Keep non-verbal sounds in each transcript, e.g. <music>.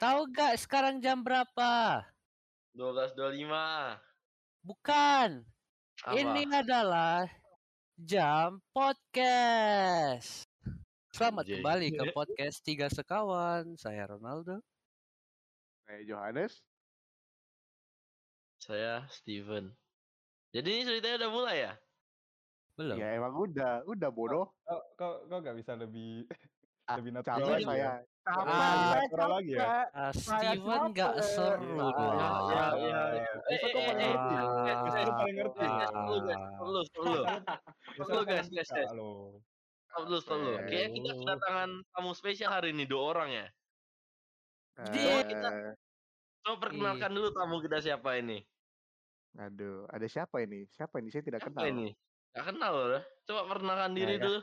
Tahu gak sekarang jam berapa? 12.25. Bukan. Apa? Ini adalah jam podcast. Selamat Anjay. kembali ke podcast Tiga Sekawan. Saya Ronaldo. Kayak Johannes. Saya Steven. Jadi ini ceritanya udah mulai ya? Belum. Ya emang udah, udah bodoh. Kok kok kok nggak bisa lebih Ah, lebih natural lagi saya. Ya? Capek, Ah, lagi ya? Ah, Steven nggak seru Ah, dong. ya, ya, ya. Bisa Eh, kok eh, paling eh, ngerti. eh, Ah. Bisa paling ngerti. Guys, stop dulu, guys. Guys, guys. Stop dulu, stop dulu. Kayaknya kita kedatangan tamu spesial hari ini, dua orang ya. Dia- Eh, Coba perkenalkan dulu tamu kita siapa ini. aduh, ada siapa ini? Siapa ini? Saya tidak Siapa kenal. ini? Gak kenal loh. Coba perkenalkan diri Nah, ya. dulu.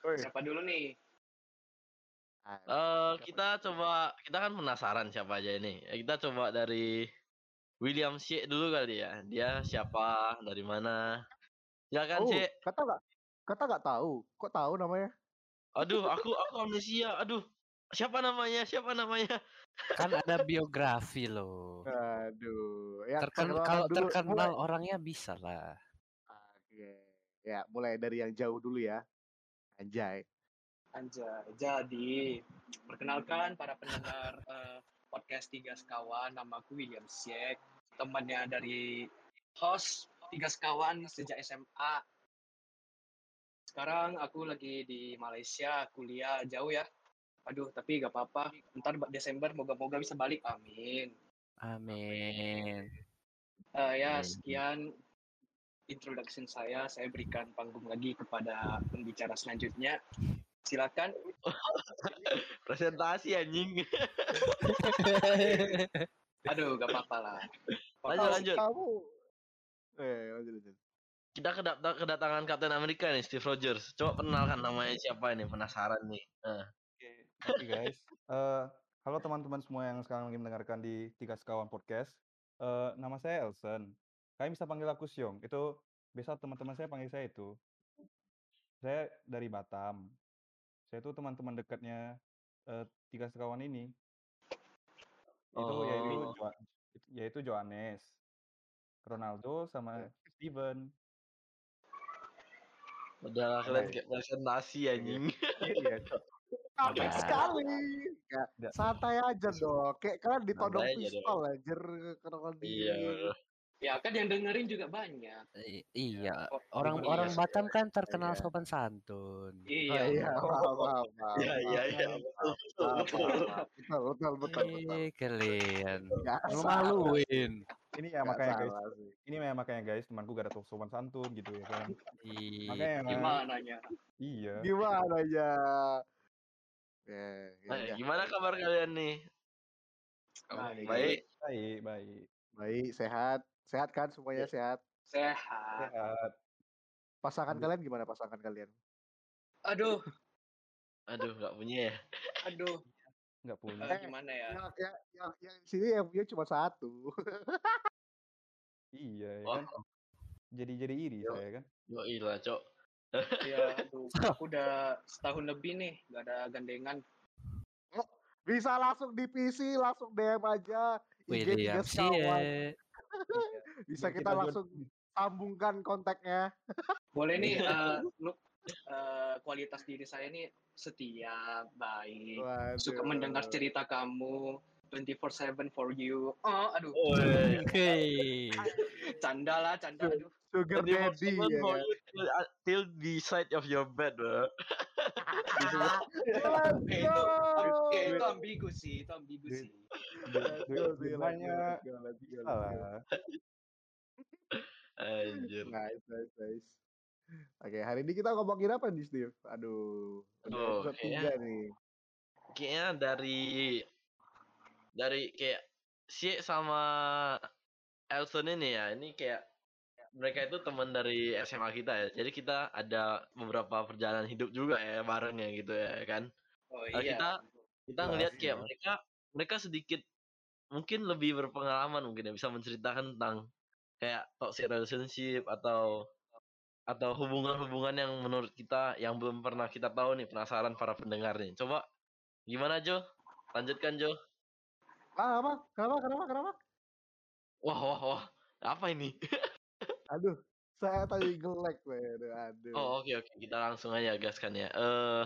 Woi, <laughs> Siapa dulu nih? Eh, kita coba, kita kan penasaran siapa aja ini. Ya, Kita coba dari William Syek dulu kali ya. Dia siapa, dari mana. Silakan oh, Syek. kata nggak? Kata nggak tahu. Kok tahu namanya? Aduh, aku aku amnesia. Aduh, siapa namanya? Siapa namanya? Kan ada biografi loh. Aduh, ya Terken- kalau dulu. terkenal orangnya bisa lah. Oke. Ya, mulai dari yang jauh dulu ya. Anjay. Anjay. Jadi, perkenalkan para pendengar <laughs> eh, podcast Tiga Sekawan. Nama aku William Siek. Temannya dari host Tiga Sekawan sejak SMA. Sekarang aku lagi di Malaysia, kuliah jauh ya. Aduh, tapi gak apa-apa. Ntar Desember moga-moga bisa balik. Amin. Amin. Eh, ya, Amin. sekian introduction saya. Saya berikan panggung lagi kepada pembicara selanjutnya. Silakan. <laughs> Presentasi anjing. <laughs> Aduh, gak apa-apa lah. Lanjut, lanjut. Kamu. Eh, lanjut, lanjut. Kita kedata- kedatangan Kapten Amerika nih, Steve Rogers. Coba perkenalkan namanya siapa ini, penasaran nih. Eh, Oke guys. Eh, halo teman-teman semua yang sekarang lagi mendengarkan di Tiga Sekawan Podcast. Eh, nama saya Elson. Kalian bisa panggil aku Syong. Itu biasa teman-teman saya panggil saya itu. Saya dari Batam. Saya itu teman-teman dekatnya eh, Tiga Sekawan ini. Itu yaitu Oh. Jo- yaitu Johannes, Ronaldo sama Steven. Udah kalian kayak presentasi anjing. Iya, Cok. <laughs> Capek Udah. sekali. Ya, Udah. santai aja dong. Kayak kalian ditodong Santai aja pistol anjir kalau di Iya. Ya kan yang dengerin juga banyak. I- iya. Oh, Orang iya. orang Batam kan terkenal Iya. sopan santun. Oh, Iya. iya, maaf. Iya, iya, iya. maaf, Betul, betul, betul. kalian. Ngemaluin. Ini ya makanya guys, ini ya makanya guys, temanku gak ada sopan santun gitu ya kan. Makanya Gimana ya? Iya. Gimana ya? Ya, ya, Eh, ya. gimana kabar kalian nih? Baik. Baik, baik. Baik, sehat. Sehat kan semuanya sehat. Sehat. Sehat. Pasangan Alhamdulillah. kalian gimana pasangan kalian? Aduh, Aduh, nggak punya ya. aduh. Nggak punya. Eh, gimana ya? Yang, yang, yang, yang di sini yang punya cuma satu. Iya, ya Oh. kan. Jadi jadi iri Yo. saya kan. Yo ilah, Cok. <laughs> Ya, aduh. Aku udah setahun lebih nih, gak ada gandengan. Bisa langsung di PC, langsung DM aja. IG William. Siek. Bisa Biar kita juga- langsung sambungkan kontaknya. Boleh nih, <laughs> eh, lu, eh, kualitas diri saya nih setia, baik, suka Waduh. mendengar cerita kamu, 24/7 for you. Oh, aduh. Oke. canda lah, canda. Aduh. Sugar daddy ya for kan. you till, uh, till the side of your bed, bro. <laughs> Itu, ambigu sih, itu sih. Banyak. Anjir. Nice, nice, nice. Oke, hari ini kita ngomongin apa nih, Steve? Aduh, udah Aduh, episode kayaknya- 3 nih. Kayaknya dari dari kayak si sama Elson ini ya, ini kayak mereka itu teman dari SMA kita ya. Jadi kita ada beberapa perjalanan hidup juga ya bareng ya gitu ya kan. Oh Nah, iya. kita kita ngelihat kayak iya. mereka mereka sedikit mungkin lebih berpengalaman mungkin ya bisa menceritakan tentang kayak toxic relationship atau atau hubungan-hubungan yang menurut kita yang belum pernah kita tahu nih penasaran para pendengar nih. Coba Gimana Jo? Lanjutkan Jo. Ah, apa? Kenapa? Kenapa? Kenapa? Wah wah wah. Apa ini? <laughs> Aduh, saya tadi gelek, aduh, aduh. Oh oke oke kita langsung aja gaskan ya. Eh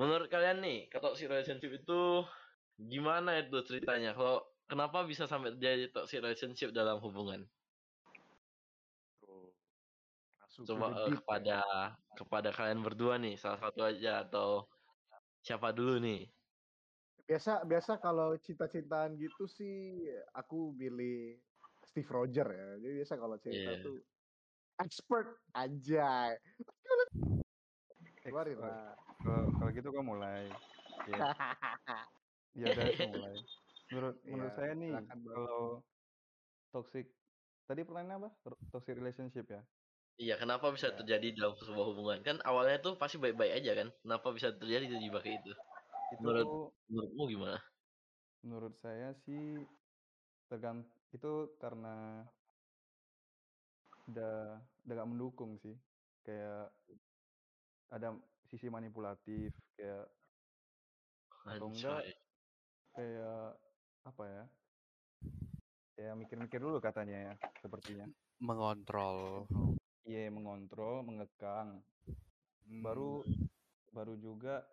menurut kalian nih toxic relationship itu gimana itu ceritanya? Kalau kenapa bisa sampai terjadi toxic relationship dalam hubungan? Coba ya. kepada kepada kalian berdua nih salah satu aja atau siapa dulu nih? Biasa biasa kalau cinta-cintaan gitu sih aku milih Steve Roger ya. Jadi biasa kalau cerita Iya. tuh expert aja. Keluarin Expert. lah. Kalau kalau gitu kau mulai. Ya, <laughs> ya udah mulai. Menurut menurut Iya, saya nih kalau toxic tadi pertanyaannya apa? Toxic relationship ya? Iya, kenapa bisa Ya. terjadi dalam sebuah hubungan? Kan awalnya tuh pasti baik-baik aja kan? Kenapa bisa terjadi tiba-tiba kayak itu? Itu Menurut- Menurutmu gimana? menurut saya sih tergant itu karena udah udah gak mendukung sih. Kayak ada sisi manipulatif kayak Atau enggak, Anjay. kayak apa ya? Kayak mikir-mikir dulu katanya ya, sepertinya. Mengontrol. Iya, mengontrol, mengekang. Baru baru juga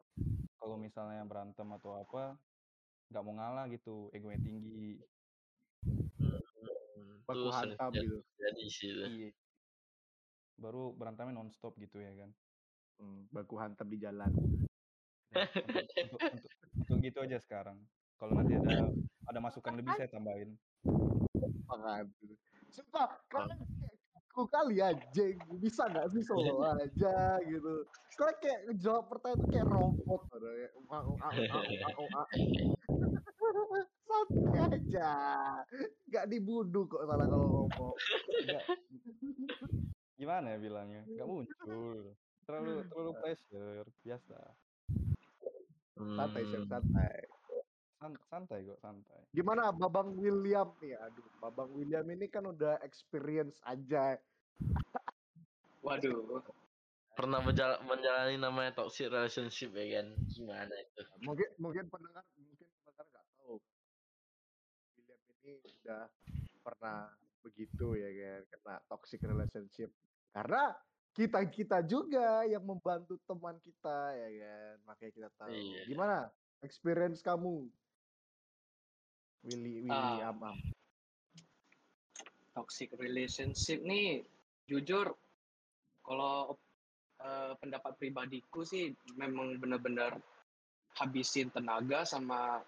kalau misalnya berantem atau apa, nggak mau ngalah gitu, egonya tinggi. Hmm, Baku itu hantam gitu. terjadi sih itu. Iya. Baru berantemnya nonstop gitu ya kan. Hmm, baku hantam di jalan. Ya, untuk, untuk, untuk, untuk gitu aja sekarang. Kalau nanti ada ada masukan lebih saya tambahin. Sumpah, kalian aku kali anjing. Bisa nggak sih solo <laughs> aja gitu. Kalian kayak jawab pertanyaan tuh kayak robot. Ada kayak, aja. Nggak dibunuh kok salah kalau ngomong. Gimana ya bilangnya? Nggak muncul. Terlalu terlalu pressure, biasa. Santai, Chef, Hmm, santai. San- santai kok, santai. Gimana Babang William nih? Aduh, Babang William ini kan udah experience aja. Waduh, pernah menjala- menjalani namanya toxic relationship ya kan? Gimana itu? Mungkin mungkin pendengar ini udah pernah begitu ya kan, kena toxic relationship. Karena kita kita juga yang membantu teman kita ya kan, makanya kita tahu. Iya. Gimana experience kamu? Willy Willy Ah. Amam. toxic relationship nih jujur kalau eh, pendapat pribadiku sih memang benar-benar habisin tenaga sama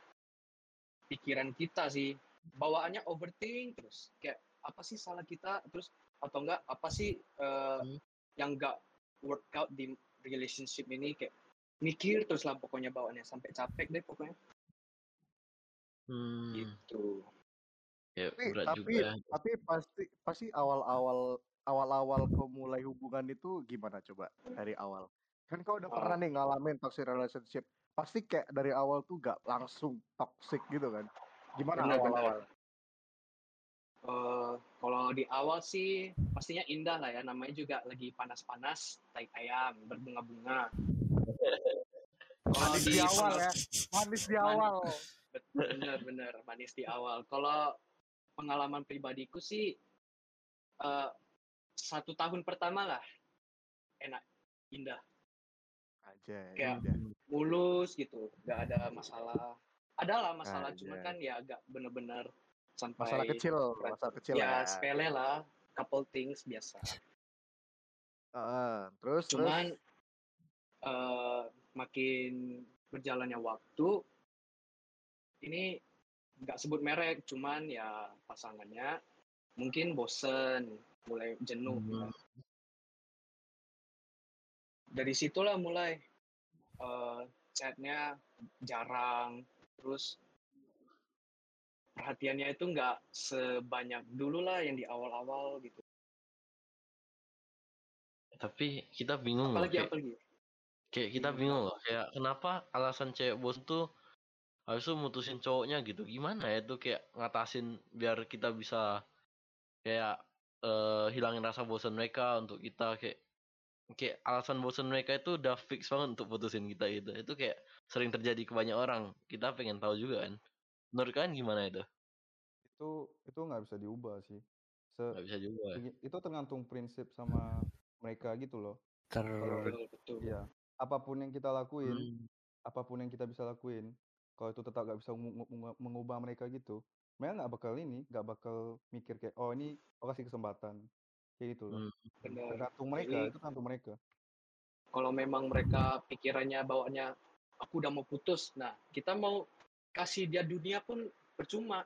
pikiran kita sih bawaannya overthink terus kayak apa sih salah kita terus atau enggak apa sih eh, Hmm. yang enggak workout di relationship ini kayak mikir terus lah pokoknya bawaannya sampai capek deh pokoknya Hmm, gitu ya Tapi berat tapi juga. tapi pasti pasti awal-awal awal-awal kau mulai hubungan itu gimana coba dari awal? Kan kau udah Ah. pernah nih ngalamin toxic relationship. Pasti kayak dari awal tuh gak langsung toxic gitu kan? Gimana Benar, benar. awal-awal? Eh, kalau di awal sih pastinya indah lah ya. Namanya juga lagi panas-panas tai ayam berbunga-bunga. Kalau Manis di awal ya, manis di awal. bener-bener manis di awal. Kalau pengalaman pribadiku sih eh, satu tahun pertama lah. Enak indah. Aja, Kayak- udah. mulus gitu. Nggak ada masalah ada lah masalah cuman Anjay. kan ya agak bener-bener sampai Masalah kecil, masalah kecil ya lah. sepele lah couple things biasa Heeh, terus cuman terus eh, makin berjalannya waktu ini nggak sebut merek cuman ya pasangannya mungkin bosen mulai jenuh Hmm. dari situlah mulai eh, chatnya jarang terus perhatiannya itu nggak sebanyak dulu lah yang di awal-awal gitu Tapi kita bingung loh. apalagi Kayak, apalagi kayak kita Bingung bingung loh. Kayak kenapa alasan cewek bos tuh harus tuh mutusin cowoknya gitu. Gimana ya tuh kayak ngatasin biar kita bisa kayak eh, hilangin rasa bosan mereka untuk kita kayak kayak alasan bosan mereka itu udah fix banget untuk putusin kita gitu. Itu kayak sering terjadi ke banyak orang. Kita pengen tahu juga kan. Menurut kalian gimana itu? Itu itu nggak bisa diubah sih. Se Nggak bisa juga. begi- itu tergantung prinsip sama mereka gitu loh. Ter Kalau Betul, iya, apa pun yang kita lakuin, Hmm. apa pun yang kita bisa lakuin, kalau itu tetap nggak bisa mengu- mengu- mengubah mereka gitu, mereka nggak bakal ini, nggak bakal mikir kayak oh ini aku kasih kesempatan, kayak gitu loh. Hmm. Benar. Tergantung mereka, Jadi itu tergantung mereka. kalau memang mereka pikirannya bawaannya aku udah mau putus, nah kita mau kasih dia dunia pun percuma,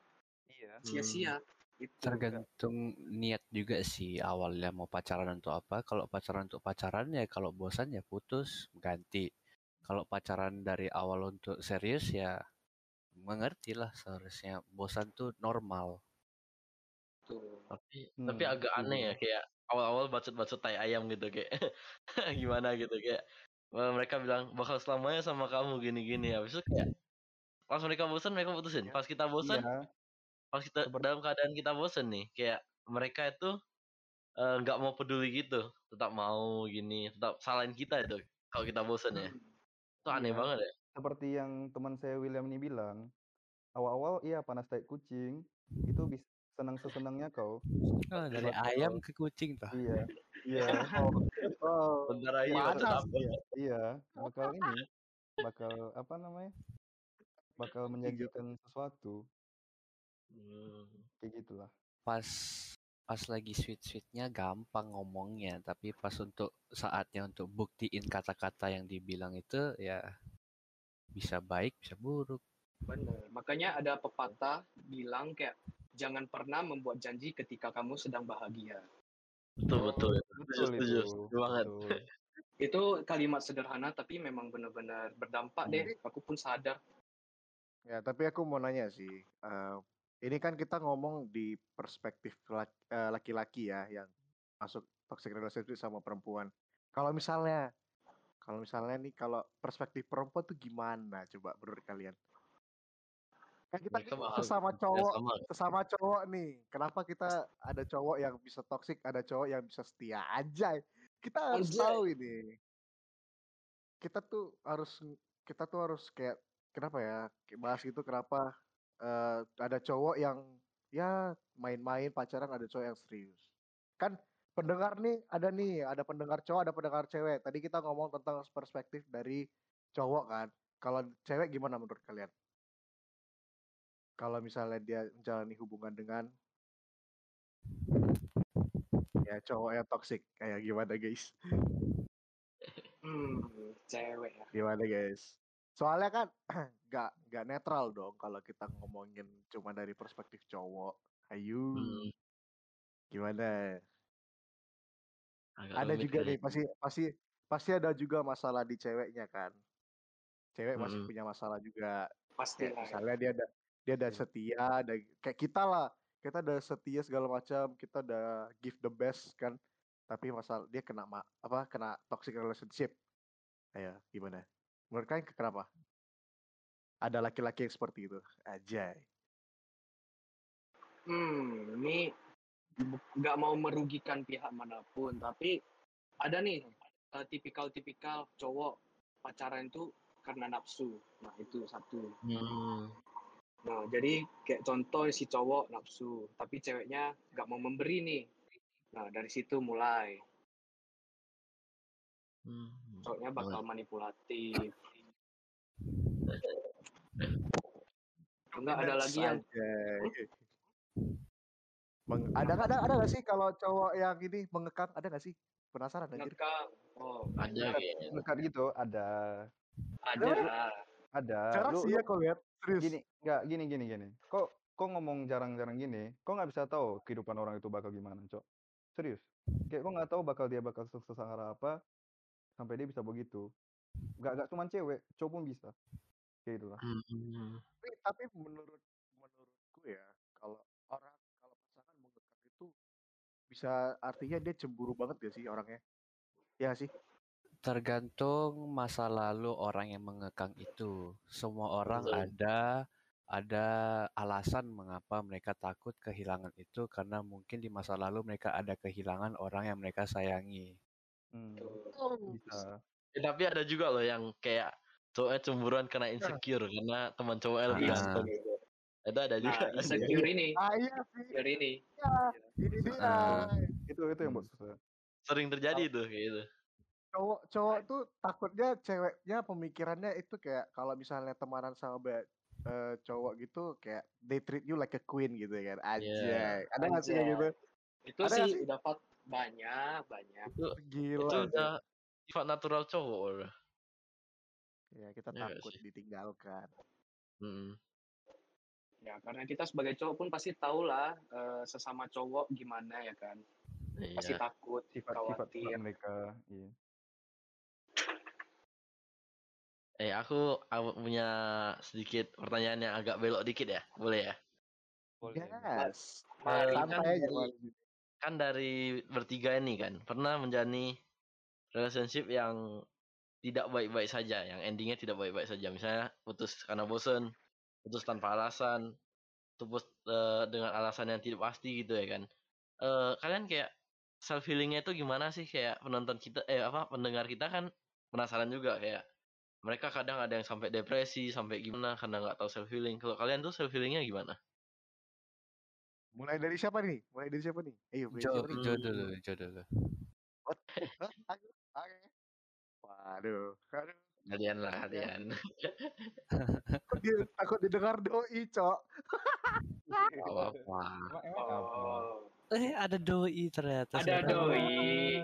Iya. sia-sia. Itu. tergantung niat juga sih awalnya mau pacaran untuk apa. Kalau pacaran untuk pacaran ya kalau bosan ya putus, ganti. Kalau pacaran dari awal untuk serius ya mengerti lah seharusnya bosan tuh normal. Tuh. Tapi tapi Hmm, agak betul, aneh ya kayak awal-awal bacot-bacot tai ayam gitu kayak <laughs> gimana gitu kayak mereka bilang bakal selamanya sama kamu gini-gini. Habis itu kayak pas mereka bosan mereka putusin. Pas kita bosan Iya, pas kita seperti dalam keadaan kita bosan nih kayak mereka itu eh, nggak mau peduli gitu tetap mau gini tetap salahin kita itu kalau kita bosan ya. Itu aneh Iya. banget ya. Seperti yang teman saya William ini bilang, awal-awal iya panas tai kucing, itu bisa senang sesenangnya kau. Ah, dari Tiba-tiba ayam ke kucing tuh. Iya, iya, <laughs> Oh, oh, bentar aja Panas. maksud apa iya, iya, bakal ini, bakal apa namanya, bakal menjanjikan sesuatu, Hmm. kayak gitulah. Pas pas lagi sweet-sweetnya gampang ngomongnya, tapi pas untuk saatnya untuk buktiin kata-kata yang dibilang itu ya bisa baik, bisa buruk. Benar. Makanya ada pepatah bilang kayak jangan pernah membuat janji ketika kamu sedang bahagia. betul betul setuju Betul setuju itu, setuju banget betul. <laughs> Itu kalimat sederhana tapi memang benar-benar berdampak Hmm. deh. Aku pun sadar. Ya, tapi aku mau nanya sih. eh, ini kan kita ngomong di perspektif eh, laki-laki ya yang masuk toxic relationship sama perempuan. Kalau misalnya, kalau misalnya nih, kalau perspektif perempuan tuh gimana? Coba menurut kalian? Kan kita sesama ya cowok, sama sesama cowok nih. Kenapa kita ada cowok yang bisa toxic, ada cowok yang bisa setia aja? Kita harus Anjay. tahu ini. Kita tuh harus, kita tuh harus kayak kenapa ya? Bahas gitu kenapa eh, ada cowok yang ya main-main pacaran, ada cowok yang serius. Kan pendengar nih ada nih, ada pendengar cowok, ada pendengar cewek. Tadi kita ngomong tentang perspektif dari cowok kan. Kalau cewek gimana menurut kalian? Kalau misalnya dia menjalani hubungan dengan ya cowok yang toxic kayak gimana guys? Hmm, cewek ya. Gimana guys? Soalnya kan <clears throat> nggak nggak netral dong kalau kita ngomongin cuma dari perspektif cowok. Ayo, Hmm, gimana? agak Ada juga nih pasti pasti pasti ada juga masalah di ceweknya kan. Cewek masih Mm-mm. punya masalah juga. Pasti ya. misalnya dia ada dia ada Iya. setia, ada kayak kita lah. Kita udah setia segala macam, kita udah give the best kan. Tapi masalah dia kena ma apa kena toxic relationship. Ayo, gimana? Menurut kalian ke- kenapa? Ada laki-laki yang seperti itu. Ajay. Hmm, ini nggak mau merugikan pihak mana pun, tapi ada nih eh, tipikal-tipikal cowok pacaran itu karena nafsu. Nah, itu satu. Hmm, Nah, jadi kayak contoh si cowok nafsu, tapi ceweknya nggak mau memberi nih. Nah, dari situ mulai. hmm, Cowoknya bakal manipulatif. Enggak ada lagi yang. Meng- ada nggak ada ada nggak sih kalau cowok yang ini mengekang ada nggak sih? Penasaran ngekang. Oh, ada Dekat gitu ada, Ada. ada. Jarang Lu, sih lu ya kau lihat serius. gini, nggak gini gini gini. Kok kok ngomong jarang-jarang gini, kok nggak bisa tahu kehidupan orang itu bakal gimana, cok? Serius. Kayak kok nggak tahu bakal dia bakal sesara apa sampai dia bisa begitu. Nggak nggak cuma cewek, cowok pun bisa. Kayak gitulah. Hmm, Tapi, tapi menurut menurutku ya kalau orang kalau pasangan mengekang itu bisa artinya dia cemburu banget gak sih orangnya? Ya nggak sih. Tergantung masa lalu orang yang mengekang itu. Semua orang Betul. ada ada alasan mengapa mereka takut kehilangan itu karena mungkin di masa lalu mereka ada kehilangan orang yang mereka sayangi. Hmm, Betul. bisa. Eh, tapi ada juga loh yang kayak cowoknya cemburuan kena insecure karena teman cowoknya lebih ganteng gitu. Itu ada juga. Nah, insecure ini, Ah iya sih, insecure ini. iya. Ini dia. Ah. Itu itu yang buat susah. Sering terjadi tuh kayak gitu. Cowok cowok tuh takutnya ceweknya pemikirannya itu kayak kalau misalnya temanan sama ba- eh, cowok gitu kayak they treat you like a queen gitu ya kan. Anjay. Ada nggak sih kayak gitu? Itu Ada sih nggak sih? udah fat banyak, banyak. Itu Gila. itu sih. udah sifat natural cowok udah. Ya kita Iya nggak takut sih? ditinggalkan. Mm. Ya, karena kita sebagai cowok pun pasti tahu lah eh, sesama cowok gimana ya kan. Pasti Iya. takut, Sifat-sifat khawatir. mereka. Iya. Eh aku, aku punya sedikit pertanyaan yang agak belok dikit ya, boleh ya? Boleh. Yes. Kan aja. dari, Bang. kan dari bertiga ini kan pernah menjalani relationship yang tidak baik-baik saja, yang endingnya tidak baik-baik saja. Misalnya putus karena bosen, putus tanpa alasan, putus eh, dengan alasan yang tidak pasti gitu ya kan. Eh, kalian kayak self healingnya itu gimana sih kayak penonton kita eh apa pendengar kita kan penasaran juga kayak mereka kadang ada yang sampai depresi sampai gimana karena nggak tahu self healing. Kalau kalian tuh self healingnya gimana? Mulai dari siapa nih? Mulai dari siapa nih? Ayo, mulai Jo, siapa nih? Jo dulu, Jo dulu. What? Hah? Ayo, Oke. Waduh, aduh. Kalian lah kalian. Takut, di, takut didengar doi, cok. Apa? Eh, ada doi ternyata. Ada doi.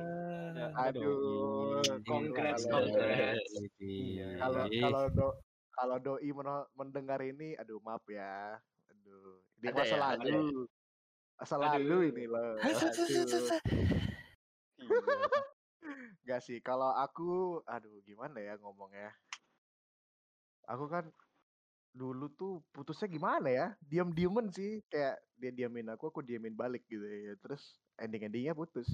Aduh, doi. Congrats, kalau- congrats. Iya. Kalau kalau do, kalau doi mendengar ini, aduh maaf ya. Aduh, ini Ada masa ya, lalu. Masa lalu ini loh. Iya. Gak sih, kalau aku, aduh gimana ya ngomongnya. Aku kan dulu tuh putusnya gimana ya? Diam-dieman sih, kayak dia diamin aku, aku diamin balik gitu ya. Terus ending-endingnya putus.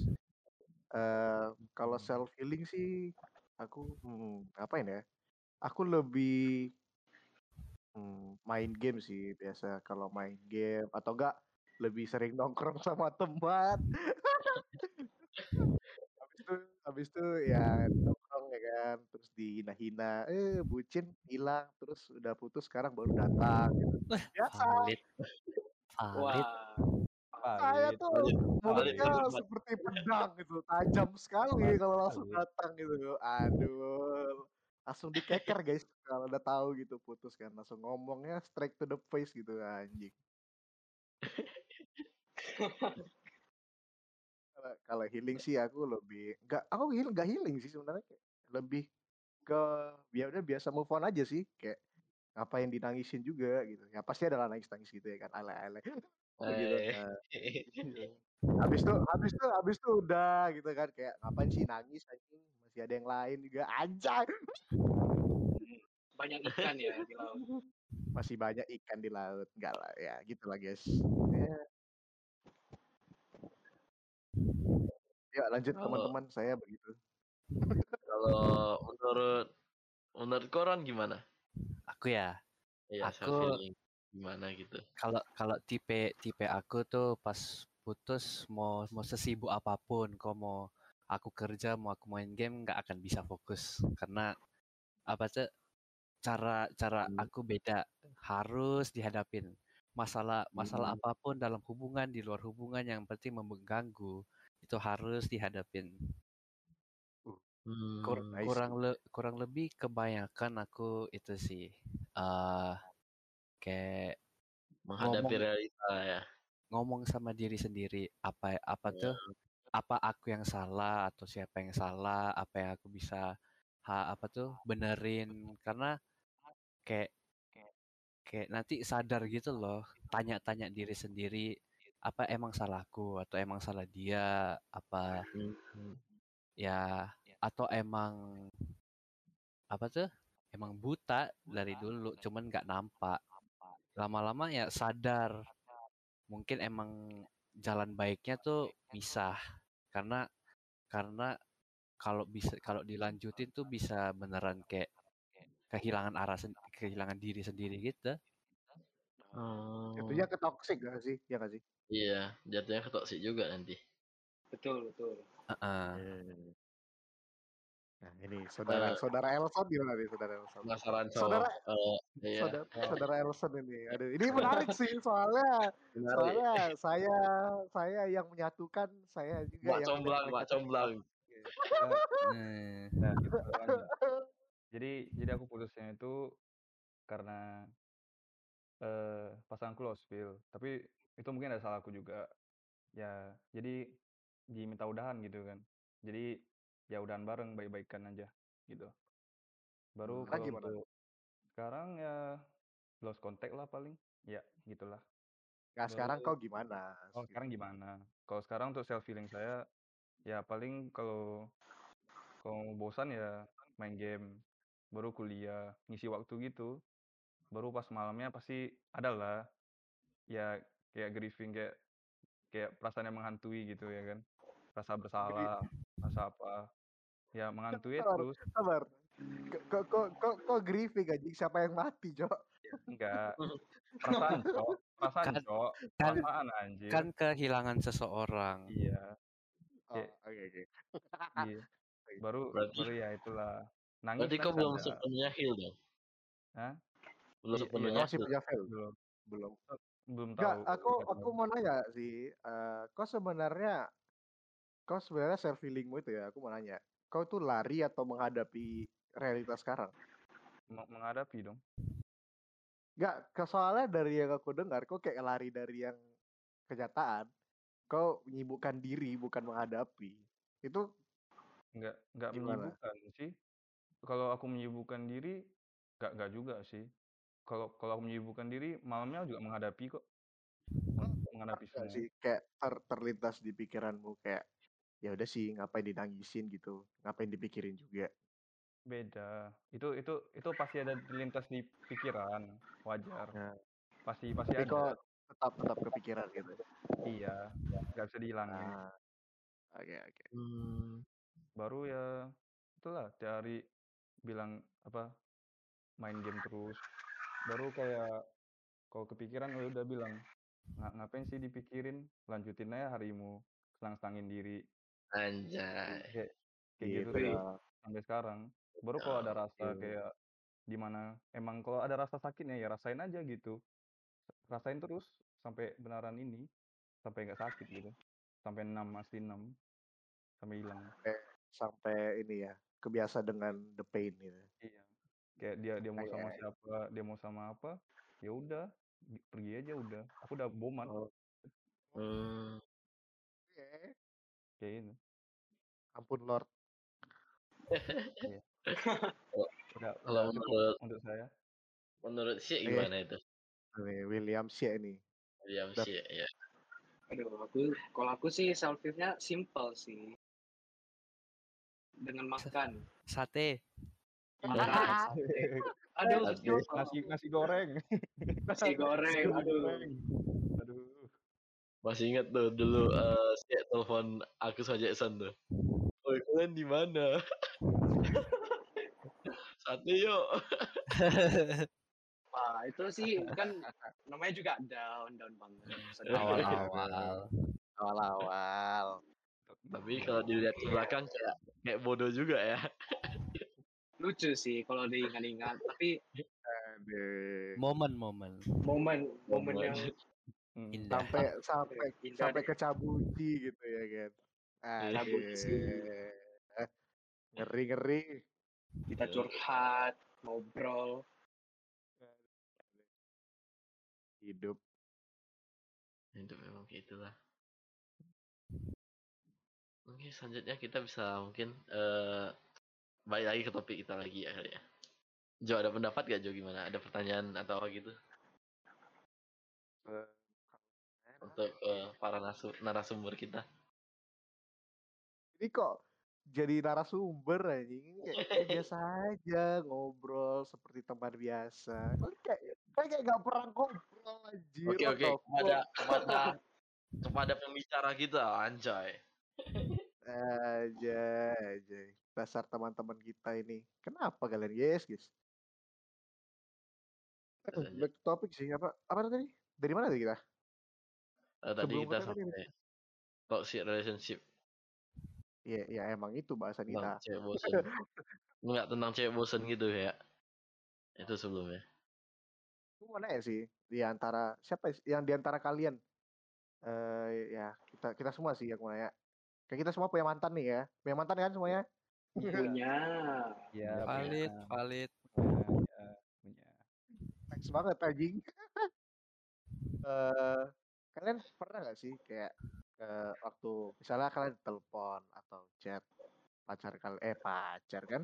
eh kalau Hmm. self healing sih, aku hmm, ngapain ya? Aku lebih hmm, main game sih biasa. Kalau main game atau enggak lebih sering nongkrong <laughs> sama teman. <laughs> habis itu habis itu ya ya kan terus dihina-hina eh bucin hilang terus udah putus sekarang baru datang gitu. biasa Valid. Valid. Wah, saya tuh mulutnya seperti pedang gitu tajam sekali kalau langsung datang gitu aduh langsung dikeker guys kalau udah tahu gitu putus kan langsung ngomongnya straight to the face gitu anjing <laughs> Kalau- kalau healing sih aku lebih nggak aku healing nggak healing sih sebenarnya kayak lebih ke ya udah biasa move on aja sih kayak ngapain dinangisin juga gitu. Ya pasti ada nangis nangis gitu ya kan ale ale <laughs> gitu Eh, Nah, <laughs> habis itu habis itu habis itu udah gitu kan kayak ngapain sih nangis anjing masih ada yang lain juga anjay. Banyak ikan ya di laut. <laughs> masih banyak ikan di laut enggak lah ya gitu lah guys. Ya. ya lanjut teman-teman saya begitu Kalau menurut menurut koran gimana? Aku ya. Iya, Aku- gimana gitu. Kalau kalau tipe tipe aku tuh pas putus mau mau sesibuk apa pun, kok mau aku kerja mau aku main game nggak akan bisa fokus karena apa tuh cara cara Hmm. aku beda harus dihadapin masalah masalah Hmm. apa pun dalam hubungan di luar hubungan yang penting mengganggu itu harus dihadapin Kur- Hmm, I see. kurang le- kurang lebih kebanyakan aku itu sih eh kayak menghadapi ngomong- realita ya. ngomong sama diri sendiri apa apa tuh apa aku yang salah atau siapa yang salah apa yang aku bisa ha, apa tuh benerin karena kayak kayak nanti sadar gitu loh tanya-tanya diri sendiri apa emang salahku atau emang salah dia apa Hmm. ya atau emang apa tuh emang buta dari dulu cuman nggak nampak lama-lama ya sadar mungkin emang jalan baiknya tuh misah karena karena kalau bisa kalau dilanjutin tuh bisa beneran kayak kehilangan arah kehilangan diri sendiri gitu Oh, Jatuhnya ke toxic gak sih? Ya gak sih? iya, jatuhnya ke toxic juga nanti. Betul, betul. Heeh. Nah, ini saudara Eh. saudara Elson gimana nih saudara Elson? Penasaran Saudara eh, iya. saudara, saudara Elson ini. Aduh, ini menarik <laughs> sih soalnya Menarik. soalnya saya saya yang menyatukan, saya juga Mak yang comblang, menyampaikan comblang. Nah, <laughs> Nah, gitu soalnya. Jadi jadi aku putusnya itu karena eh pasanganku lost feel, tapi itu mungkin ada salahku juga. Ya, jadi diminta udahan gitu kan. Jadi ya udahan bareng, baik-baikan aja gitu. Baru Sekarang kalau gimana? untuk sekarang ya lost contact lah paling. Ya, gitulah. Nah, sekarang kau gimana? oh sekarang gimana? Kalau sekarang untuk self healing saya ya paling kalau kalau bosan ya main game, baru kuliah, ngisi waktu gitu. Baru pas malamnya pasti ada lah ya kayak grieving kayak kayak perasaan yang menghantui gitu ya kan. Rasa bersalah, rasa apa. Ya menghantui sabar, terus. sabar. Kok kok kok kok, kok grieving anjing? Siapa yang mati, Cok? Enggak. <laughs> Perasaan, Cok. Perasaan, kan Cok. kan Perasaan anjir. kan kehilangan seseorang. Iya. Oh, oke oke. iya. <laughs> Baru Berarti baru ya itulah. Nangis berarti kau belum sepenuhnya heal dong. Hah? Belum iya, sepenuhnya Masih punya fail? belum Belum. belum Enggak, tahu aku nggak aku tahu. mau nanya sih, eh kau sebenarnya kau sebenarnya self healingmu itu ya, aku mau nanya. Kau tuh lari atau menghadapi realitas sekarang? Meng- menghadapi dong. Enggak, ke soalnya dari yang aku dengar, kau kayak lari dari yang kenyataan. Kau menyibukkan diri bukan menghadapi. Itu Nggak nggak menyibukkan sih. Kalau aku menyibukkan diri, nggak nggak juga sih. Kalau kalau aku menyibukkan diri, malamnya juga menghadapi kok. Meng- Menghadapi semua. sih, kayak ter terlintas di pikiranmu kayak ya udah sih ngapain dinangisin gitu, ngapain dipikirin juga. Beda. Itu itu itu pasti ada terlintas di pikiran. Wajar. Nah, Pasti pasti tapi ada. kok tetap tetap kepikiran gitu. Iya. Nggak bisa dihilangin. Nah, oke oke. Hmm. Baru ya itulah dari bilang apa main game terus. Baru kayak kalau kepikiran ya udah bilang "Nga- ngapain sih dipikirin lanjutin aja harimu senang-senangin diri Anjay. kayak kayak gitu Gitu terus dong. sampai sekarang baru kalau ada rasa Oke. kayak di mana emang kalau ada rasa sakitnya ya rasain aja gitu rasain terus sampai benaran ini sampai nggak sakit gitu sampai enam masih enam sampai hilang Sampai sampai ini ya, kebiasa dengan the pain gitu. iya kayak dia dia mau sama Kayak siapa dia mau sama apa ya udah gi- pergi aja udah aku udah boman Oh. Hmm. oke. Kayak ini Ampun Lord. iya <laughs> Kalau udah kalau udah cukup menurut untuk saya menurut si Oke. gimana itu? Ini William Shea ini. William Udah si ya. Aduh, aku kalau aku sih self nya simple sih. Dengan makan. Sate. Makan sate. Aduh, nasi nasi goreng nasi goreng. nasi Aduh. goreng aduh Masih ingat tuh dulu eh si telepon aku sama Jackson tuh. Oi, kalian di mana? <laughs> Sate yuk. <laughs> Wah, itu sih kan namanya juga down, down banget. <laughs> Awal-awal. Awal-awal. Tapi kalau dilihat ke belakang kayak kayak bodoh juga ya. Lucu sih kalau diingat-ingat, tapi. Momen-momen momen momen Momen. yang Hmm. indah. Sampai <laughs> sampai Indah sampai ke Cabuci gitu ya kan. Cabuci. Aduh. Ngeri-ngeri. kita curhat, ngobrol. Hidup. Hidup memang kayak itulah. Oke, selanjutnya kita bisa mungkin eh balik lagi ke topik kita lagi ya kali ya. Jo ada pendapat gak Jo gimana? Ada pertanyaan atau apa gitu Eh, untuk eh, para nasu- narasumber kita? Ini kok jadi narasumber anjing kayak, <laughs> biasa aja ngobrol seperti teman biasa. Kok Kayak kayak kayak gak pernah ngobrol anjir. Oke oke kepada kepada <laughs> kepada pembicara kita anjay. aja aja dasar teman-teman kita ini. Kenapa kalian guys guys? Back to topic sih apa apa tadi? Dari mana tadi kita? Eh, tadi Sebelum kita sampai toxic relationship. ya ya emang itu bahasa tentang kita. cewek <laughs> bosen. Enggak tentang cewek bosen gitu ya. Itu sebelumnya. Aku mau nanya sih di antara siapa yang di antara kalian eh ya kita kita semua sih yang mau nanya. Kayak kita semua punya mantan nih ya. Punya mantan kan semuanya? Punya. Iya, Valid, punya. valid. Punya, ya, punya. Thanks banget anjing. <laughs> Eh kalian pernah nggak sih kayak eh, waktu misalnya kalian telepon atau chat pacar kalian eh pacar kan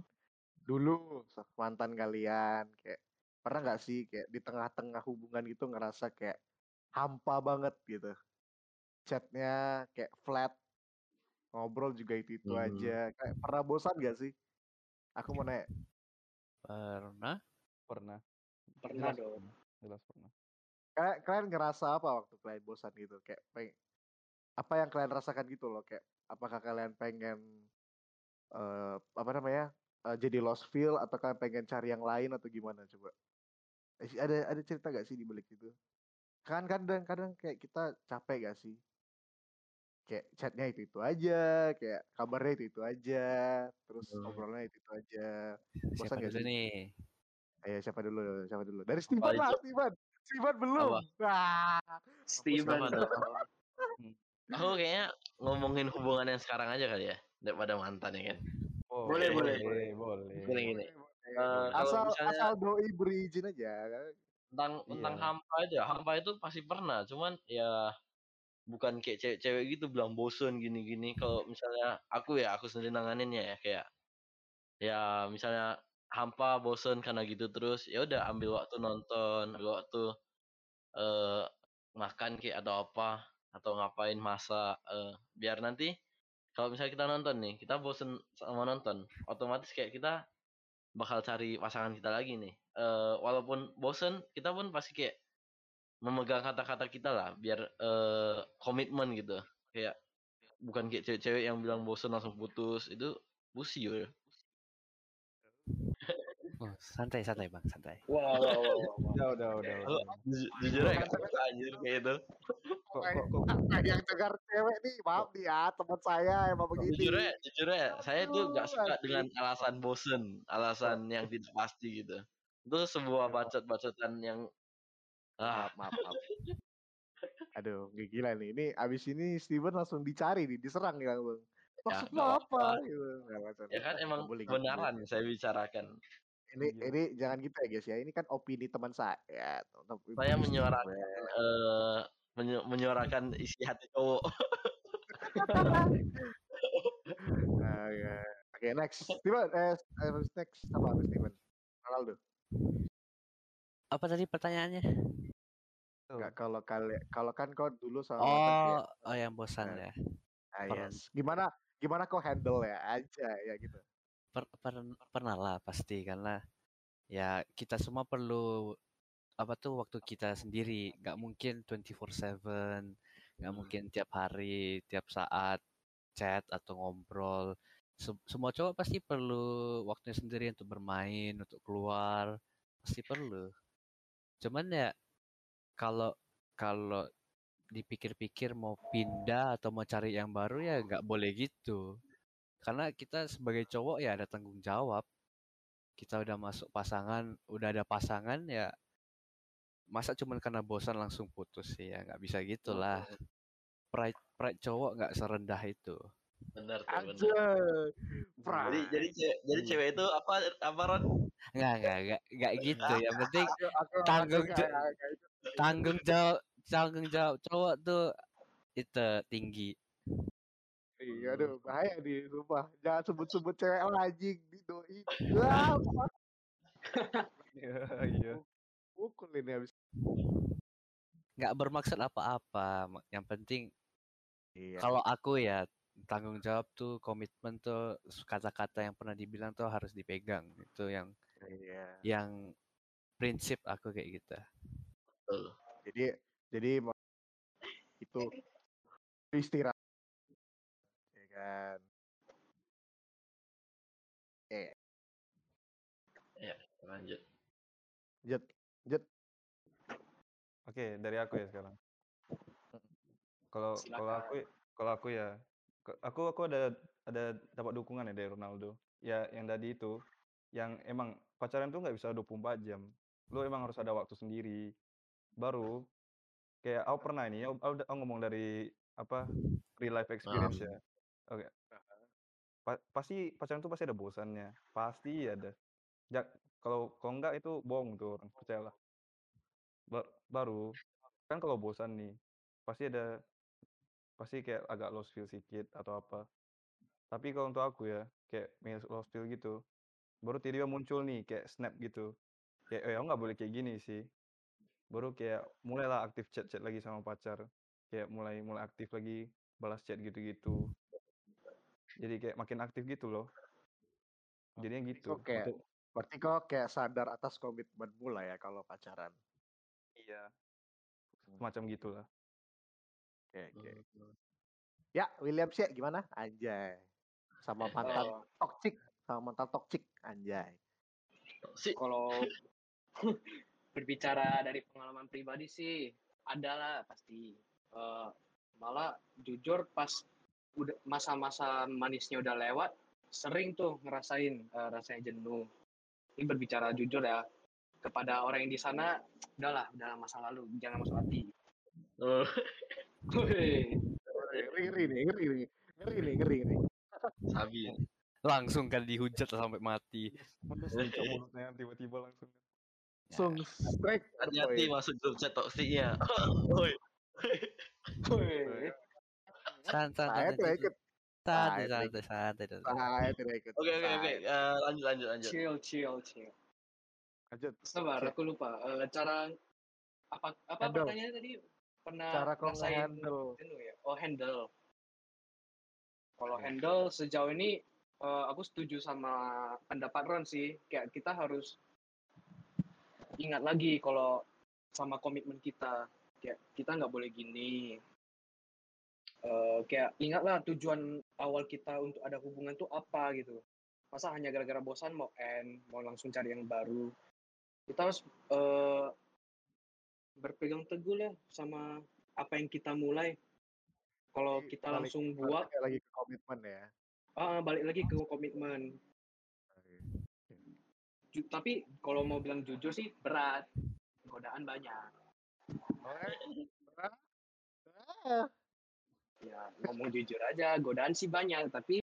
dulu mantan kalian kayak pernah nggak sih kayak di tengah-tengah hubungan gitu ngerasa kayak hampa banget gitu chatnya kayak flat ngobrol juga itu itu Hmm. aja kayak pernah bosan gak sih aku mau nanya Pernah? Pernah, Pernah Jelas. dong. jelas pernah. Kalian, kalian ngerasa apa waktu kalian bosan gitu? Kayak peng apa yang kalian rasakan gitu loh? Kayak apakah kalian pengen eh apa namanya eh, jadi lost feel atau kalian pengen cari yang lain atau gimana? Coba. Eh, ada ada cerita gak sih di balik itu? Kan kadang-kadang kayak kita capek gak sih? Kayak chatnya itu itu aja kayak kabarnya itu itu aja terus Hmm. obrolannya itu itu aja bosan Siapa gak dulu sih? nih? ayo siapa dulu? Siapa dulu? Dari Steven lah Steven Steven belum wah Steven. Aku kayaknya ngomongin hubungan yang sekarang aja kali ya daripada mantan ya kan. Oh, Boleh, boleh. boleh, boleh. Gini gini. Boleh, boleh. Eh, asal misalnya- asal doi berizin aja kan. Tentang tentang Iya. hampa aja. Hampa itu pasti pernah, cuman ya bukan kayak cewek-cewek gitu bilang bosen gini-gini. Kalau misalnya aku ya aku sendiri nanganinnya ya kayak ya misalnya hampa bosen karena gitu terus ya udah ambil waktu nonton, ambil waktu eh makan kayak atau apa atau ngapain masak eh, biar nanti kalau misalnya kita nonton nih kita bosen sama nonton otomatis kayak kita bakal cari pasangan kita lagi nih. Eh walaupun bosen kita pun pasti kayak memegang kata-kata kita lah biar eh komitmen gitu. Kayak bukan kayak cewek-cewek yang bilang bosen langsung putus itu busi ya Oh, santai, santai bang, santai. Wah, wah, wah, wah, wah. Udah, udah, udah, jujur aja anjir kayak gitu Kok, kok, kok, yang dengar cewek nih, maaf nih ya, teman saya emang begini. jujur aja jujur aja saya tuh gak suka dengan alasan bosen alasan yang tidak pasti gitu itu sebuah bacot-bacotan yang ah Maaf, maaf. Aduh, gak gila nih. Ini abis ini Steven langsung dicari nih, diserang nih bang. Maksud nggak lo apa-apa. apa? Gitu. Ya kan emang boleh gitu. kebenaran saya bicarakan Ini, Iya. ini jangan gitu ya guys ya. Ini kan opini teman saya. teman- saya menyuarakan Steven. eh menyu- menyuarakan isi hati cowok <laughs> Nah, ya. Oke, next. Steven, eh, eh, next apa Steven? Ronaldo. Apa tadi pertanyaannya? Enggak kalau kali kalau kan kau dulu sama mantan kayak Oh, oh yang bosan Nah. ya. ah, yes. Gimana gimana kau handle ya aja ya gitu. Per, per- pernah lah pasti karena ya kita semua perlu apa tuh waktu kita sendiri. Nggak mungkin 24/7 nggak Hmm. mungkin tiap hari tiap saat chat atau ngobrol. Sem- semua cowok pasti perlu waktunya sendiri untuk bermain untuk keluar pasti perlu. Cuman ya kalau kalau dipikir-pikir mau pindah atau mau cari yang baru ya nggak boleh gitu karena kita sebagai cowok ya ada tanggung jawab. Kita udah masuk pasangan udah ada pasangan ya masa cuman karena bosan langsung putus sih ya nggak bisa gitulah. Pride pride cowok nggak serendah itu. Benar tuh benar. Aja. jadi jadi cewek, jadi cewek itu apa apa Ron? Nggak nggak nggak nggak gitu yang penting Tanggung aku ja- nggak- nggak itu. tanggung jawab tanggung jawab cowok tuh itu tinggi Iya, aduh bahaya nih, sumpah. Jangan sebut-sebut cewek lagi di doi. Iya, iya. pukul ini habis. nggak bermaksud apa-apa yang penting Iya. kalau aku ya tanggung jawab tuh komitmen tuh kata-kata yang pernah dibilang tuh harus dipegang itu yang Iya. yang prinsip aku kayak gitu Betul. Jadi jadi itu istirahat. Ya kan. Eh, lanjut jet jet Oke, dari aku ya sekarang. Kalau kalau aku kalau aku ya, aku aku ada ada dapat dukungan ya dari Ronaldo. Ya yang tadi itu, yang emang pacaran tuh nggak bisa 24 jam. Lu emang harus ada waktu sendiri. Baru kayak aku pernah ini, aku, aku, aku ngomong dari apa real life experience ya. Oke. Pa- pasti pacaran tuh pasti ada bosannya, pasti ada. Ya, kalau kalau enggak itu bohong tuh orang, percayalah. Ba- baru kan kalau bosan nih, pasti ada pasti kayak agak lost feel sedikit atau apa. Tapi kalau untuk aku ya, kayak minus lost feel gitu, baru tiba-tiba muncul nih kayak snap gitu. Kayak, eh aku nggak boleh kayak gini sih. Baru kayak mulailah aktif chat-chat lagi sama pacar. Kayak mulai mulai aktif lagi balas chat gitu-gitu. Jadi kayak makin aktif gitu loh. Jadinya gitu. Kok kayak, Untuk berarti kok kayak sadar atas komitmen mula ya kalau pacaran. iya. Semacam gitulah. Oke, oke. Ya, William sih gimana? Anjay. Sama mantan Oh. toxic, sama mantan toxic, anjay. Si Kalau <laughs> berbicara dari pengalaman pribadi sih ada lah pasti. Eh, malah jujur pas masa-masa manisnya udah lewat, sering tuh ngerasain eh, rasanya jenuh. Ini berbicara jujur ya kepada orang yang di sana, udahlah, udah masa lalu, jangan masuk hati. Oh, Wih, Ngeri, ngeri nih, ngeri nih. Ngeri nih, ngeri nih. sabi. Langsung kan dihujat sampai mati. Mulutnya tiba-tiba langsung. Langsung strike. Hati-hati masuk grup chat toksiknya. Santai, Saya tidak ikut. santai, Saya santai, santai, santai. Saya tidak ikut. Oke oke oke. Eh, lanjut lanjut lanjut. Chill, chill, chill. Lanjut. Sabar, aku lupa. Eh, cara apa apa Handle. pertanyaannya tadi? Pernah Cara kau nge-handle. jenuh ya? Oh, handle. Kalau handle sejauh ini eh, aku setuju sama pendapat Ron sih. Kayak kita harus ingat lagi kalau sama komitmen kita. Kayak kita nggak boleh gini. Eh, kayak ingatlah tujuan awal kita untuk ada hubungan tuh apa gitu. Masa hanya gara-gara bosan mau end, mau langsung cari yang baru. Kita harus eh, berpegang teguh lah sama apa yang kita mulai. Kalau kita balik- langsung balik buat, lagi ke komitmen ya. ah, balik lagi ke komitmen. Ju- tapi kalau mau bilang jujur sih berat, godaan banyak. Berat. Ah. Ya ngomong jujur aja, godaan sih banyak, tapi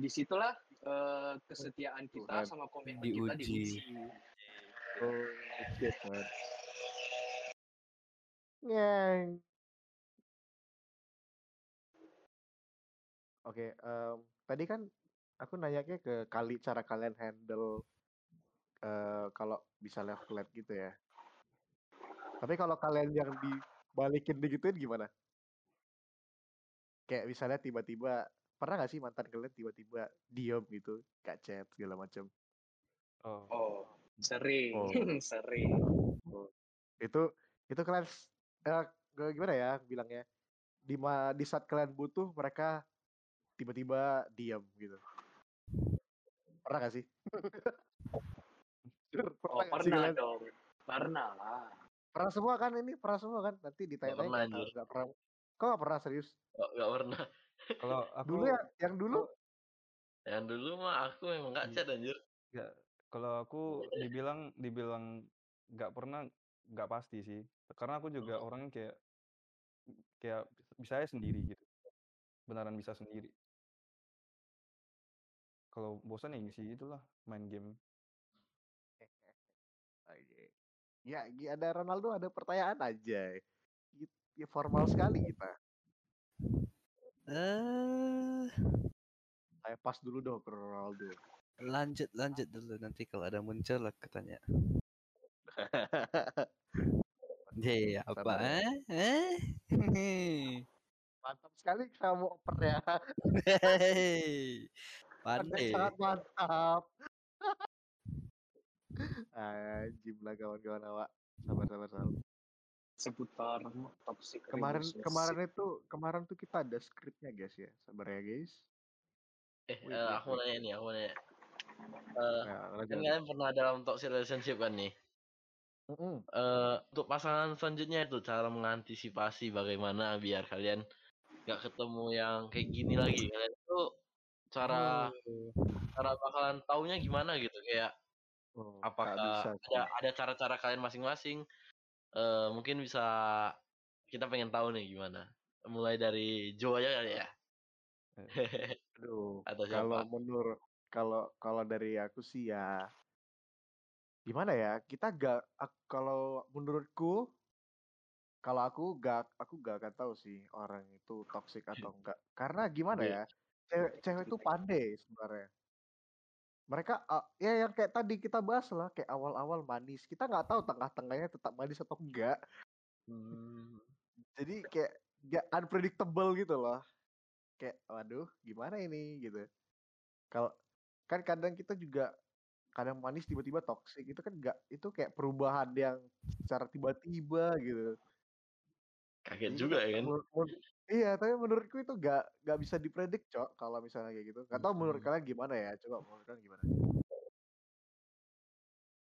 di situlah eh, kesetiaan kita Tuhan. sama komitmen kita Diuji. Oh, man. Nyeng. Oke, em, tadi kan aku nanyanya ke kali cara kalian handle eh kalau bisa left flat gitu ya. Tapi kalau kalian yang dibalikin digituin gimana? Kayak misalnya tiba-tiba pernah gak sih mantan kalian tiba-tiba diem gitu, gak chat segala macam. Oh. Oh, sering, Oh. <laughs> sering. itu itu kalian eh, gimana ya bilangnya di ma di saat kalian butuh mereka tiba-tiba diam gitu pernah gak sih <laughs> Oh, pernah gak sih pernah kalian? dong. Pernah lah. pernah semua kan ini pernah semua kan nanti ditanya-tanya pernah, nggak pernah kok nggak pernah serius Gak, gak pernah. Kalau <laughs> aku dulu ya yang dulu Yang dulu mah aku memang gak Iya. chat anjir. nggak kalau aku <laughs> dibilang dibilang nggak pernah nggak pasti sih karena aku juga orangnya kayak kayak bisa aja sendiri gitu beneran bisa sendiri kalau bosan ya ngisi itulah main game <laughs> Oke. ya gi- ada Ronaldo ada pertanyaan aja ya, formal sekali kita Eh, saya pas dulu dong ke Ronaldo lanjut, lanjut dulu nanti kalau ada muncul aku tanya. <laughs> Iya, apa? Sabar ya. Eh? Eh? <laughs> mantap sekali kamu opernya Hehehe. Anda Pandai. sangat mantap. <laughs> Anjim lah kawan-kawan awak. Sabar sabar sabar. Seputar toxic Kemarin relationship. kemarin itu kemarin tuh kita ada skripnya guys ya. Sabar ya guys. Eh, eh, wait, aku wait. nanya nih, aku nanya. Eh, Ya, kan kalian pernah dalam toxic relationship kan nih? Mm-mm. Eh, untuk pasangan selanjutnya itu cara mengantisipasi bagaimana biar kalian nggak ketemu yang kayak gini lagi. Kalian tuh cara Oh. cara bakalan taunya gimana gitu kayak Oh, apakah bisa ada ada cara-cara kalian masing-masing eh mungkin bisa kita pengen tahu nih gimana mulai dari Joe aja kali ya <laughs> Aduh, atau kalau siapa menurut kalau kalau dari aku sih ya gimana ya? Kita gak ak- kalau menurutku kalau aku gak aku gak akan tahu sih orang itu toxic atau <laughs> enggak. Karena gimana Iya. ya? Cewek cewek itu pandai sebenarnya. Mereka ah, ya yang kayak tadi kita bahas lah kayak awal-awal manis. Kita nggak tahu tengah-tengahnya tetap manis atau enggak. Hmm, Jadi kayak gak unpredictable gitu loh. Kayak waduh, gimana ini gitu. Kalau kan kadang kita juga kadang manis tiba-tiba toxic itu kan enggak itu kayak perubahan yang secara tiba-tiba gitu. kaget Jadi juga ya kan iya, tapi menurutku itu gak gak bisa dipredik, Cok, kalau misalnya kayak gitu. Gak tau menurut Hmm. kalian gimana ya? Coba menurut kalian gimana?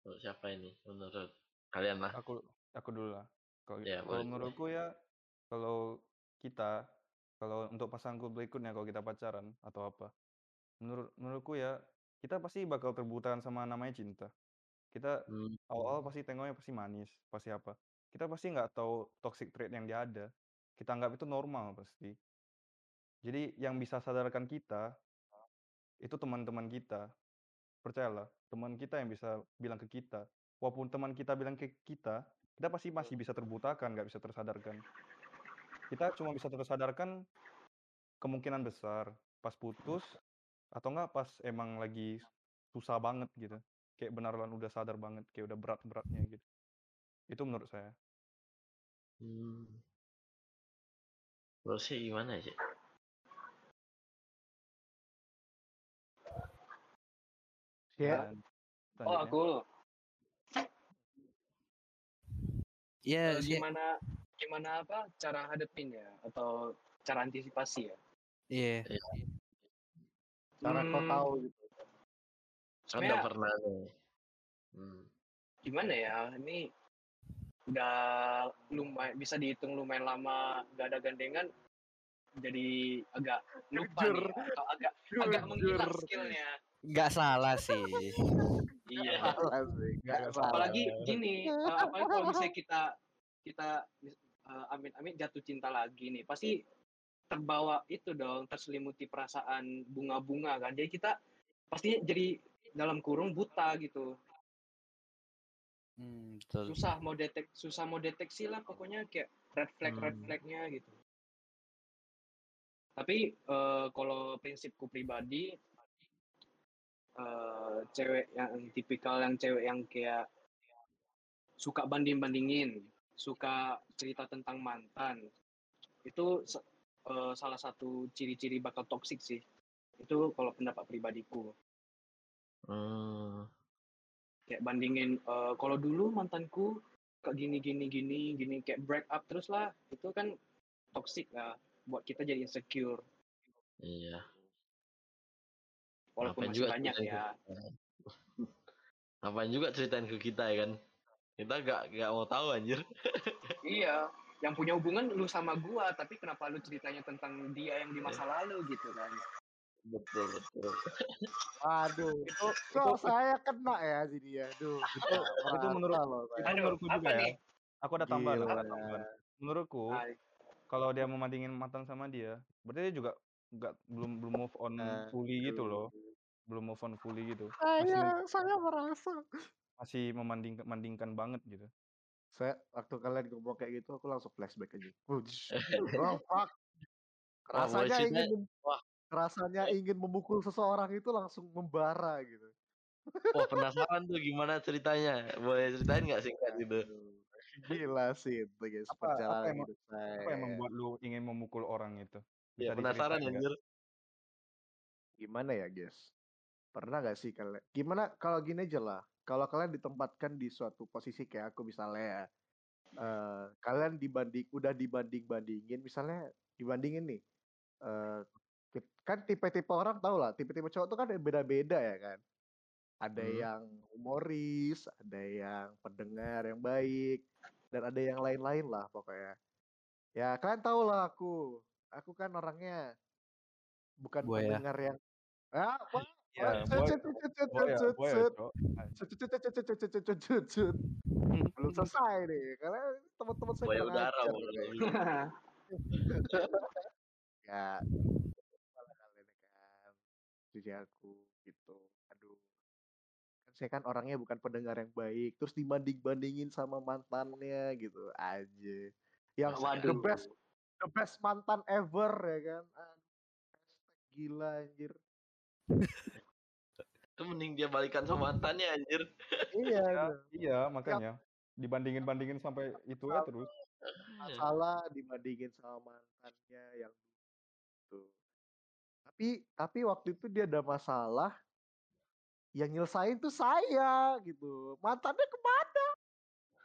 Menurut siapa ini menurut kalian lah Aku aku dulu lah. Kalau Ya, kalau boleh. menurutku ya kalau kita kalau untuk pasanganku berikutnya kalau kita pacaran atau apa. Menurut menurutku ya kita pasti bakal terbutakan sama namanya cinta. Kita Hmm, awal-awal pasti tengoknya pasti manis, pasti apa. Kita pasti nggak tahu toxic trait yang dia ada. Kita anggap itu normal pasti. Jadi yang bisa sadarkan kita itu teman-teman kita. Percayalah, teman kita yang bisa bilang ke kita. Walaupun teman kita bilang ke kita, kita pasti masih bisa terbutakan, nggak bisa tersadarkan. Kita cuma bisa tersadarkan kemungkinan besar pas putus atau enggak pas emang lagi susah banget gitu. Kayak beneran udah sadar banget, kayak udah berat-beratnya gitu. Itu menurut saya. hmm. Sih gimana sih Ya, Dan Oh aku Ya, gimana gimana apa? Cara hadepin ya atau cara antisipasi ya? Iya. cara kau Hmm, tahu gitu. kan udah Sebenarnya- pernah nih. Hmm. gimana ya? Ini udah lumayan bisa dihitung lumayan lama gak ada gandengan jadi agak lupa Jujur. nih atau agak agak menghilang Jujur. skillnya Nggak salah sih. iya Salah sih, nggak Nggak salah. apalagi gini eh, apalagi kalau misalnya kita kita eh, amit-amit jatuh cinta lagi nih pasti terbawa itu dong terselimuti perasaan bunga-bunga kan jadi kita pasti jadi dalam kurung buta gitu Hmm, betul. susah mau detek susah mau deteksi lah pokoknya kayak red flag red Hmm. flagnya gitu tapi eh, kalau prinsipku pribadi eh, cewek yang tipikal yang cewek yang kayak suka banding bandingin suka cerita tentang mantan itu eh, salah satu ciri-ciri bakal toksik sih itu kalau pendapat pribadiku Hmm. Kayak bandingin eh, kalau dulu mantanku kayak gini gini gini gini kayak break up terus lah itu kan toxic lah buat kita jadi insecure. Iya. Walaupun Ngapain masih juga banyak ya. ke <laughs> Ngapain juga ceritain ke kita ya kan? Kita gak gak mau tahu anjir. <laughs> Iya yang punya hubungan lu sama gua tapi kenapa lu ceritanya tentang dia yang di masa lalu gitu kan betul betul Aduh, itu <laughs> kok saya kena ya sini ya. Duh, itu <laughs> itu menurut loh itu. Aduh, menurutku apa juga ya. nih? Aku ada tambahan, aku ada tambahan. Menurutku kalau dia memandingin mantan sama dia, berarti dia juga nggak belum belum move on Aduh. fully gitu loh, belum move on fully gitu. Saya, Masih saya merasa. masih memanding mandingkan banget gitu. Saya waktu kalian ngomong kayak gitu, aku langsung flashback aja. Oh, fuck. Rasanya ingin wah. Rasanya ingin memukul seseorang itu langsung membara gitu. wah penasaran tuh gimana ceritanya boleh ceritain nggak singkat gitu Gila sih itu guys Apa- apa yang- hidup saya. Apa yang membuat lu ingin memukul orang itu? ya Bisa penasaran diceritain nggak? anjir Gimana ya guys? Pernah gak sih kalian? Gimana kalau gini aja lah. Kalau kalian ditempatkan di suatu posisi kayak aku misalnya ya. eh, kalian dibanding udah dibanding bandingin misalnya dibandingin nih. eh, kit- kan tipe-tipe orang tau lah tipe-tipe cowok tuh kan beda-beda ya kan ada hmm. yang humoris ada yang pendengar yang baik dan ada yang lain-lain lah pokoknya ya kalian tau lah aku aku kan orangnya bukan Buaya. pendengar yang ah apa belum selesai nih karena teman-teman saya ya cuci aku gitu aduh kan saya kan orangnya bukan pendengar yang baik terus dibanding bandingin sama mantannya gitu aja yang the Waduh. best the best mantan ever ya kan Aduh, gila anjir Itu mending dia balikan sama mantannya anjir. iya Iya, gitu. iya, makanya dibandingin-bandingin sampai itu ya terus. masalah dibandingin sama mantannya yang dulu. Tapi tapi waktu itu dia ada masalah yang nyelesain tuh saya gitu. Mantannya ke mana?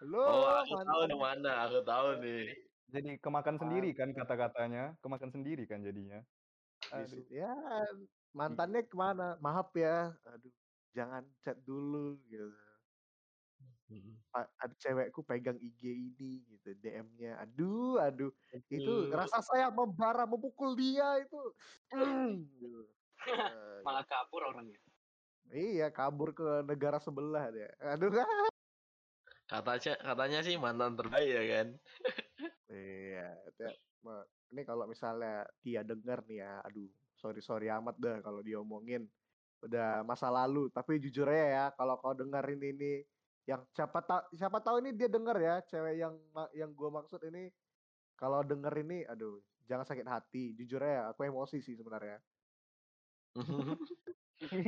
Halo, Oh, aku tahu mantan. di mana, aku tahu nih. Jadi kemakan sendiri kan kata-katanya, kemakan sendiri kan jadinya. Di- Aduh. Ya, mantannya ke mana? Maaf ya. Aduh, jangan chat dulu gitu. Mm. Ada cewekku pegang IG ini gitu, DM-nya. Aduh, aduh. Itu Aduh. rasa saya membara memukul dia itu. gitu. Eh, <laughs> Malah kabur orangnya. Iya, kabur ke negara sebelah dia. Aduh kan. <laughs> Katanya katanya sih mantan terbaik ya kan. Iya, ya, ini kalau misalnya dia denger nih ya, aduh, sorry sorry amat dah kalau diomongin udah masa lalu. Tapi jujur aja ya, kalau kau dengerin ini, yang siapa tahu siapa tahu ini dia denger ya, cewek yang yang gua maksud ini, kalau denger ini, aduh, jangan sakit hati. Jujur aja, aku emosi sih sebenarnya. <laughs>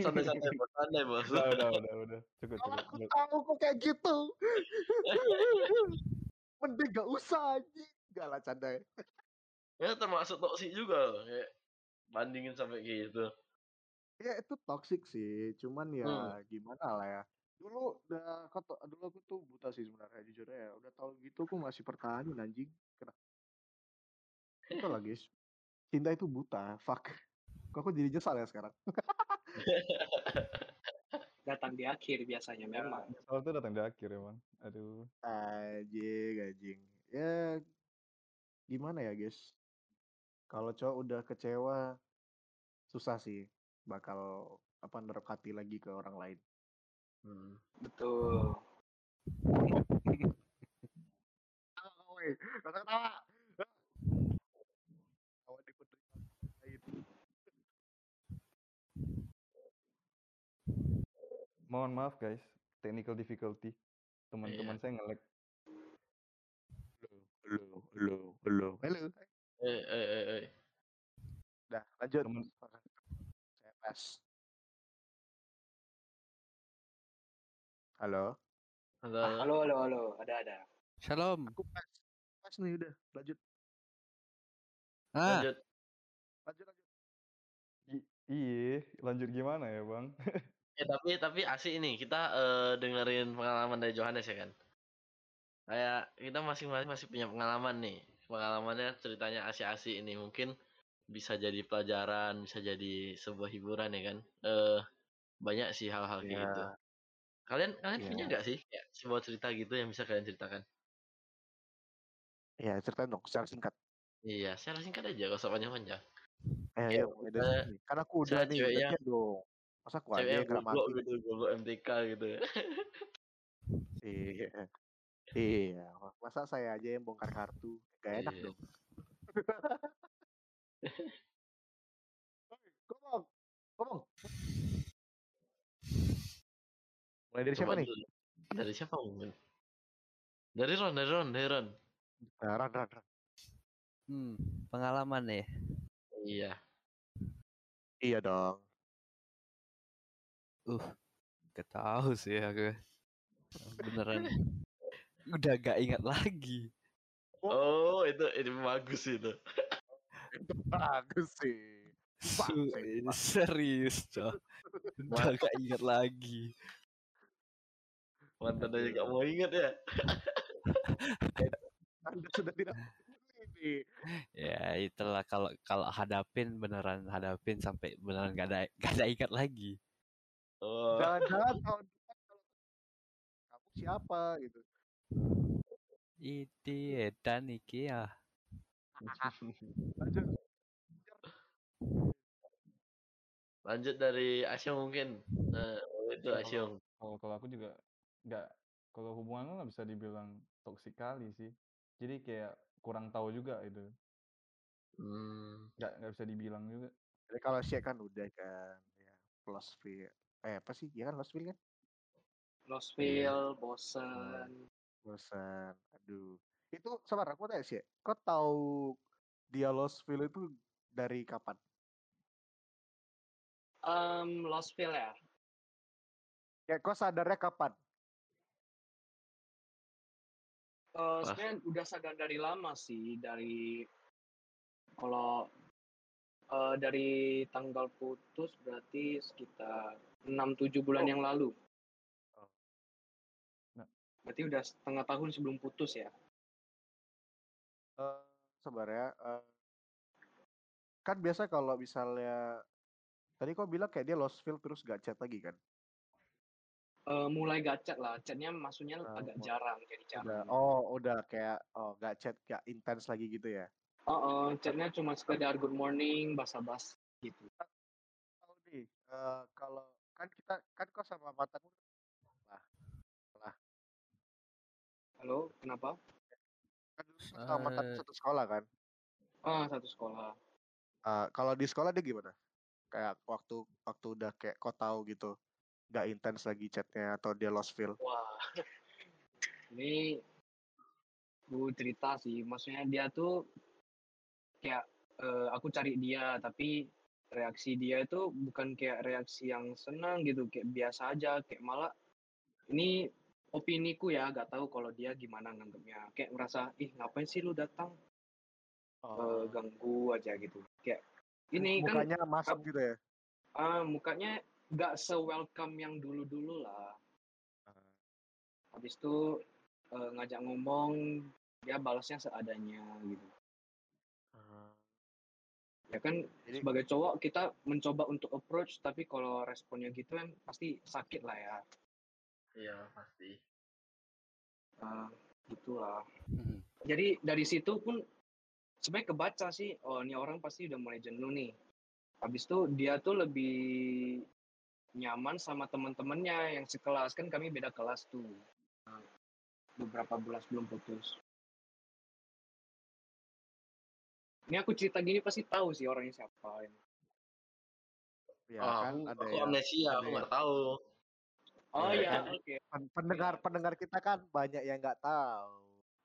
Santai-santai bos, santai bos. Udah, udah, udah, udah. Cukup, cukup. aku tahu kok kayak gitu, <laughs> mending gak usah aja. Gak lah canda ya. Ya termasuk toksik juga loh, kayak bandingin sampai kayak gitu. Ya itu toxic sih, cuman ya Hmm. gimana lah ya. Dulu udah kata dulu aku tuh buta sih sebenarnya jujur ya. Udah tahu gitu aku masih pertahanin anjing. Kenapa? Itu lah guys. Cinta itu buta, fuck. Kok aku jadi nyesal ya sekarang? <laughs> Datang di akhir biasanya memang. Soal itu datang di akhir emang. Aduh. Anjing, anjing. Ya gimana ya guys? Kalau cowok udah kecewa susah sih bakal apa naruh hati lagi ke orang lain. Hmm. Betul. Tawa, woi. Ketawa. Tawa di penderita lain. Mohon maaf guys, technical difficulty. Teman-teman saya nge-lag. Halo, halo, halo, halo. Eh, eh, eh, eh. Udah, lanjut. Temen- Saya. Halo, Halo, Ah, halo. halo, halo. Ada, ada. Shalom. aku tes. Tes nih udah, lanjut. Ah, Lanjut. Lanjut, lanjut. Iya, lanjut gimana ya bang? <laughs> Eh tapi tapi asik ini kita eh, dengerin pengalaman dari Johannes ya kan. Kayak kita masing-masing masih punya pengalaman nih. Pengalamannya ceritanya asik-asik ini mungkin bisa jadi pelajaran, bisa jadi sebuah hiburan ya kan. Eh banyak sih hal-hal kayak Iya. gitu. Kalian kalian punya Iya. nggak sih kayak sebuah cerita gitu yang bisa kalian ceritakan? Ya, ceritain dong secara singkat. Iya, secara singkat aja, gak usah panjang-panjang. Eh, misalnya- sini. Kan aku udah nih, ceweknya- gantian dong. Masa aku aja yang kena mati? gitu, goblok MTK gitu. Iya. Iya, masa saya aja yang bongkar kartu? Gak enak Iya. dong. <laughs> Ngomong, ngomong. Mulai dari siapa Coba nih? dulu. Dari siapa mungkin? Dari Ron, dari Ron, dari Ron. Nah, Ran, Ran, Ran. hmm, pengalaman nih. Iya. Iya dong. Uh, gak tahu sih aku. Beneran. Udah gak ingat lagi. Oh, itu itu bagus itu. <laughs> Bagus sih. Ini serius, Cok. Udah gak ingat lagi. Mantan aja gak mau inget ya. Anda sudah tidak ini. Ya itulah kalau kalau hadapin beneran hadapin sampai beneran gak ada gak ada ingat lagi. Oh, Jangan-jangan tahun depan kalau kamu siapa gitu. Itu edan iki ya. <laughs> Lanjut. lanjut dari Asyong mungkin. Nah, itu Ya, Asyong. kalau kalau aku juga nggak kalau hubungan nggak bisa dibilang toksik kali sih. Jadi kayak kurang tahu juga itu. Hmm. Nggak nggak bisa dibilang juga. Jadi kalau Syek kan udah kan ya Lostville. Eh apa sih? Ya kan Lostville kan? Lost Iya. feel, bosen. Bosan. Aduh. Itu sabar aku tanya sih. Kau tahu dia Lostville itu dari kapan? Um, Lost feel ya. Kayak kau sadarnya kapan? Eh, Pas. sebenarnya udah sadar dari lama sih dari kalau eh, dari tanggal putus berarti sekitar 6-7 bulan Oh. yang lalu. Oh. Nah. Berarti udah setengah tahun sebelum putus ya. Eh sabar ya. eh, kan biasa kalau misalnya tadi kau bilang kayak dia Lostville terus gak chat lagi kan? Eh, mulai gacet lah, chatnya maksudnya Ah, agak jarang, jadi Udah, jarang. oh udah kayak oh gak chat gak intens lagi gitu ya? Oh, oh, chatnya cuma sekedar good morning, basa-basi gitu. Tahu nih, eh, kalau kan kita kan kau sama mantanmu lah, lah Halo, kenapa? kan dulu kau sama mantanmu Eh. satu sekolah kan? Ah, satu sekolah. Eh, kalau di sekolah dia gimana? Kayak waktu waktu udah kayak kau tahu gitu, gak intens lagi chatnya atau dia lost feel? Wah, ini gue cerita sih, maksudnya dia tuh kayak eh, aku cari dia, tapi reaksi dia itu bukan kayak reaksi yang senang gitu, kayak biasa aja, kayak malah ini opiniku ya, gak tahu kalau dia gimana nganggapnya, kayak merasa ih ngapain sih lu datang? Eh, Oh, ganggu aja gitu, kayak ini kan mukanya masuk gitu ya? ah, mukanya gak se-welcome yang dulu-dulu lah. Ah, habis itu eh, ngajak ngomong dia balasnya seadanya gitu ah. ya kan Jadi sebagai cowok kita mencoba untuk approach tapi kalau responnya gitu kan pasti sakit lah ya Iya, pasti. Nah, gitulah Mhm. jadi dari situ pun sebenarnya kebaca sih oh ini orang pasti udah mulai jenuh nih habis itu dia tuh lebih nyaman sama teman-temannya yang sekelas kan kami beda kelas tuh Nah, beberapa bulan sebelum putus ini aku cerita gini pasti tahu sih orangnya siapa ini. ya oh, kan aku, ada aku yang amnesia, ada aku yang- nggak tahu. oh Iya, iya kan? oke pen- pendengar pendengar kita kan banyak yang nggak tahu.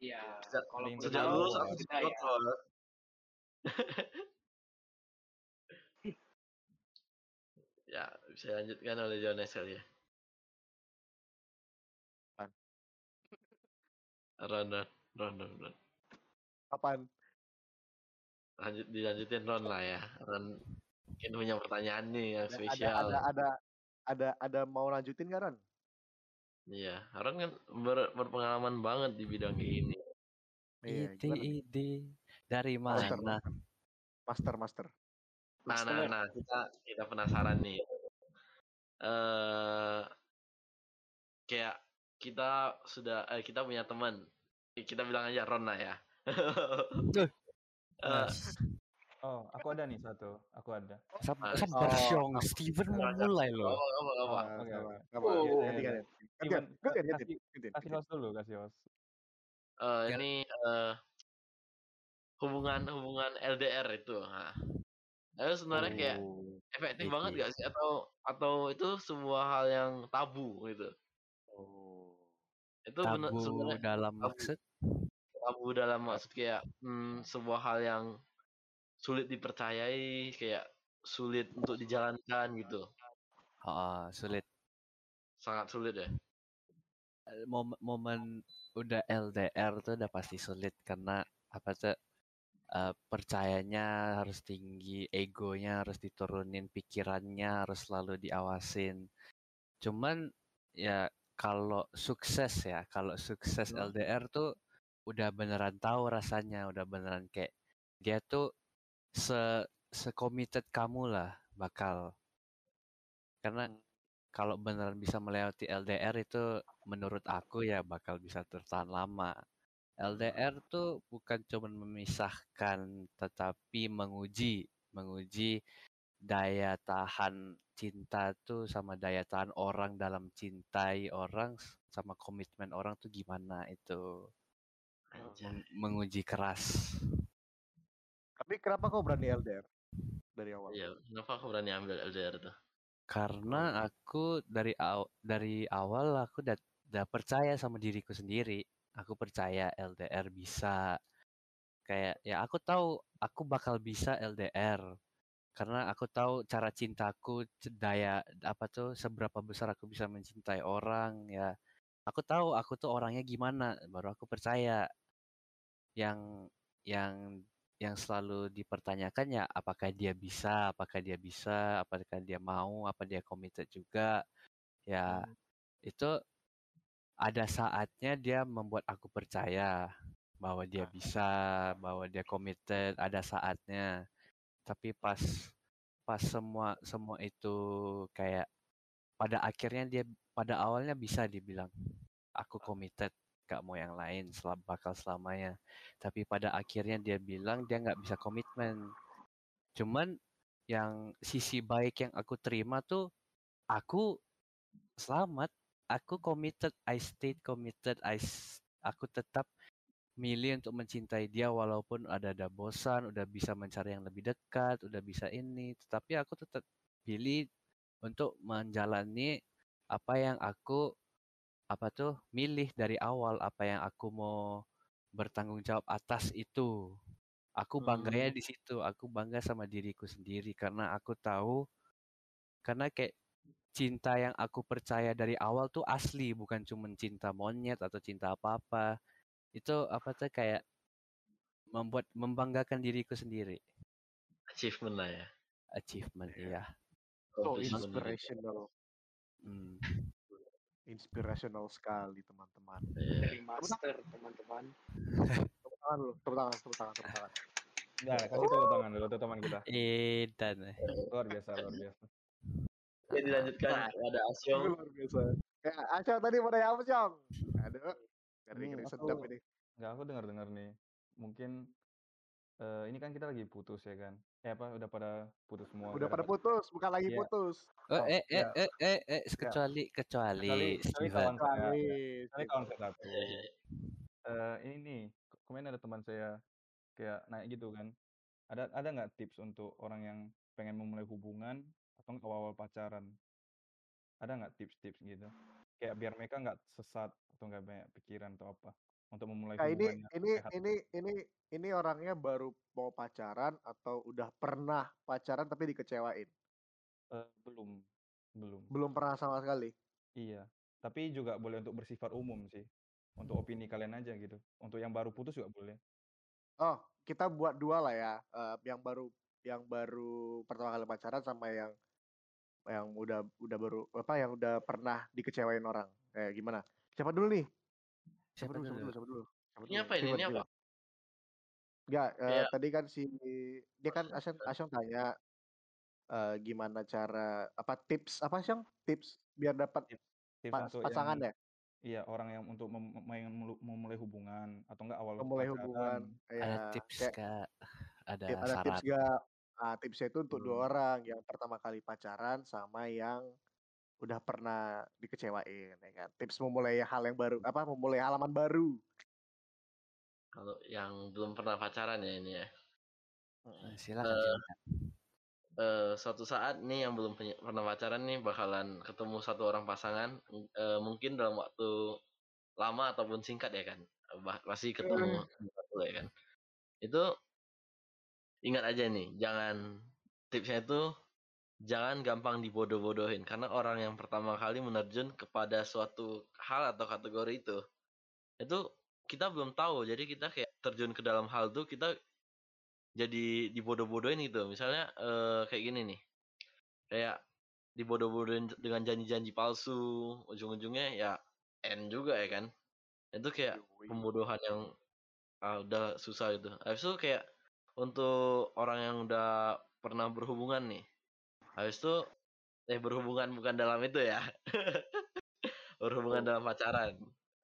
iya Sejak- kalau dulu Tahu, aku kita suka ya <laughs> troll. ya, bisa lanjutkan oleh Jones kali ya. Ron, Ron, Ron, Ron, Ron. Apaan? Lanjut, dilanjutin Ron lah ya. Ron mungkin punya pertanyaan nih yang Ada ada spesial. ada ada ada ada mau lanjutin nggak Ron? Iya, Ron kan ber- berpengalaman banget di bidang ini. Iya, Ide ide dari Master, mana? master, master. Nah, nah, Master. nah, kita kita penasaran nih. Eh, kayak kita sudah, eh, kita punya teman. Kita bilang aja Ron lah ya. Duh. <laughs> Eh, Mas, Oh, aku ada nih satu. Aku ada. sab- Mas. sabar Oh, Syong, Steven mau Sabar, mulai loh. apa, gak apa, apa. Ah, Oke. Nggak apa, Oh. Steven, Gantian, gantian, kasih host dulu, kasih host. Eh, Ya. ini eh, hubungan hubungan LDR itu. Nah. Itu sebenarnya kayak Oh, efektif Ide. banget gak sih atau atau itu sebuah hal yang tabu gitu? oh. Itu bener Tabu sebenarnya dalam tabu. maksud tabu dalam maksud kayak hmm, sebuah hal yang sulit dipercayai kayak sulit untuk dijalankan gitu ah, sulit. sangat sulit ya Eh, Momen, momen udah LDR tuh udah pasti sulit karena apa tuh percayanya harus tinggi, egonya harus diturunin, pikirannya harus selalu diawasin. Cuman ya kalau sukses ya, kalau sukses Hmm. LDR tuh udah beneran tahu rasanya, udah beneran kayak dia tuh se se-committed kamu lah bakal. Karena kalau beneran bisa melewati LDR itu menurut aku ya bakal bisa tertahan lama. LDR tuh bukan cuma memisahkan tetapi menguji, menguji daya tahan cinta tuh sama daya tahan orang dalam cintai orang sama komitmen orang tuh gimana itu Anjay. Meng- menguji keras. Tapi kenapa kau berani LDR dari awal? Iya, kenapa aku berani ambil LDR tuh? Karena aku dari aw- dari awal aku udah percaya sama diriku sendiri. Aku percaya LDR bisa. Kayak ya aku tahu aku bakal bisa LDR. Karena aku tahu cara cintaku, daya apa tuh seberapa besar aku bisa mencintai orang ya. Aku tahu aku tuh orangnya gimana, baru aku percaya. Yang yang yang selalu dipertanyakan ya apakah dia bisa, apakah dia bisa, apakah dia mau, apa dia committed juga. Ya, Hmm. itu ada saatnya dia membuat aku percaya bahwa dia Ah. bisa, bahwa dia committed, ada saatnya. Tapi pas pas semua semua itu kayak pada akhirnya dia pada awalnya bisa dibilang aku committed gak mau yang lain selam, bakal selamanya tapi pada akhirnya dia bilang dia nggak bisa komitmen cuman yang sisi baik yang aku terima tuh aku selamat aku committed I stayed committed I aku tetap milih untuk mencintai dia walaupun ada ada bosan udah bisa mencari yang lebih dekat udah bisa ini tetapi aku tetap pilih untuk menjalani apa yang aku apa tuh milih dari awal apa yang aku mau bertanggung jawab atas itu aku bangganya Hmm. di situ aku bangga sama diriku sendiri karena aku tahu karena kayak cinta yang aku percaya dari awal tuh asli bukan cuma cinta monyet atau cinta apa-apa itu apa tuh kayak membuat membanggakan diriku sendiri Achievement lah ya. achievement iya So inspirational, Hmm. inspirational sekali teman-teman. Iya. dari master teman-teman Tepuk tangan dulu, tepuk tangan, tepuk tangan, tepuk tangan. Nah, kasih tepuk tangan dulu tuh teman kita. Edan eh. Luar biasa, luar biasa. Oke, dilanjutkan ada Asyong. Ya, Acong tadi mau nanya apa, Cong? Aduh, ngeri ngeri Ini sedap ini. Nggak, aku dengar-dengar nih. Mungkin eh, ini kan kita lagi putus ya kan? Eh apa, udah pada putus semua. Udah pada putus, bukan lagi Iya. putus. Oh, Oh, eh, eh, ya. eh, eh, eh, kecuali, kecuali, Kecuali- kecuali Steven. kawan saya. Kali. Kecuali kawan saya satu. Iya, iya. Eh, ini nih, ke- kemarin ada teman saya kayak naik gitu kan. Ada ada nggak tips untuk orang yang pengen memulai hubungan atau awal-awal pacaran? Ada nggak tips-tips gitu? Kayak biar mereka nggak sesat atau nggak banyak pikiran atau apa untuk memulai Nah, ini hubungan yang ini sehat. ini ini ini orangnya baru mau pacaran atau udah pernah pacaran tapi dikecewain? Eh, belum, belum. Belum pernah sama sekali. Iya, tapi juga boleh untuk bersifat umum sih. Untuk opini kalian aja gitu. Untuk yang baru putus juga boleh. Oh, kita buat dua lah ya. eh, yang baru yang baru pertama kali pacaran sama yang yang udah udah baru apa yang udah pernah dikecewain orang. Eh gimana? Siapa dulu nih? Siapa dulu? Siapa dulu? dulu? Siapa dulu? Siapa Ini dulu? apa ini? Ini apa? Enggak, Kayak- tadi kan si dia kan Asyong, Asyong, tanya eh, gimana cara apa tips apa Asyong? Tips biar dapat Tips pa- untuk pasangan yang ya? iya orang yang untuk mem- memulai hubungan atau enggak awal Memulai pacaran. hubungan. Ada Ya, tips kayak kak? Ada ada tips saran? gak? Ah, tipsnya itu untuk dua Hmm. orang, yang pertama kali pacaran sama yang udah pernah dikecewain, ya kan? Tips memulai hal yang baru, apa? Memulai halaman baru. Kalau yang belum pernah pacaran ya ini ya. Nah, Silakan, Eh, silakan. eh, suatu saat nih yang belum punya- pernah pacaran nih bakalan ketemu satu orang pasangan eh, mungkin dalam waktu lama ataupun singkat ya kan Bah- pasti ketemu satu ya kan itu ingat aja nih jangan tipsnya itu jangan gampang dibodoh-bodohin. Karena orang yang pertama kali menerjun kepada suatu hal atau kategori itu itu kita belum tahu. Jadi kita kayak terjun ke dalam hal itu kita jadi dibodoh-bodohin gitu. Misalnya eh, kayak gini nih. Kayak dibodoh-bodohin dengan janji-janji palsu ujung-ujungnya ya end juga ya kan. Itu kayak pembodohan yang ah, udah susah gitu. Habis itu kayak untuk orang yang udah pernah berhubungan nih habis itu eh berhubungan bukan dalam itu ya <laughs> berhubungan Oh. dalam pacaran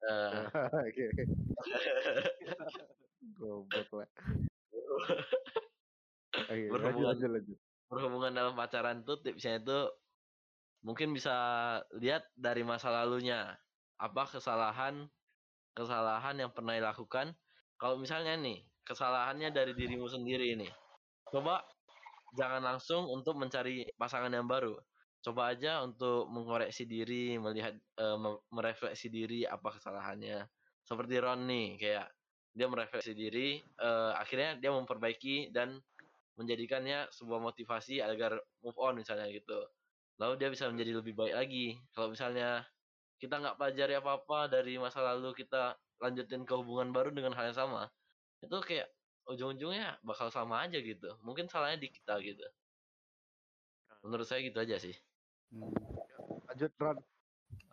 Eh, <laughs> Oke. <laughs> Goblok lah. Berhubungan. lanjut, lanjut. berhubungan dalam pacaran tuh tipsnya itu mungkin bisa lihat dari masa lalunya apa kesalahan kesalahan yang pernah dilakukan kalau misalnya nih kesalahannya dari dirimu sendiri ini. Coba jangan langsung untuk mencari pasangan yang baru. Coba aja untuk mengoreksi diri melihat me- merefleksi diri apa kesalahannya. Seperti Ron kayak dia merefleksi diri eh, akhirnya dia memperbaiki dan menjadikannya sebuah motivasi agar move on misalnya gitu. Lalu dia bisa menjadi lebih baik lagi. Kalau misalnya kita nggak pelajari apa-apa dari masa lalu kita lanjutin ke hubungan baru dengan hal yang sama itu kayak ujung-ujungnya bakal sama aja gitu mungkin salahnya di kita gitu menurut saya gitu aja sih Hmm, Lanjut Ron.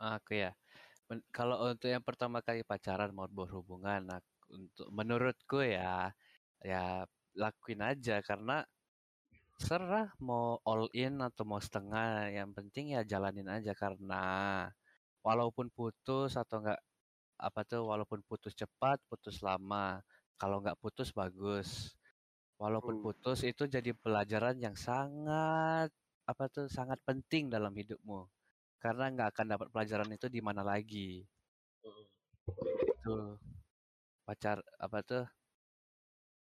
aku ya. Men- kalau untuk yang pertama kali pacaran mau berhubungan, nah, untuk menurutku ya, ya lakuin aja karena serah mau all in atau mau setengah, yang penting ya jalanin aja karena walaupun putus atau enggak apa tuh, walaupun putus cepat, putus lama, kalau nggak putus bagus. Walaupun Hmm. putus itu jadi pelajaran yang sangat apa tuh sangat penting dalam hidupmu. Karena nggak akan dapat pelajaran itu di mana lagi. Itu pacar apa tuh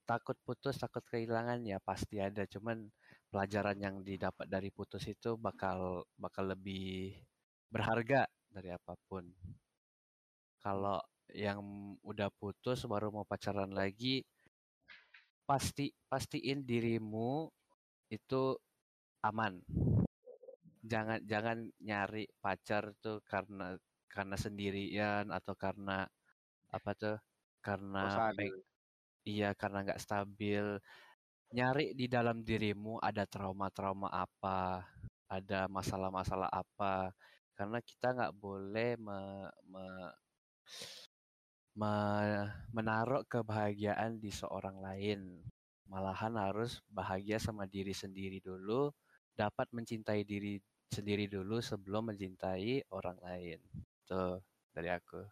takut putus takut kehilangan ya pasti ada. Cuman pelajaran yang didapat dari putus itu bakal bakal lebih berharga dari apa pun. Kalau yang udah putus baru mau pacaran lagi pasti pastiin dirimu itu aman. Jangan jangan nyari pacar tuh karena karena sendirian atau karena apa tuh karena Bosan. peng- iya karena nggak stabil. Nyari di dalam dirimu ada trauma-trauma apa ada masalah-masalah apa. Karena kita nggak boleh me- me- menaruh kebahagiaan di seorang lain malahan harus bahagia sama diri sendiri dulu dapat mencintai diri sendiri dulu sebelum mencintai orang lain. Tuh, dari aku.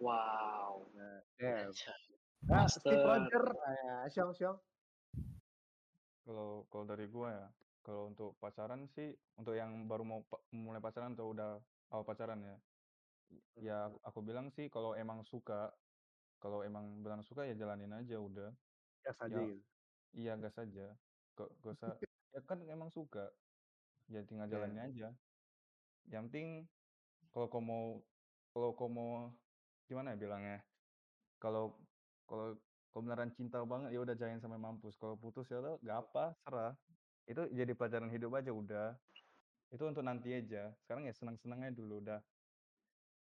Wow. Nah, Steve Master. Roger. Nah, Syong, Syong. Kalau kalau dari gua ya, kalau untuk pacaran sih, untuk yang baru mau pa- mulai pacaran atau udah awal pacaran ya, ya aku, aku bilang sih kalau emang suka, kalau emang benar suka ya jalanin aja udah. Gas aja Ya, gitu. iya gas aja. Gak, gak usah, ya kan emang suka, ya tinggal Iya. jalanin aja. Yang penting kalau kau mau, kalau kau mau gimana ya bilangnya? Kalau kalau kalau beneran cinta banget ya udah jalanin sampai mampus. Kalau putus ya udah gak apa, serah. Itu jadi pelajaran hidup aja udah. Itu untuk nanti aja. Sekarang ya senang-senang aja dulu udah.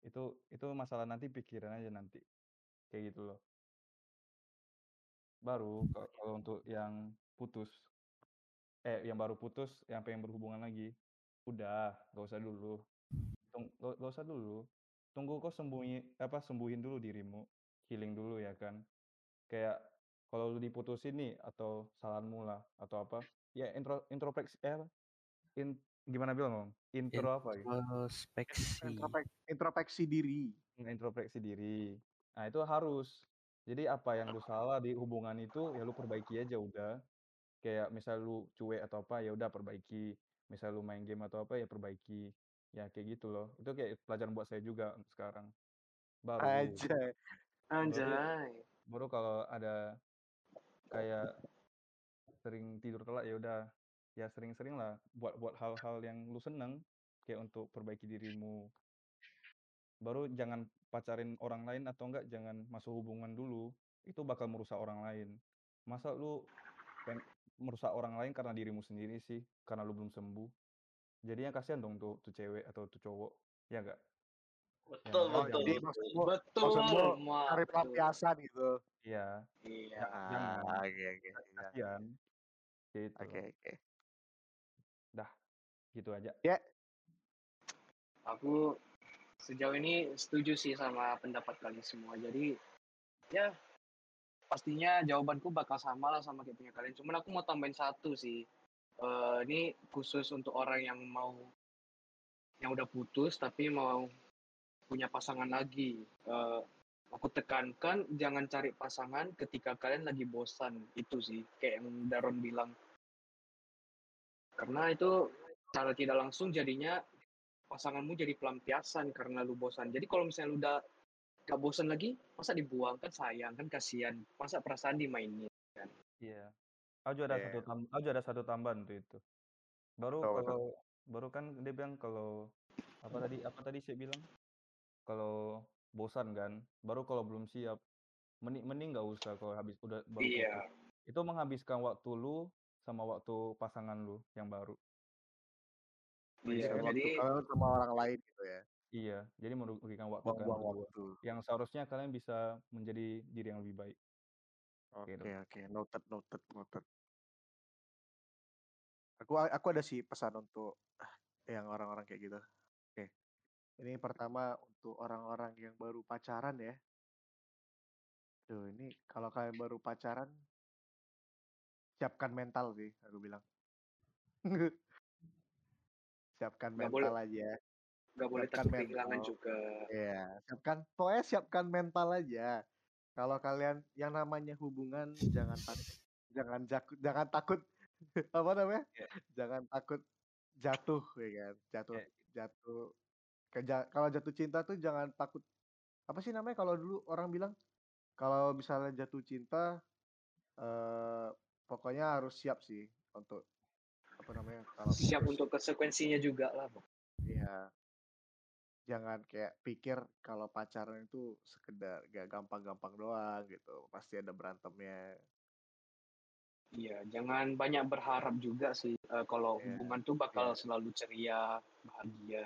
Itu itu masalah nanti pikiran aja nanti. Kayak gitu loh. Baru kalau kalau untuk yang putus eh yang baru putus yang pengen berhubungan lagi udah gak usah dulu Tung, gak, usah dulu tunggu kau sembunyi apa sembuhin dulu dirimu healing dulu ya kan kayak kalau lu diputusin nih atau salahmu lah atau apa ya intro introspeksi eh apa? in, gimana bilang ngomong? Intro apa gitu? Introspeksi. Intropek- introspeksi diri. introspeksi diri. Nah itu harus. Jadi apa yang lu salah di hubungan itu ya lu perbaiki aja udah. Kayak misal lu cuek atau apa ya udah perbaiki. Misal lu main game atau apa ya perbaiki. Ya kayak gitu loh. Itu kayak pelajaran buat saya juga sekarang. Baru Aja. Anjay. baru kalau ada kayak sering tidur telat ya udah ya sering-sering lah buat buat hal-hal yang lu seneng kayak untuk perbaiki dirimu baru jangan pacarin orang lain atau enggak jangan masuk hubungan dulu itu bakal merusak orang lain masa lu peng- merusak orang lain karena dirimu sendiri sih karena lu belum sembuh jadinya kasihan dong tuh tuh cewek atau tuh cowok ya enggak betul Oh, betul jadi maksudmu Betul. maksudmu cari pelampiasan gitu. iya Iya. jangan Ah, oke oke. kasihan gitu Oke oke. Gitu aja Aku sejauh ini setuju sih sama pendapat kalian semua. Jadi ya pastinya jawabanku bakal sama lah sama kayak punya kalian. Cuman aku mau tambahin satu sih. Eh, ini khusus untuk orang yang mau yang udah putus tapi mau punya pasangan lagi. Eh, aku tekankan jangan cari pasangan ketika kalian lagi bosan. Itu sih kayak yang Daron bilang. Karena itu secara tidak langsung jadinya pasanganmu jadi pelampiasan karena lu bosan. Jadi kalau misalnya lu udah gak bosan lagi, masa dibuang kan sayang kan kasihan. Masa perasaan dimainin kan. Iya. Aku juga ada Iya. satu tam aku juga ada satu tambahan untuk itu. Baru Betul, betul. kalau baru kan dia bilang kalau apa tadi apa tadi saya bilang? Kalau bosan kan, baru kalau belum siap. Mending mending nggak usah kalau habis udah baru Iya. putus. Itu menghabiskan waktu lu sama waktu pasangan lu yang baru. Iya, waktu jadi kalian sama orang lain gitu ya. Iya, jadi merugikan waktu kalian Buang-buang berdua. waktu. Yang seharusnya kalian bisa menjadi diri yang lebih baik. Oke, Gitu. oke. Noted, noted, noted. Aku aku ada sih pesan untuk yang orang-orang kayak gitu. Oke. Ini pertama untuk orang-orang yang baru pacaran ya. Tuh, ini kalau kalian baru pacaran siapkan mental sih, aku bilang. <laughs> siapkan boleh- mental aja. nggak boleh takut kehilangan juga. Iya, siapkan pokoknya siapkan mental aja. Kalau kalian yang namanya hubungan jangan takut <laughs> jangan jakut jangan takut <laughs> apa namanya? Iya. Jangan takut jatuh ya kan. Jatuh Kayak jatuh kalau jatuh cinta tuh jangan takut apa sih namanya kalau dulu orang bilang kalau misalnya jatuh cinta eh pokoknya harus siap sih untuk apa namanya kalau Siap putus. untuk konsekuensinya juga lah. Bang. Iya. Jangan kayak pikir kalau pacaran itu sekedar gak gampang-gampang doang gitu. Pasti ada berantemnya. Iya, jangan banyak berharap juga sih eh, kalau Iya, hubungan tuh bakal iya. selalu ceria, bahagia.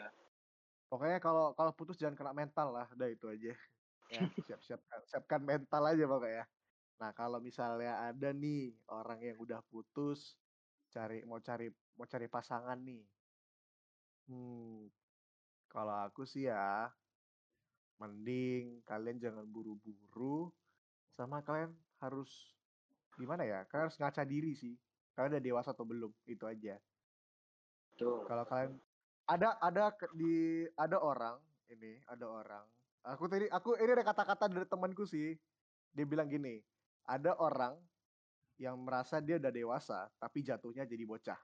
Pokoknya kalau kalau putus jangan kena mental lah, udah itu aja. Ya, siap-siapkan siapkan mental aja pokoknya. Nah, kalau misalnya ada nih orang yang udah putus cari mau cari mau cari pasangan nih. Hmm, kalau aku sih ya mending kalian jangan buru-buru sama kalian harus gimana ya? Kalian harus ngaca diri sih. Kalian udah dewasa atau belum? Itu aja. Tuh. Kalau kalian ada ada ke- di ada orang ini, ada orang. Aku tadi aku ini ada kata-kata dari temanku sih. Dia bilang gini, ada orang yang merasa dia udah dewasa tapi jatuhnya jadi bocah.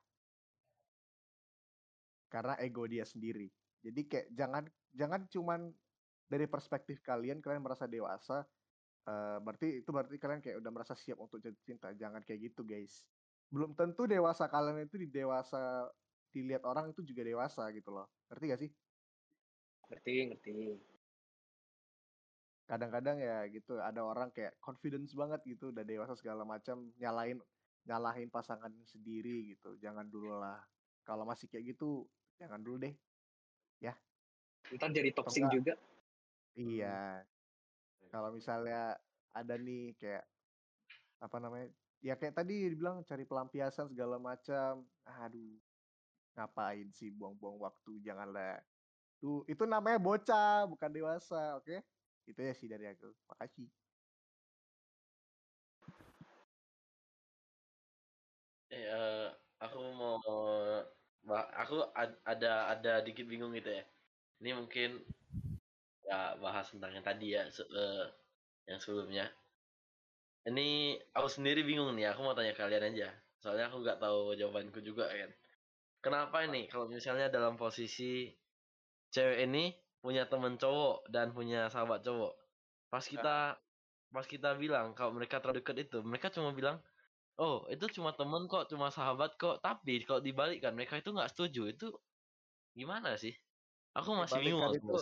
Karena ego dia sendiri. Jadi kayak jangan jangan cuman dari perspektif kalian kalian merasa dewasa eh, berarti itu berarti kalian kayak udah merasa siap untuk jatuh cinta. Jangan kayak gitu, guys. Belum tentu dewasa kalian itu di dewasa dilihat orang itu juga dewasa gitu loh. Ngerti gak sih? Ngerti, ngerti. Kadang-kadang ya gitu ada orang kayak confidence banget gitu udah dewasa segala macam nyalain nyalahin pasangan sendiri gitu. Jangan dulu lah. Kalau masih kayak gitu jangan dulu deh. Ntar jadi toxic juga. iya. Kalau misalnya ada nih kayak apa namanya? Ya kayak tadi dibilang cari pelampiasan segala macam. Aduh. Ngapain sih buang-buang waktu? Janganlah. Tuh, itu namanya bocah, bukan dewasa, oke? Itu ya sih dari aku. Makasih. Eh, aku mau aku ad- ada ada dikit bingung gitu ya. Ini mungkin ya bahas tentang yang tadi ya se- eh, yang sebelumnya. Ini aku sendiri bingung nih. Aku mau tanya kalian aja. Soalnya aku nggak tahu jawabanku juga kan. Kenapa ini kalau misalnya dalam posisi cewek ini punya temen cowok dan punya sahabat cowok. Pas kita pas kita bilang kalau mereka terlalu dekat itu, mereka cuma bilang, "Oh, itu cuma temen kok, cuma sahabat kok." Tapi kalau dibalikkan mereka itu nggak setuju. Itu gimana sih? Aku masih bingung itu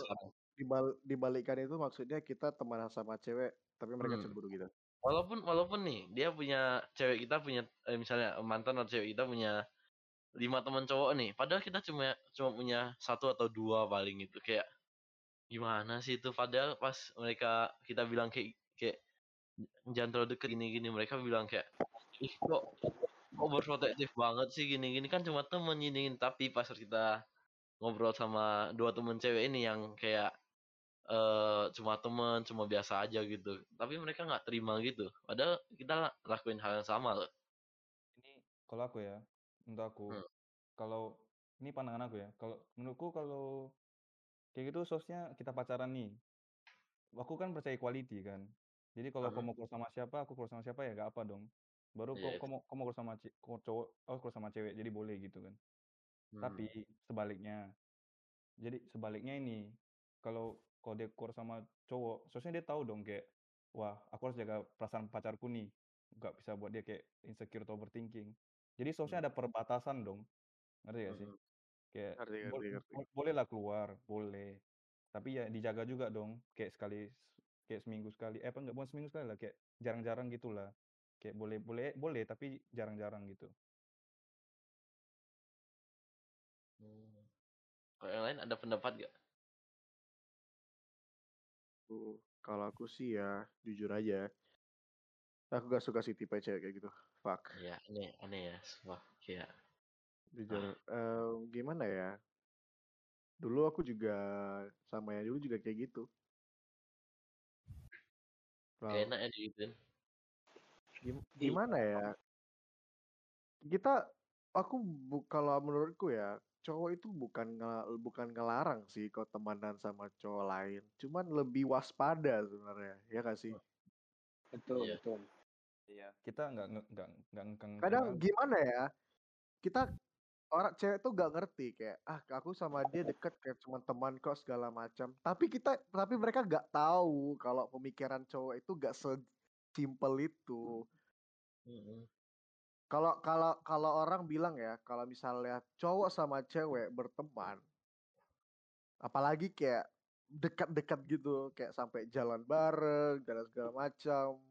dibal dibalikkan itu maksudnya kita teman sama cewek tapi mereka Hmm. cemburu gitu. Walaupun walaupun nih dia punya cewek kita punya eh, misalnya mantan atau cewek kita punya lima teman cowok nih. Padahal kita cuma cuma punya satu atau dua paling itu kayak gimana sih itu? Padahal pas mereka kita bilang kayak kayak jangan terlalu deket gini gini mereka bilang kayak ih kok kok berprotektif banget sih gini gini kan cuma temen gini gini tapi pas kita ngobrol sama dua temen cewek ini yang kayak eh cuma temen cuma biasa aja gitu. Tapi mereka nggak terima gitu. Padahal kita la- lakuin hal yang sama loh. Ini kalau aku ya, untuk aku, Hmm. kalau ini pandangan aku ya, kalau menurutku kalau kayak gitu sosnya kita pacaran nih, aku kan percaya equality kan. Jadi kalau kau Hmm. mau keluar sama siapa, aku keluar sama siapa ya gak apa dong. Baru Iya, kok itu. kok mau keluar sama ce cowok oh keluar sama cewek jadi boleh gitu kan. Tapi Hmm. sebaliknya. Jadi sebaliknya ini, kalau kalau dia keluar sama cowok, seharusnya dia tahu dong kayak, wah aku harus jaga perasaan pacarku nih. Nggak bisa buat dia kayak insecure atau overthinking. Jadi seharusnya Hmm. ada perbatasan dong. Ngerti gak sih? Mhm. Kayak Ngerti bol ngerti ngerti. bo bolehlah keluar, boleh. Tapi ya dijaga juga dong. Kayak sekali kayak seminggu sekali eh apa enggak bukan seminggu sekali lah, kayak jarang-jarang gitulah. Kayak boleh boleh boleh tapi jarang-jarang gitu. Hmm. Kalau yang lain ada pendapat nggak? Tuh, kalau aku sih ya jujur aja. Aku gak suka sih tipe cewek kayak gitu. Fuck. Iya, aneh aneh ya, sumpah. Kayak Jujur, ah, eee, gimana ya? Dulu aku juga sama yang dulu juga kayak gitu. nggak Wow. enak ya digituin. Gim Iya. gimana ya? Kita aku bu kalau menurutku ya, cowok itu bukan nge bukan ngelarang sih kau temenan sama cowok lain, cuman lebih waspada sebenarnya, ya nggak sih? Betul, Iya. betul. Iya. Kita nggak nge nggak nggak Kadang gimana ya, kita orang cewek tuh nggak ngerti kayak, "Ah, aku sama dia deket kayak cuman teman kok," segala macam. Tapi kita tapi mereka nggak tahu kalau pemikiran cowok itu nggak sesimpel itu. Mhm. Kalau kalau kalau orang bilang ya, kalau misalnya cowok sama cewek berteman apalagi kayak dekat-dekat gitu, kayak sampai jalan bareng, jalan segala macam.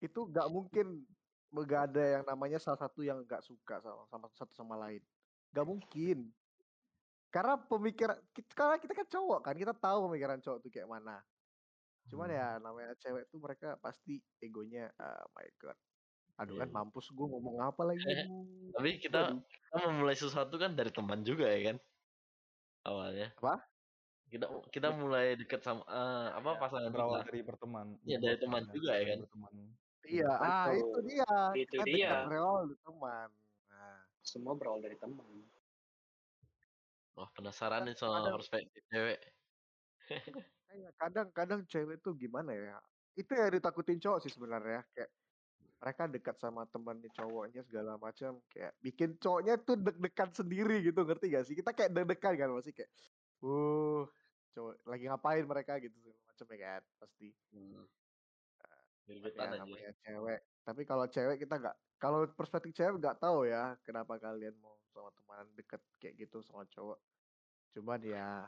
Itu nggak mungkin nggak ada yang namanya salah satu yang nggak suka sama sama satu sama lain. Nggak mungkin. Karena pemikiran kit karena kita kan cowok kan, kita tahu pemikiran cowok tuh kayak mana. Cuman Hmm. ya namanya cewek tuh mereka pasti egonya, oh my god. Aduh Iya kan iya. mampus gue ngomong apa lagi. <laughs> Tapi kita Aduh. kita memulai sesuatu kan dari teman juga ya kan? Awalnya. Apa? Kita kita Bet mulai deket sama eee, apa, Iya, pasangan berawal kita. dari berteman, Iya, ber dari teman iya, juga ya kan? berteman. Iya, Iya. ah itu Betul. dia. Itu Kita dia. berawal dari teman. Nah. Semua berawal dari teman. Wah, penasaran nih sama kadang perspektif cewek. Makanya <laughs> kadang-kadang cewek tuh gimana ya, itu yang ditakutin cowok sih sebenarnya, kayak mereka dekat sama temannya cowoknya segala macam, kayak bikin cowoknya tuh deg-degan sendiri gitu, ngerti gak sih? Kita kayak deg-degan kan pasti kayak, "Uh, cowok lagi ngapain mereka?" Gitu segala macam ya kan, pasti. Hmm. Ya namanya cewek. Tapi kalau cewek kita nggak kalau perspektif cewek nggak tahu ya, kenapa kalian mau sama teman deket kayak gitu sama cowok. Cuman ya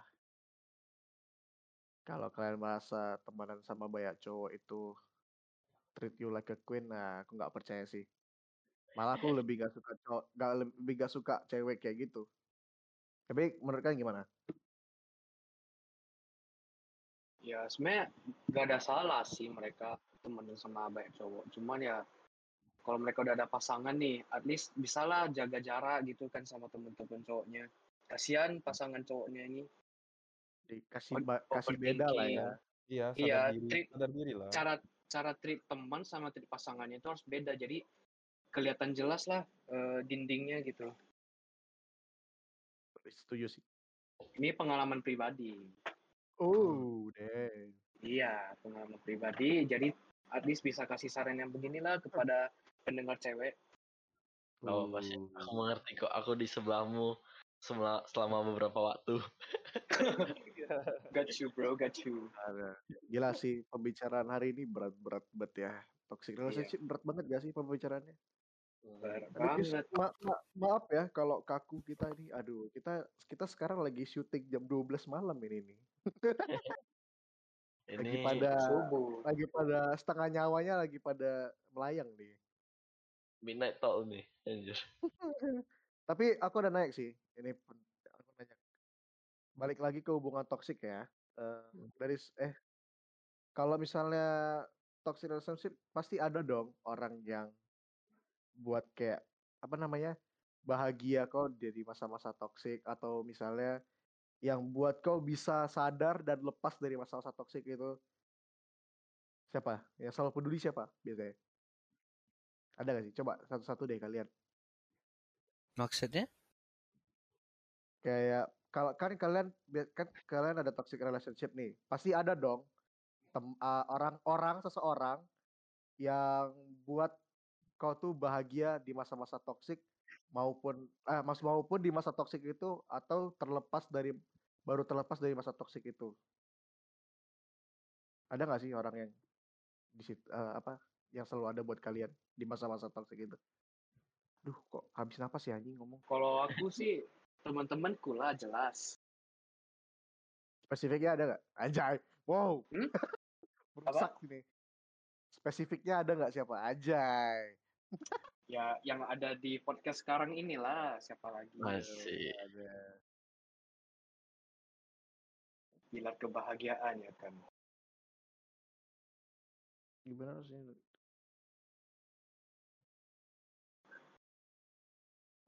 kalau kalian merasa temenan sama banyak cowok itu treat you like a queen, nah aku nggak percaya sih. Malah aku lebih nggak suka cowok nggak lebih nggak suka cewek kayak gitu. Tapi menurut kalian gimana? Ya sebenarnya nggak ada salah sih mereka temenan sama banyak cowok. Cuman ya kalau mereka udah ada pasangan nih, at least bisalah jaga jarak gitu kan sama temen-temen cowoknya. Kasihan pasangan cowoknya ini Dikasih kasih beda lah ya. Iya, sadar Iya, diri, treat sadar diri lah. cara cara treat teman sama treat pasangannya itu harus beda. Jadi kelihatan jelas lah eh, dindingnya gitu. Setuju sih. Ini pengalaman pribadi. Oh, damn. Iya, pengalaman pribadi. Jadi at least bisa kasih saran yang beginilah kepada pendengar cewek. Apa-apa sih. Uh. Aku mengerti kok. Aku di sebelahmu selama, selama beberapa waktu. <laughs> Got you bro, got you. Gila sih pembicaraan hari ini berat-berat banget ya. Toxic Iya, relationship berat banget gak sih pembicaraannya? berat banget. ma ma- maaf ya kalau kaku kita ini. Aduh, kita kita sekarang lagi syuting jam 12 malam ini nih. <laughs> lagi Ini pada Subuh. lagi pada setengah nyawanya lagi pada melayang nih. midnight talk nih. Anjir. <laughs> Tapi aku udah naik sih. Ini aku nanya. Balik lagi ke hubungan toksik ya. Eh, dari eh kalau misalnya toxic relationship pasti ada dong orang yang buat kayak apa namanya bahagia kau dari masa-masa toksik atau misalnya yang buat kau bisa sadar dan lepas dari masa-masa toksik itu siapa? Yang selalu peduli siapa biasanya? Ada gak sih? Coba satu-satu deh kalian. Maksudnya? Kayak kalau kan kalian kan kalian ada toxic relationship nih, pasti ada dong tem- uh, orang-orang seseorang yang buat kau tuh bahagia di masa-masa toksik maupun eh mas maupun di masa toksik itu atau terlepas dari baru terlepas dari masa toksik itu ada nggak sih orang yang di situ eh, apa yang selalu ada buat kalian di masa-masa toksik itu Duh, kok habis napas ya anjing ngomong. Kalau aku sih teman-temanku lah jelas. Spesifiknya ada nggak? Anjay. Wow. Hmm? <laughs> Merusak ini. Spesifiknya ada nggak siapa? Anjay. <laughs> Ya yang ada di podcast sekarang inilah siapa lagi? Masih. Ada. Pilar kebahagiaan ya kan. Gimana sih?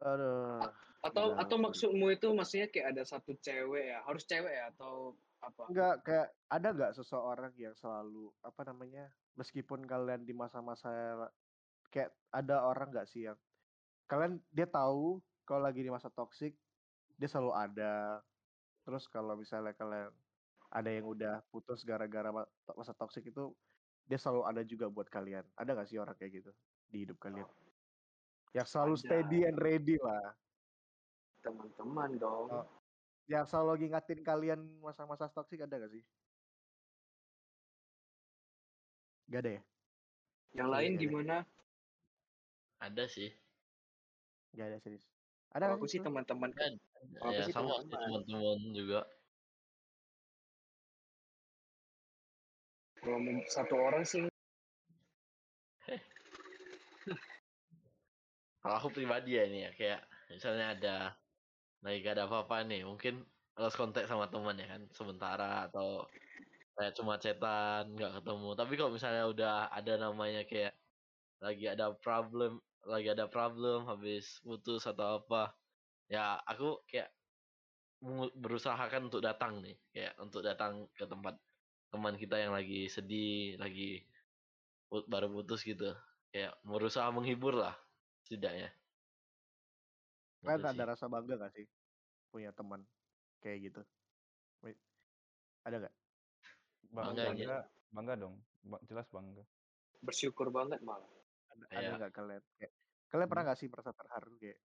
Aduh. Atau Udah, atau maksudmu itu maksudnya kayak ada satu cewek ya? Harus cewek ya atau apa? Enggak kayak ada nggak seseorang yang selalu apa namanya meskipun kalian di masa-masa kayak ada orang nggak sih yang kalian dia tahu kalau lagi di masa toksik dia selalu ada terus kalau misalnya kalian ada yang udah putus gara-gara ma- to- masa toksik itu dia selalu ada juga buat kalian ada nggak sih orang kayak gitu di hidup kalian yang selalu Ada. steady and ready lah Teman-teman dong. Oh. yang selalu ngingatin kalian masa-masa toksik ada nggak sih Gak ada ya Yang Iya, lain iya, iya. gimana? Ada sih. Gak ada serius. Ada Kalau nggak aku sih teman-teman. Kan, Kalau aku ya sih sama sih teman-teman. teman-teman juga. Kalau satu orang sih Kalau aku pribadi ya ini ya kayak misalnya ada lagi gak ada apa-apa nih, mungkin lost kontak sama teman ya kan sementara atau kayak cuma chatan nggak ketemu. Tapi kalau misalnya udah ada namanya kayak lagi ada problem, lagi ada problem habis putus atau apa, ya aku kayak mu- berusahakan untuk datang nih, kayak untuk datang ke tempat teman kita yang lagi sedih, lagi put- baru putus gitu. Kayak berusaha menghibur lah setidaknya. Kalian Gitu ada sih. rasa bangga gak sih punya teman kayak gitu? Wait, ada gak? Bang- Bangga bangga, gitu. bangga dong. Ba- jelas bangga. bersyukur banget malah. Ada, Iya. ada gak kalian? Kayak, kalian pernah Hmm. gak sih merasa terharu kayak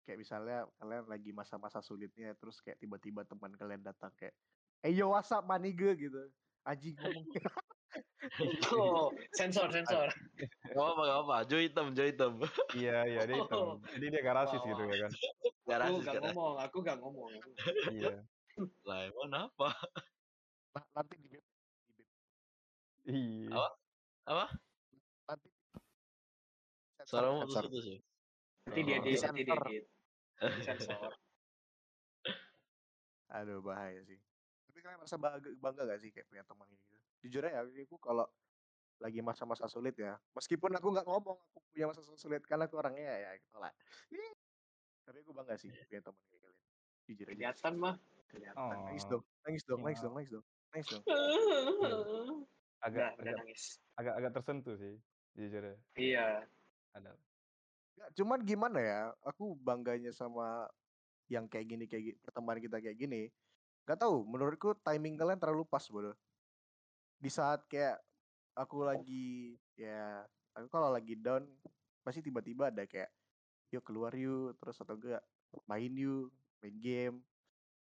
kayak misalnya kalian lagi masa-masa sulitnya terus kayak tiba-tiba teman kalian datang kayak eh yo what's up maniga gitu anjing <laughs> ngomong Oh, sensor sensor. Gak apa gak apa, Jo hitam, Jo hitam. Iya, iya dia hitam. Jadi dia gak rasis Wah, gitu ya kan. Gak Aku rasis, gak ngomong, aku gak ngomong. Iya. Lah emang apa? nah, nanti di di bip Iya. Apa? Apa? nanti Suaramu putus-putus ya? Nanti dia Oh. edit, nanti dia Sensor. edit. Sensor. <laughs> Aduh bahaya sih. Kalian merasa bangga, bangga gak sih kayak punya teman gitu? Jujur ya, aku kalau lagi masa-masa sulit ya, meskipun aku nggak ngomong aku punya masa sulit karena aku orangnya ya gitu lah. Tapi aku bangga sih punya teman kayak kalian. Jujur aja. Kelihatan mah. Kelihatan. Oh. Nangis dong, nangis dong, nangis Iya. dong, nangis dong, nangis dong. Agak Udah, udah agak nangis. agak agak tersentuh sih jujur ya. Iya. Ada. Nggak, cuman gimana ya, aku bangganya sama yang kayak gini kayak gini, pertemanan kita kayak gini. Gak tahu, menurutku timing kalian terlalu pas bodoh. Di saat kayak aku lagi ya, aku kalau lagi down pasti tiba-tiba ada kayak yuk keluar yuk terus atau enggak main yuk main game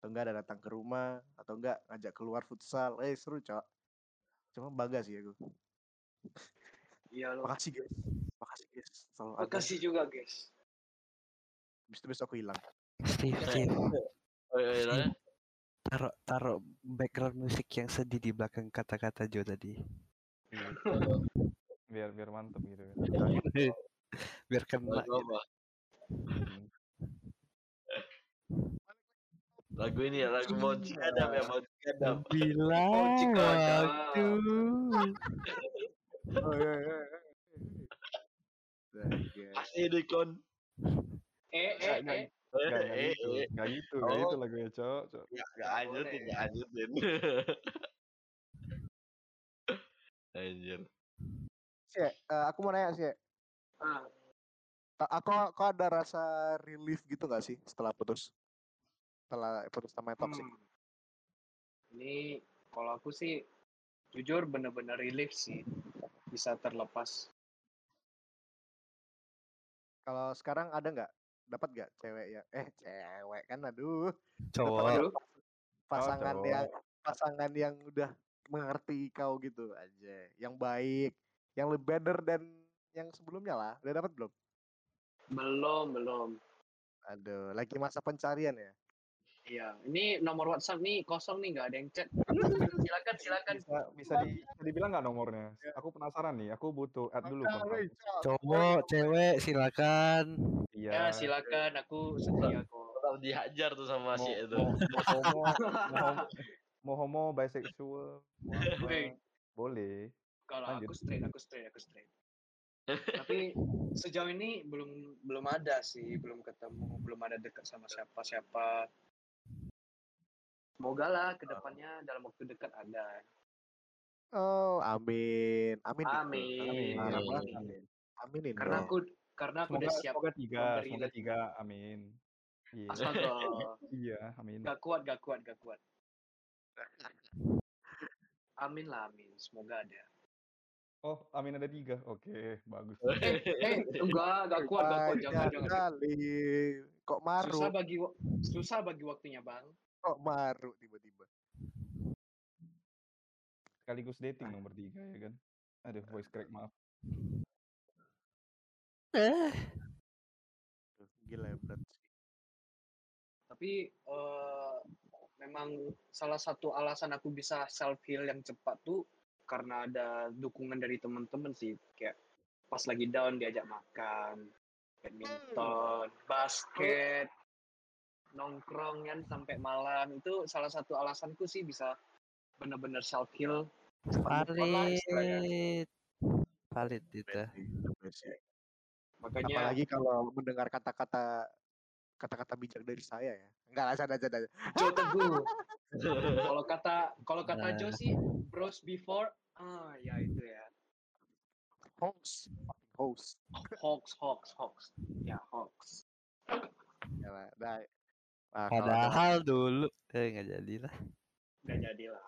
atau enggak ada datang ke rumah atau enggak ngajak keluar futsal. Eh seru cok. Cuma bangga sih aku. Iya <laughs> loh. makasih guys. Makasih guys selalu ada. Makasih juga guys. habis itu besok aku hilang. Steve, Steve, Oh, iya, iya, iya. Taruh taruh background musik yang sedih di belakang kata-kata Joe tadi. Iya. Biar biar mantep gitu kan. <laughs> Biar kena. Lagu apa? Hmm. Lagu ini ya, lagu Monci Adam ya, Monci Adam. Ada. waktu. oh, iya, iya, iya. Astaga. Pasti di kon. Eh, eh, eh. Nggak, nggak eh, gitu, eh. nggak gitu, nggak Oh. gitu lagunya cok. cok. Nggak, nggak lanjutin, nggak lanjutin. <laughs> Anjir. Sih, eh, aku mau nanya sih. Ah, Aku aku ada rasa relief gitu gak sih setelah putus? Setelah putus sama yang toxic. hmm. Ini kalau aku sih jujur bener-bener relief sih bisa terlepas Kalau sekarang ada nggak? Dapat nggak cewek ya? Eh cewek kan aduh. Cowok. Pasangan cowok. yang pasangan yang udah mengerti kau gitu aja. Yang baik, yang lebih better dan yang sebelumnya lah. Udah dapat belum? belum belum. Aduh, lagi masa pencarian ya. Iya, ini nomor WhatsApp nih kosong nih nggak ada yang chat. <laughs> silakan silakan. Bisa bisa, di, bisa dibilang nggak nomornya? Aku penasaran nih. Aku butuh add dulu. Cowok, cewek, silakan. Iya. Ya silakan aku setia kok. Tetap dihajar tuh sama Mau, si itu. mau, mau homo, <laughs> mau homo, mau homo, bisexual, <laughs> boleh. Kalau aku straight, aku straight, aku straight. Tapi sejauh ini belum belum ada sih, belum ketemu, belum ada dekat sama siapa-siapa. Semoga lah ke depannya dalam waktu dekat ada. Oh, amin. Amin. Amin. Amin. banget, amin. Aminin Karena aku karena aku Semoga, udah siap semoga tiga, memberi semoga tiga, amin. Iya, Astaga, <laughs> iya, amin. gak kuat, gak kuat, gak kuat. Amin lah, amin. Semoga ada. Oh, amin ada tiga, oke, bagus. Eh, eh, enggak, gak kuat, gak kuat. Jangan, jangan. kali. Kok maru? Susah bagi susah bagi waktunya, Bang. Kok maru tiba-tiba? Sekaligus dating nomor tiga ya kan. Aduh, voice crack maaf. Eh, Gila ya berat sih. Tapi eh, memang salah satu alasan aku bisa self heal yang cepat tuh karena ada dukungan dari teman-teman sih. Kayak pas lagi down diajak makan, badminton, basket, nongkrong kan sampai malam itu salah satu alasanku sih bisa benar-benar self heal. valid. Valid itu. Makanya Apalagi kalau mendengar kata-kata kata-kata bijak dari saya ya. Enggak lah, ada ada. Joe Teguh. kalau kata kalau kata Nah. Joe sih bros before ah ya itu ya Hoax, fucking hoax. hoax hoax hoax ya hoax Ya lah, dah. Ah, kalau Padahal dulu eh nggak jadi lah. udah jadilah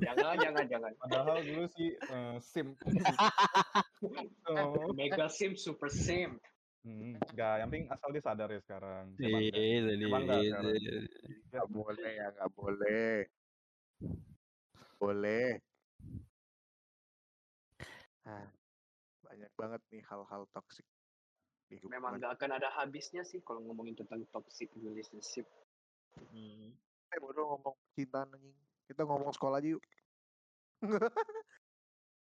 jangan jangan jangan Padahal dulu sih eh, sim. <laughs> oh. mega sim super sim Hmm, enggak, yang penting asal dia sadar ya sekarang. Iya, Saya bangga sekarang. nggak boleh ya, nggak boleh. Boleh. Ah, banyak banget nih hal-hal toksik hubungan. memang gak akan ada habisnya sih kalau ngomongin tentang toxic relationship Hmm. Eh, bodoh ngomong cintaan anjing. Kita ngomong sekolah aja yuk. <laughs>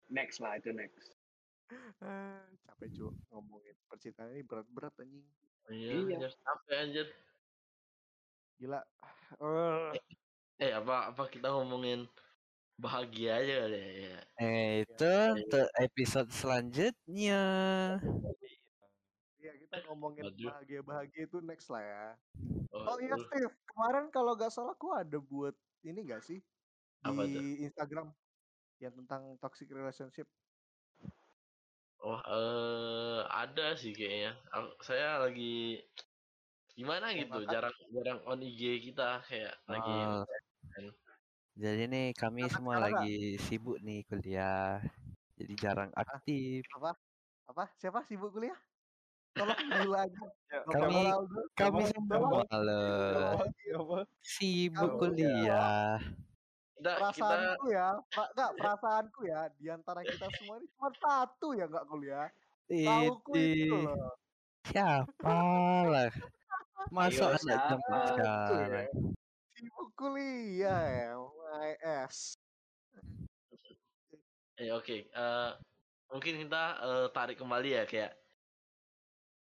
next lah itu next Ah, capek cuy ngomongin percintaan ini berat-berat anjing. Iya, Iya. anjir. Sampai anjir. Gila. Eh, Eh, apa apa kita ngomongin bahagia aja kali ya? ya. Eh, itu untuk episode selanjutnya. Iya kita ngomongin Waduh. bahagia-bahagia itu next lah ya. Oh, Oh iya uh, Steve, kemarin kalau gak salah aku ada buat ini gak sih Apa di Instagram yang tentang toxic relationship. oh, eh, ada sih kayaknya. Saya lagi gimana gitu, ngangkat? jarang jarang on IG kita kayak lagi Oh. Jadi nih kami semua lagi sibuk nih kuliah. Jadi jarang aktif. Apa? Siapa sibuk kuliah? Tolong dulu lagi. Ya, Kami-. Kami semua? Sibuk kuliah. kita kita Perasaanku ya, Pak, enggak perasaanku ya, di antara kita <laughs> semua ini cuma satu ya enggak kuliah. Tahuku itu loh. siapa lah? Ayo, anak siapa? zaman Itu ya. sekarang? Sibuk kuliah ya, my ass. eh oke, eh, mungkin kita eh, tarik kembali ya kayak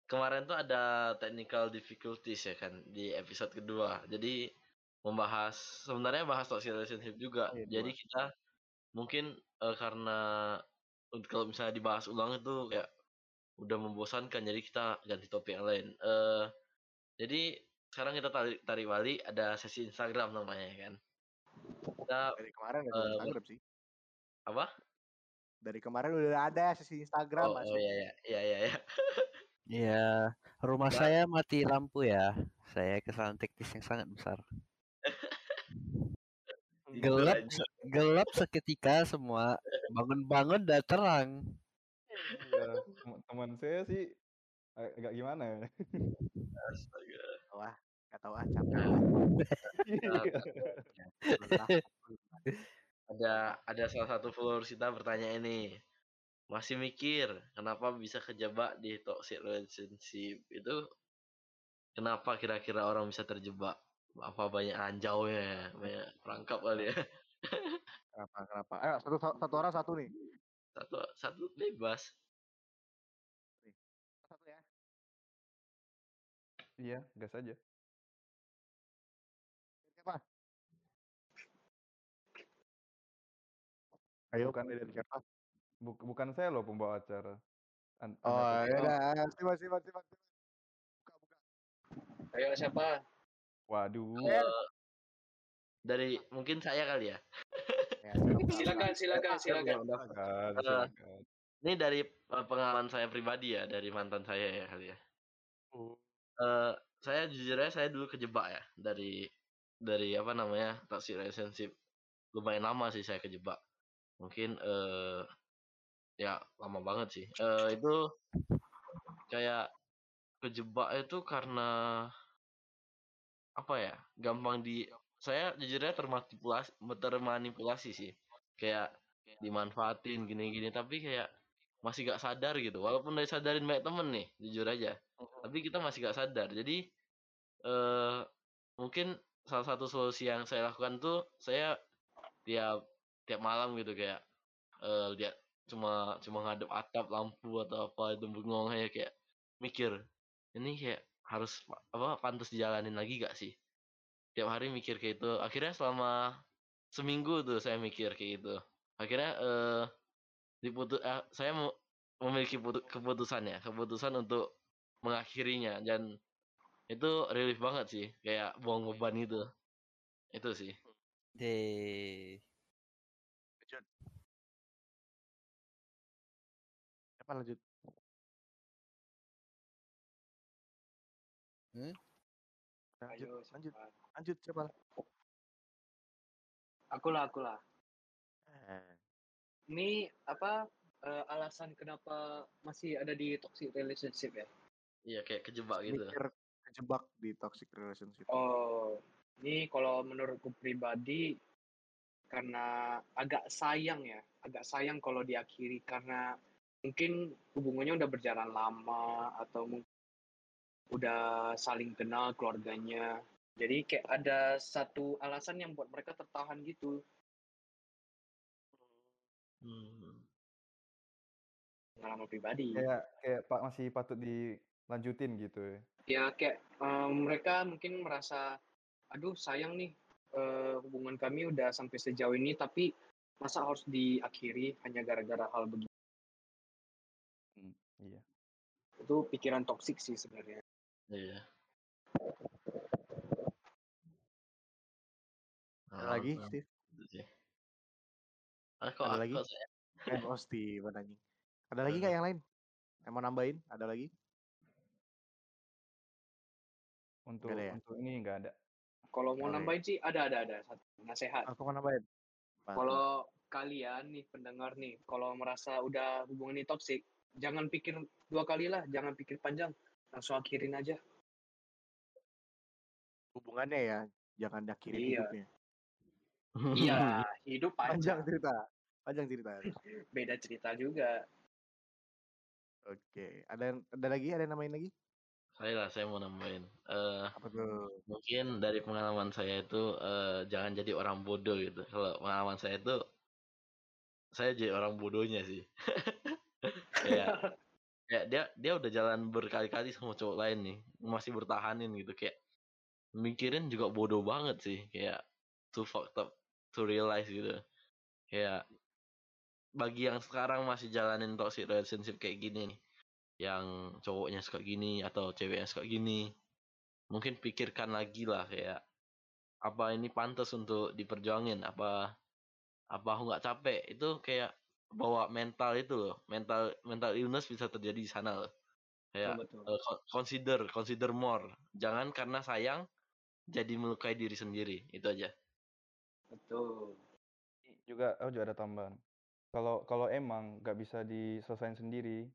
kemarin tuh ada technical difficulties ya kan di episode kedua. Jadi membahas sebenarnya bahas toxic relationship juga. Iya, Jadi kita mungkin eh, karena untuk kalau misalnya dibahas ulang itu kayak udah membosankan jadi kita ganti topik yang lain. Eh jadi sekarang kita tarik tarik balik ada sesi Instagram namanya ya kan. Kita Dari kemarin ada Eh, Instagram sih. apa? Dari kemarin udah ada sesi Instagram Oh, oh iya iya iya iya. iya. <laughs> Iya, rumah saya mati lampu ya. Saya kesalahan teknis yang sangat besar. <laughs> Gelap, se- gelap seketika semua. Bangun-bangun udah terang. Iya, tem- teman saya sih ag- agak gimana ya? Astaga. Wah, nggak tahu ah capek. Lelah. ada ada salah satu followers kita bertanya ini masih mikir kenapa bisa kejebak di toxic relationship itu kenapa kira-kira orang bisa terjebak apa banyak anjau ya banyak perangkap kali ya <laughs> Kenapa? Kenapa? Ayo satu satu orang satu nih. satu satu bebas Satu ya. Iya, gas aja. Siapa? Ayo, mulai dari siapa? Bu- bukan saya loh pembawa acara. An- Anda Oh, ya udah. Simak, simak, simak. simak. Buka, buka. Ayo siapa? Waduh. Eh, dari mungkin saya kali ya Ya, <laughs> silakan. Silakan, silakan, silakan. Silakan, Eh, silakan. ini dari eh, pengalaman saya pribadi ya dari mantan saya ya kali ya Oh, Eh, saya jujur aja saya dulu kejebak ya dari dari apa namanya toxic relationship lumayan lama sih saya kejebak mungkin eh ya lama banget sih. Eh itu kayak kejebak itu karena apa ya gampang di saya jujur aja termanipulasi termanipulasi sih. Kayak dimanfaatin gini-gini tapi kayak masih gak sadar gitu. Walaupun udah sadarin banyak temen nih jujur aja. Tapi kita masih gak sadar. Jadi eh mungkin salah satu solusi yang saya lakukan tuh saya tiap tiap malam gitu kayak eh lihat cuma cuma ngadep atap lampu atau apa itu bengong aja kayak mikir ini kayak harus pa- apa pantas dijalanin lagi gak sih? Tiap hari mikir kayak itu akhirnya selama seminggu tuh saya mikir kayak gitu. Akhirnya eh diputus eh, saya mau memiliki putu- keputusan ya keputusan untuk mengakhirinya. Dan itu relief banget sih kayak buang beban itu itu sih. Deh. Siapa lanjut? Hmm? Lanjut, Ayo lanjut, lanjut siapa? Aku lah, aku lah. Eh, Ini apa eh, alasan kenapa masih ada di toxic relationship ya? iya kayak kejebak gitu mikir kejebak di toxic relationship. Oh, ini kalau menurutku pribadi karena agak sayang ya, agak sayang kalau diakhiri karena mungkin hubungannya udah berjalan lama atau mungkin udah saling kenal keluarganya. Jadi kayak ada satu alasan yang buat mereka tertahan gitu. Hmm. Pengalaman pribadi. Kayak kayak Pak masih patut dilanjutin gitu ya. Ya kayak eh, mereka mungkin merasa, aduh sayang nih eh, hubungan kami udah sampai sejauh ini tapi masa harus diakhiri hanya gara-gara hal begini. Hmm, iya. Itu pikiran toksik sih sebenarnya. iya Ada lagi, Steve? sih. Ah, kok, Ada ah, lagi? kok saya Eh, oh anjing. Ada lagi nggak yang lain? Yang mau nambahin? Ada lagi? Untuk ada ya? untuk ini nggak ada. Kalau mau Oke. nambahin sih ada ada ada satu nasihat. Aku mau nambahin. Kalau kalian nih pendengar nih, kalau merasa udah hubungan ini toksik, jangan pikir dua kali lah, jangan pikir panjang, langsung akhirin aja. hubungannya ya, jangan diakhirin Iya. hidupnya. Iya, <laughs> hidup Panjang panjang, cerita. Panjang cerita. <laughs> beda cerita juga. Oke, ada yang- ada lagi? Ada yang namain lagi? saya lah saya mau nambahin eh Apa tuh? mungkin dari pengalaman saya itu eh, jangan jadi orang bodoh gitu kalau pengalaman saya itu saya jadi orang bodohnya sih <laughs> kayak kayak dia dia udah jalan berkali-kali sama cowok lain nih masih bertahanin gitu kayak mikirin juga bodoh banget sih kayak too fucked up to realize gitu. Kayak bagi yang sekarang masih jalanin toxic relationship kayak gini nih yang cowoknya suka gini atau ceweknya suka gini mungkin pikirkan lagi lah kayak apa ini pantas untuk diperjuangin apa apa aku nggak capek? Itu kayak bawa mental itu loh mental mental illness bisa terjadi di sana loh kayak Betul, betul. co- consider consider more jangan karena sayang jadi melukai diri sendiri itu aja Betul. juga oh juga ada tambahan kalau kalau emang nggak bisa diselesaikan sendiri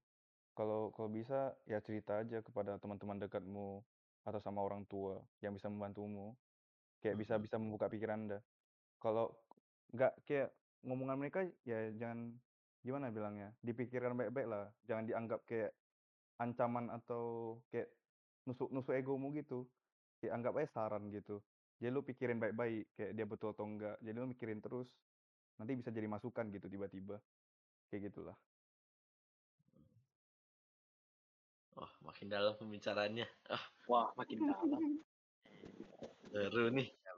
kalau kalau bisa ya cerita aja kepada teman-teman dekatmu atau sama orang tua yang bisa membantumu. Kayak bisa Mhm. bisa membuka pikiran Anda. Kalau nggak kayak ngomongan mereka ya jangan gimana bilangnya, dipikirkan baik-baik lah, jangan dianggap kayak ancaman atau kayak nusuk-nusuk egomu gitu. Kayak anggap aja saran gitu. Jadi lu pikirin baik-baik kayak dia betul atau enggak. Jadi lu mikirin terus, nanti bisa jadi masukan gitu tiba-tiba. Kayak gitulah. Oh, makin dalam pembicaraannya. Ah, Wah, makin dalam. seru nih. Ya.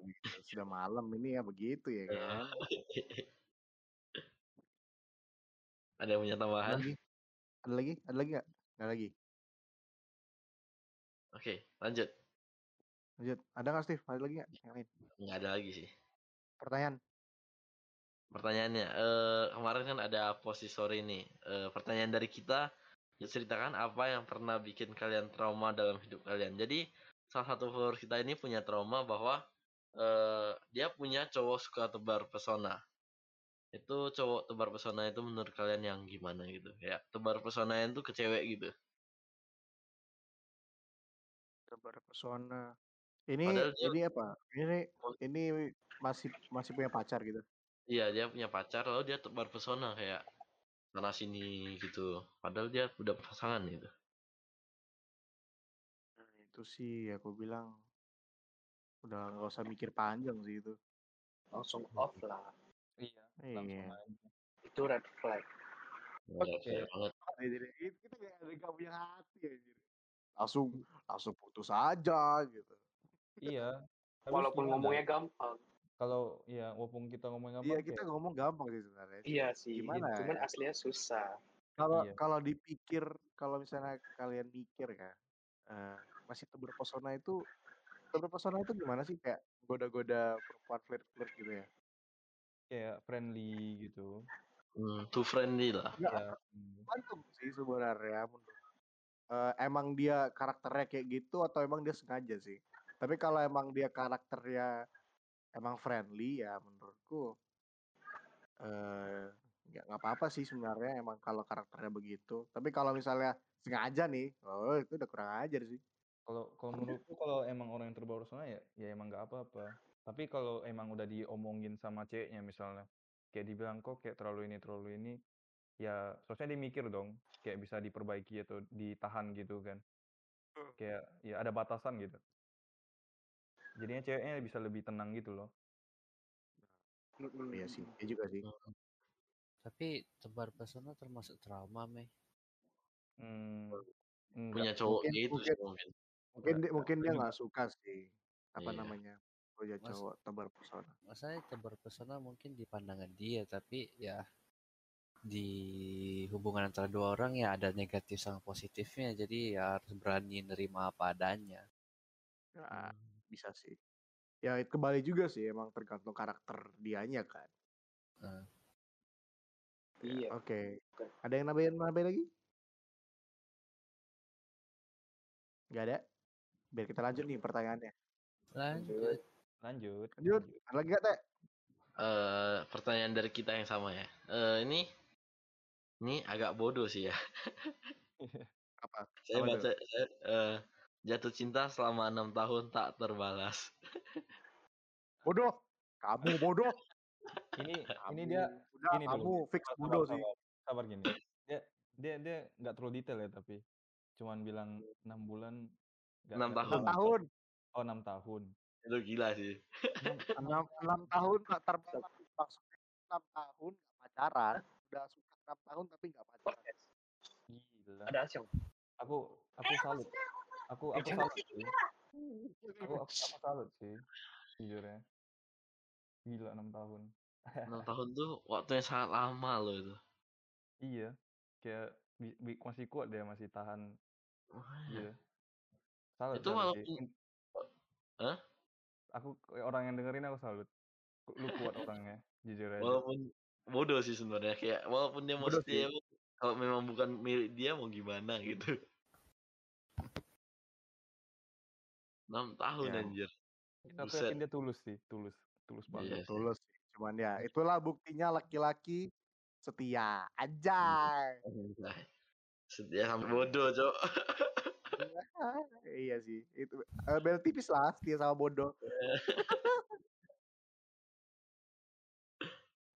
Sudah malam ini ya begitu ya kan. Ada yang punya Ada tambahan? lagi? Ada lagi? Ada lagi nggak? Nggak lagi. Oke, lanjut. Lanjut. Ada nggak Steve? Ada lagi nggak? Yang lain? Nggak ada lagi sih. Pertanyaan. Pertanyaannya, eh kemarin kan ada posisi sore nih. Eh, pertanyaan dari kita, ya ceritakan apa yang pernah bikin kalian trauma dalam hidup kalian. Jadi salah satu follower kita ini punya trauma bahwa eh dia punya cowok suka tebar pesona. Itu cowok tebar pesona itu menurut kalian yang gimana gitu? Ya, tebar pesona itu ke cewek gitu. Tebar pesona. Ini Padahal dia ini apa? Ini ini masih masih punya pacar gitu. Iya, dia punya pacar lalu dia tebar pesona kayak sana sini gitu. Padahal dia udah pasangan gitu. Nah, itu sih aku bilang udah nggak usah mikir panjang sih itu. Langsung off lah. Iya, langsung Iya. aja. Itu red flag. Oke. kita kayak ada nggak punya hati anjir. Langsung langsung putus aja gitu. Iya. Tapi Walaupun gimana? ngomongnya gampang. Kalau ya walaupun kita ngomong gampang Iya kayak kita ngomong gampang sih sebenarnya. Iya sih. Gimana Cuman ya? aslinya susah. Kalau Iya. kalau dipikir kalau misalnya kalian mikir kan eh, masih tebar pesona itu tebar pesona itu gimana sih kayak goda-goda perempuan flirt-flirt gitu ya? Kayak friendly gitu. Hmm, too friendly lah. Ya, hmm. tergantung sih sebenarnya. Eh, emang dia karakternya kayak gitu atau emang dia sengaja sih? Tapi kalau emang dia karakternya emang friendly ya menurutku eh nggak nggak apa-apa sih sebenarnya emang kalau karakternya begitu. Tapi kalau misalnya sengaja nih, oh itu udah kurang ajar sih. Kalau kalau menurutku kalau emang orang yang terbawa pesona ya ya emang nggak apa-apa. Tapi kalau emang udah diomongin sama ceweknya misalnya, kayak dibilang kok kayak terlalu ini terlalu ini, ya seharusnya dia mikir dong, kayak bisa diperbaiki atau ditahan gitu kan. Kayak ya ada batasan gitu. Jadinya ceweknya bisa lebih tenang gitu loh. Iya sih, iya juga sih. Tapi tebar pesona termasuk trauma, Mei. Hmm, Punya enggak. cowok Mungkin gitu mungkin sih mungkin. mungkin dia, Enggak, mungkin dia enggak. nggak suka sih apa Iya. namanya punya Mas- cowok tebar pesona. Masalahnya tebar pesona mungkin di pandangan dia, tapi ya di hubungan antara dua orang ya ada negatif sama positifnya. Jadi ya harus berani nerima apa adanya. Ya, bisa sih. Ya itu kembali juga sih emang tergantung karakter dianya kan. Eh, Iya. Oke. Ada yang nambahin nambahin lagi? Gak ada. Biar kita lanjut nih pertanyaannya. lanjut. Lanjut. Lanjut. Ada lagi gak teh? Eh, pertanyaan dari kita yang sama ya. Eh, ini ini agak bodoh sih ya. Apa? Saya Apa baca saya, eh, jatuh cinta selama enam tahun tak terbalas. <laughs> Bodoh. Kamu bodoh. Ini ini Kamu- dia udah gini kamu dulu. fix Sabar, bodoh sabar, sih. sabar. Sabar gini. Dia dia dia nggak terlalu detail ya tapi cuman bilang enam bulan Enam tahun. Tahun. Oh enam tahun. Itu gila sih. Enam <laughs> enam tahun terbalas. Maksudnya enam tahun gak pacaran. Udah suka enam tahun tapi gak pacaran. Podcast. gila. Ada Asyong. Aku aku salut. Aku aku salut sih. Aku aku, aku salut sih. Jujur ya. Gila enam tahun. <laughs> Enam tahun tuh waktu yang sangat lama loh itu. Iya. Kayak bi- bi- masih kuat dia masih tahan. Iya. Salut. Itu walaupun Hah? Aku orang yang dengerin aku salut. Lu kuat orangnya. Jujur aja. walaupun bodoh sih sebenarnya kayak walaupun dia mau Bodoh setia pun, kalau memang bukan milik dia mau gimana gitu. 6 tahun Ya. anjir. Tapi yakin dia tulus sih. Tulus. Tulus Iya banget. sih. Tulus sih. Cuman ya itulah buktinya laki-laki setia. Anjay. Anjay. <laughs> Setia sampai bodoh, Cok. <laughs> <laughs> iya sih. Itu eh, bel <laughs> tipis lah setia sama bodoh. <laughs>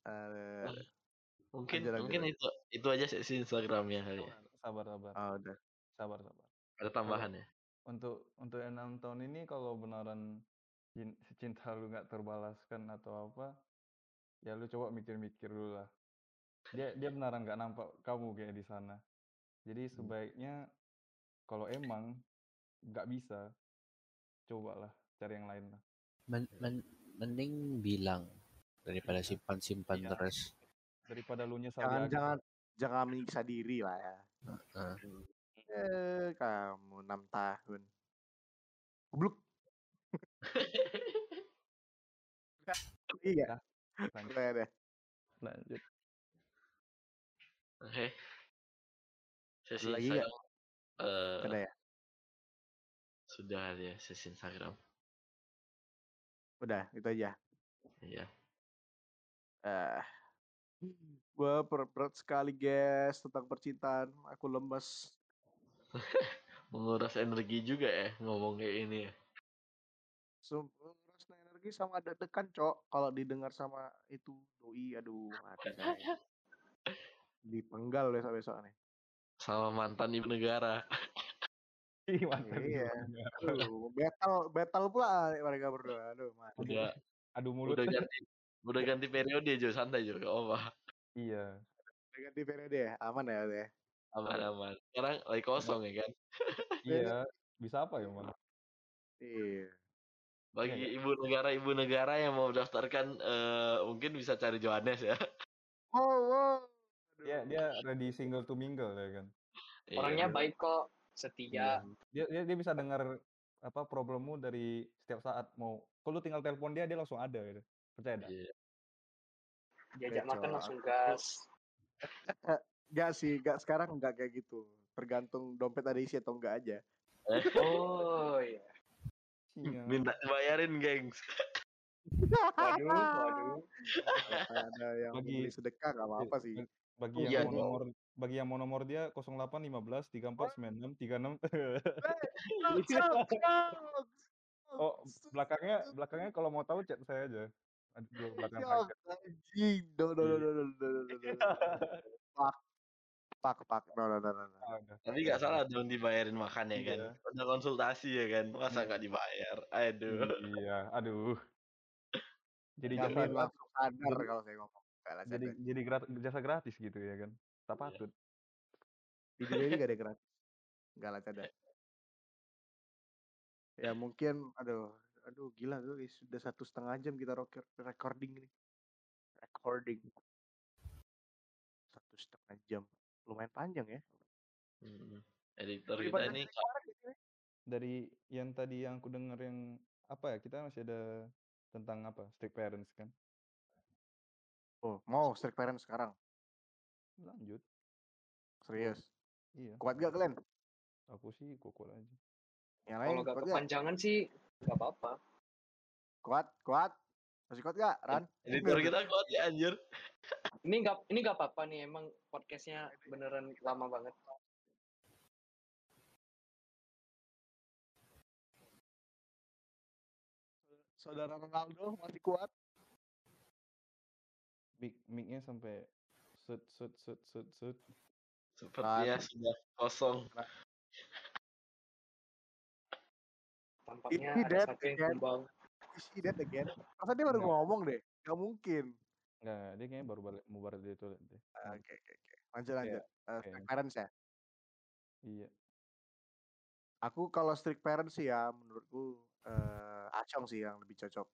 Eh, Mungkin Lanjut, mungkin lanjut. itu itu aja sesi Instagramnya kali ya. Sabar, sabar, oh, udah. sabar, sabar. Ada tambahan ya? Untuk untuk enam tahun ini kalau beneran cin- cinta lu nggak terbalaskan atau apa, ya lu coba mikir-mikir dulu lah. Dia dia beneran nggak nampak kamu kayak di sana. Jadi sebaiknya kalau emang nggak bisa, cobalah cari yang lain lah. Men- men- mending bilang daripada Iya. simpan-simpan Iya. terus. Daripada lu nyesal Jangan akhir. jangan jangan menyiksa diri lah ya. Heeh. Eh, kamu enam tahun. Goblok. <laughs> iya. Lanjut, lanjut. Oke. Sesi Ada lagi nggak? Ada ya? sudah ya sesi Instagram. Udah, itu aja. Iya. Eh, gua ber- berat sekali guys tentang percintaan. Aku lemes. <laughs> Menguras energi juga ya ngomong kayak ini ya. Rasa energi sama deg-degan cok kalau didengar sama itu doi aduh <laughs> saya dipenggal besok besok nih Sama mantan ibu negara. Ih, mantap. Iya. aduh battle battle pula mereka berdua aduh man. Udah Adu mulut. udah ganti udah ganti periode Jo santai Jo gak apa Iya. Udah ganti periode ya aman ya udah ya aman aman sekarang lagi kosong ya kan <laughs> Iya. Bisa apa ya, Bang? iya bagi ibu negara ibu negara yang mau mendaftarkan eh, mungkin bisa cari Johannes ya wow wow Aduh. Dia dia ready single to mingle ya kan. Orangnya Iya. baik kok, setia. Dia dia, dia bisa dengar apa problemmu dari setiap saat mau. Kalau lu tinggal telepon dia dia langsung ada gitu. Percaya dah? Iya. Diajak Beco, makan langsung gas. <laughs> Gak sih, gak sekarang nggak kayak gitu. Tergantung dompet ada isi atau enggak aja. <laughs> Oh iya. Iya. minta bayarin gengs <laughs> Waduh, waduh. ada yang Bagi- beli sedekah nggak apa-apa sih. Bagi yang mau nomor bagi yang mau nomor dia 08, 15, 34, 96, 36. Hey, Oh, belakangnya belakangnya kalau mau tahu chat saya aja. Ada belakang saya. No, no, no, no, no, no, no, no. Pak, pak, pak. No, no, no, no, Tapi nggak salah dong dibayarin makan ya kan. punya Udah konsultasi ya kan. Masa nggak dibayar? Aduh. Iya, aduh. Jadi Jamin jangan langsung sadar kalau saya ngomong. Gak lah, jadi sadar. jadi grat- jasa gratis gitu ya kan. Tak Iya. patut. Di dunia ini gak ada gratis. Gak lah. Ya mungkin, aduh, aduh gila tuh sudah satu setengah jam kita rocker, recording ini. Recording. Satu setengah jam. Lumayan panjang ya. Hmm. editor kita kemarin ini. Dari yang tadi yang aku dengar yang apa ya? Kita masih ada tentang apa? Strict parents kan. Oh, mau strict parent sekarang. Lanjut. Serius. Iya. Kuat gak kalian? Aku sih kuat aja. Yang lain Kalau gak kuat gak? kepanjangan sih gak apa-apa. Kuat, kuat. Masih kuat gak, Ran? <laughs> editor kita kuat ya anjir <laughs> Ini gak ini gak apa-apa nih emang podcastnya beneran lama banget. Saudara Ronaldo masih kuat. Mic mic-nya sampai set set set set set. sepertinya sudah kosong Tampaknya Ini ada dead satu yang again. tumbang. Is he dead again? Masa dia baru Enggak. ngomong deh? Gak mungkin. Enggak, enggak, dia kayaknya baru balik mau balik dari toilet deh. Ah, Oke, oke, oke. Lanjut, lanjut. Eh, oke. strict parents ya? Iya. Aku kalau strict parents sih ya, menurutku eh Acong sih yang lebih cocok.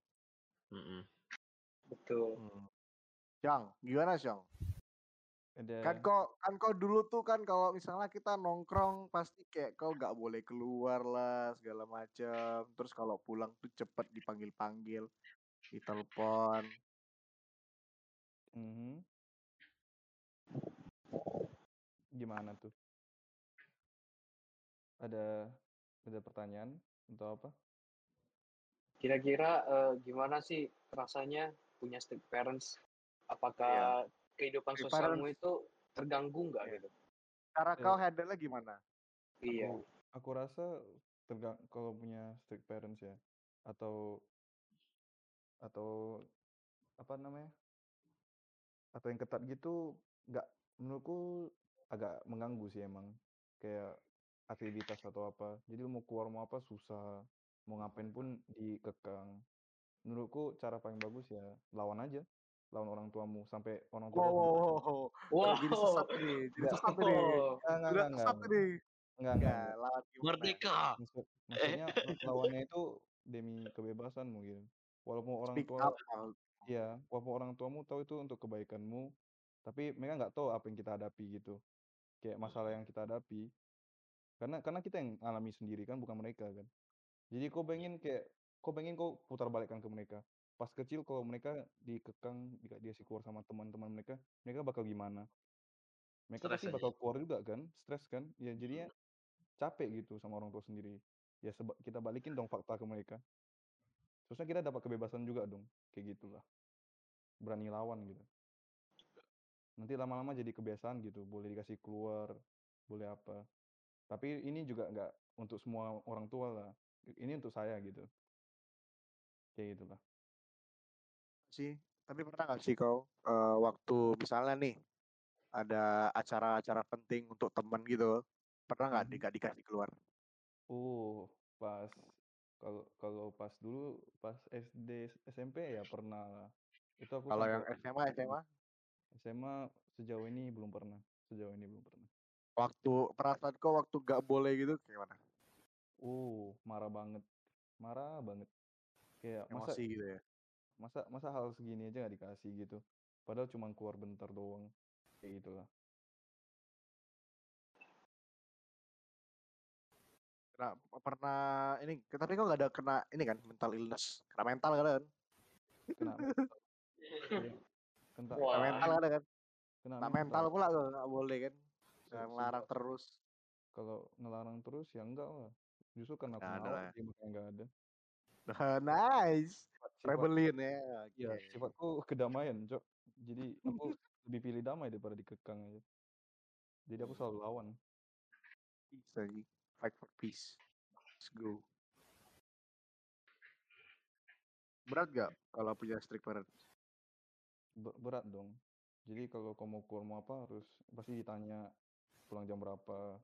Mm-mm. Betul. Hmm. Cang, gimana Cong? Ada Kan kok kan kau dulu tuh kan kalau misalnya kita nongkrong pasti kayak kau nggak boleh keluar lah segala macam. Terus kalau pulang tuh cepet dipanggil-panggil, ditelepon. Mhm. Gimana tuh? Ada ada pertanyaan atau apa? Kira-kira eh, gimana sih rasanya punya strict parents? Apakah kehidupan Strict sosialmu parents. itu terganggu nggak Iya. gitu? Cara Ya. kau handle-nya gimana? Iya. Aku aku rasa tergang kalau punya strict parents ya atau atau apa namanya? Atau yang ketat gitu nggak menurutku agak mengganggu sih emang. Kayak aktivitas atau apa. Jadi mau keluar mau apa susah. Mau ngapain pun dikekang. Menurutku cara paling bagus ya lawan aja. Lawan orang tuamu sampai orang tua Wow, wow, wow, wow. Wow. Jadi sesat nih, jadi sesat nih. Wow. Enggak, enggak, enggak, enggak, sesat enggak. nih. Enggak, Ya, enggak, lawan? Merdeka. Maksud, <laughs> maksudnya la- lawannya itu demi kebebasan mungkin. Walaupun orang Speak tua, up. Iya, walaupun orang tuamu tahu itu untuk kebaikanmu, tapi mereka nggak tahu apa yang kita hadapi gitu. Kayak masalah yang kita hadapi. Karena karena kita yang alami sendiri kan, bukan mereka kan. Jadi kau pengen kayak, kau pengen kau putar balikkan ke mereka. Pas kecil kalau mereka dikekang, di- dikasih keluar sama teman-teman mereka, mereka bakal gimana? Mereka Stres pasti aja. bakal keluar juga kan, stres kan? Ya jadinya capek gitu sama orang tua sendiri. Ya seba- kita balikin dong fakta ke mereka. Terusnya kita dapat kebebasan juga dong, kayak gitulah. Berani lawan gitu. Nanti lama-lama jadi kebiasaan gitu, boleh dikasih keluar, boleh apa. Tapi ini juga nggak untuk semua orang tua lah. Ini untuk saya gitu. Kayak gitulah. Sih, tapi pernah nggak sih kau eh, waktu misalnya nih ada acara-acara penting untuk temen gitu, pernah nggak Mhm. di- nggak dikasih keluar? Oh, pas kalau kalau pas dulu pas SD SMP ya pernah lah. Itu aku Kalau sampai yang SMA, SMA, SMA sejauh ini belum pernah. Sejauh ini belum pernah. waktu perasaan kau waktu nggak boleh gitu gimana? Oh, marah banget. Marah banget. Kayak masa Emosi gitu ya? Masa masa hal segini aja nggak dikasih gitu. Padahal cuma keluar bentar doang. Kayak gitulah. Kena, pernah ini, tapi kau nggak ada kena ini kan mental illness, kena mental kan? Kena mental. Iya. Kena, Kena mental kan? kan? kena Kena mental mental. pula nggak boleh kan? Jangan ngelarang terus. kalau ngelarang terus ya enggak lah. Justru karena aku Nggak ada lah. makanya enggak ada. Nah, <laughs> nice, Sifat, rebellion ya. Iya, Oke. sifatku kedamaian, Cok. Jadi aku <laughs> lebih pilih damai daripada dikekang aja. Jadi aku selalu lawan. Sih. Fight for peace. Let's go. Berat gak kalau punya strict parent? Be- berat dong. Jadi kalau kamu mau keluar mau apa harus pasti ditanya pulang jam berapa.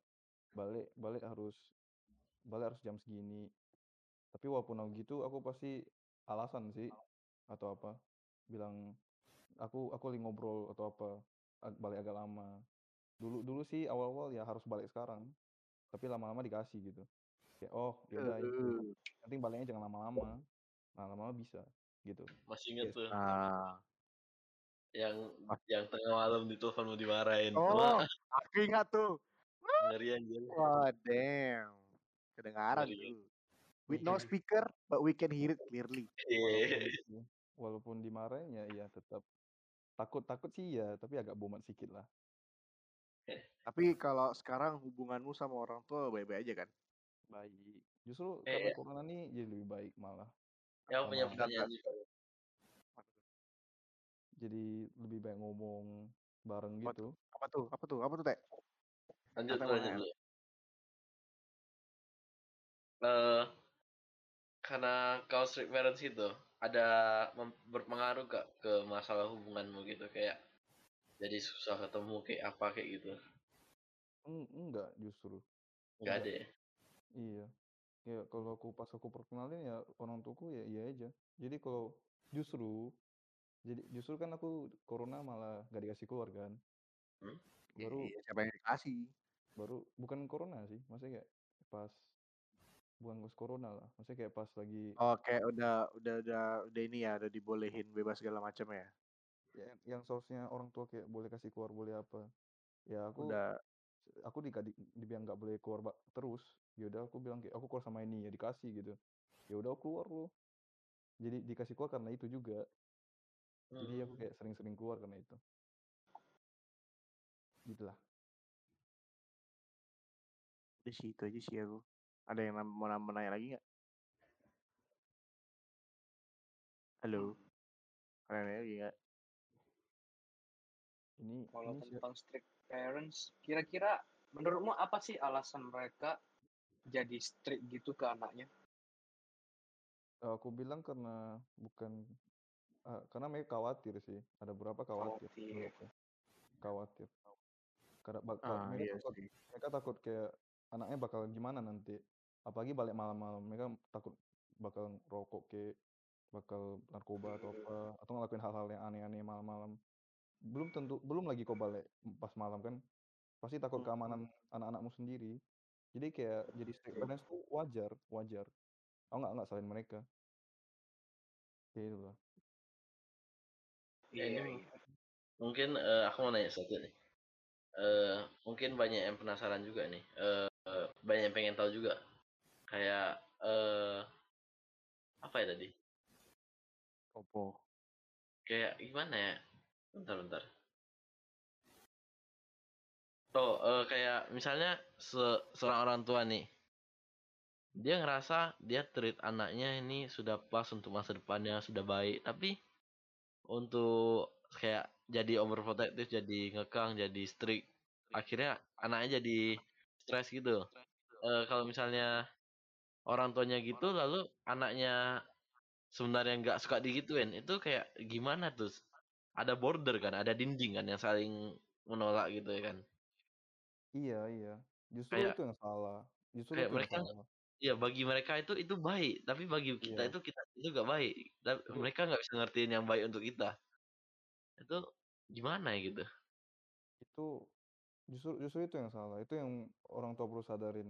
Balik balik harus balik harus jam segini. Tapi walaupun aku gitu aku pasti alasan sih atau apa. Bilang aku aku lagi ngobrol atau apa. Balik agak lama. Dulu dulu sih awal-awal ya harus balik sekarang. Tapi lama-lama dikasih gitu. Kayak oh ini Aduh. nanti baliknya jangan lama-lama. Nah, lama-lama bisa gitu. Masih inget Yes. tuh Nah. yang Ah. yang tengah malam di telepon mau dimarahin. Oh, Wah, aku ingat tuh. ngeri anjir. Wah, damn. Kedengaran Ngeri. tuh. With no speaker, but we can hear it clearly. Iya. Walaupun itu, walaupun dimarahin ya iya tetap takut takut sih ya tapi agak bomat sedikit lah. <laughs> Tapi kalau sekarang hubunganmu sama orang tua baik-baik aja kan? Baik. Justru Eh, karena ya. corona nih jadi lebih baik malah. Yang punya Sama pertanyaan juga. jadi lebih baik ngomong bareng Apa gitu. Apa tuh? Apa tuh? Apa tuh, Teh? Lanjut lanjut dulu. Eh, karena kau strict parents itu ada mem- berpengaruh gak ke masalah hubunganmu gitu kayak jadi susah ketemu kayak apa kayak gitu Eng- enggak justru. nggak ada ya Iya. Ya kalau aku pas aku perkenalin ya orang tuaku ya iya aja. Jadi kalau justru jadi justru kan aku corona malah gak dikasih keluar kan. Hmm? Baru Iya, siapa yang dikasih? baru bukan corona sih maksudnya kayak pas bukan pas corona lah maksudnya kayak pas lagi Oh, kayak udah udah udah udah ini ya, udah dibolehin bebas segala macam ya. ya, yang seharusnya orang tua kayak boleh kasih keluar boleh apa. Ya aku Udah. aku di, di, dibilang nggak boleh keluar ba- terus ya udah aku bilang kayak aku keluar sama ini ya dikasih gitu. Ya udah aku keluar loh. Jadi dikasih keluar karena itu juga. Jadi aku Hmm. kayak sering-sering keluar karena itu. Gitulah udah sih itu aja sih aku. Ada yang nam- mau nanya lagi nggak? Halo. Ada yang nanya lagi nggak? ini Kalau ini tentang strict parents, kira-kira menurutmu apa sih alasan mereka jadi strict gitu ke anaknya? Aku bilang karena bukan eh, karena mereka khawatir sih. Ada beberapa khawatir Khawatir. Khawatir. Karena bak- Ah, mereka iya takut mereka takut kayak anaknya bakal gimana nanti. Apalagi balik malam-malam. Mereka takut bakal rokok ke bakal narkoba atau apa atau ngelakuin hal-hal yang aneh-aneh malam-malam. Belum tentu belum lagi kau balik pas malam kan. Pasti takut Hmm. keamanan anak-anakmu sendiri. Jadi kayak jadi strict parents tuh wajar, wajar. Aku nggak nggak salahin mereka. Kayak gitu lah. Ya, Iya, ini iya. mungkin eh, aku mau nanya satu nih. Eh, mungkin banyak yang penasaran juga nih. Eh, banyak yang pengen tahu juga. Kayak eh apa ya tadi? Opo. Kayak gimana ya? Bentar, bentar. Oh, eh, kayak misalnya se- seorang orang tua nih, dia ngerasa dia treat anaknya ini sudah pas untuk masa depannya, sudah baik, tapi untuk kayak jadi overprotective, jadi ngekang, jadi strict, akhirnya anaknya jadi stres gitu. Eh, kalau misalnya orang tuanya gitu, lalu anaknya sebenarnya nggak suka digituin, itu kayak gimana tuh? Ada border kan, ada dinding kan yang saling menolak gitu ya kan? Iya, iya. Justru Kayak itu yang salah. Justru kayak itu yang mereka salah. ya bagi mereka itu itu baik tapi bagi kita Iya. itu kita itu gak baik mereka nggak bisa ngertiin yang baik untuk kita itu gimana ya gitu itu justru justru itu yang salah. Itu yang orang tua perlu sadarin.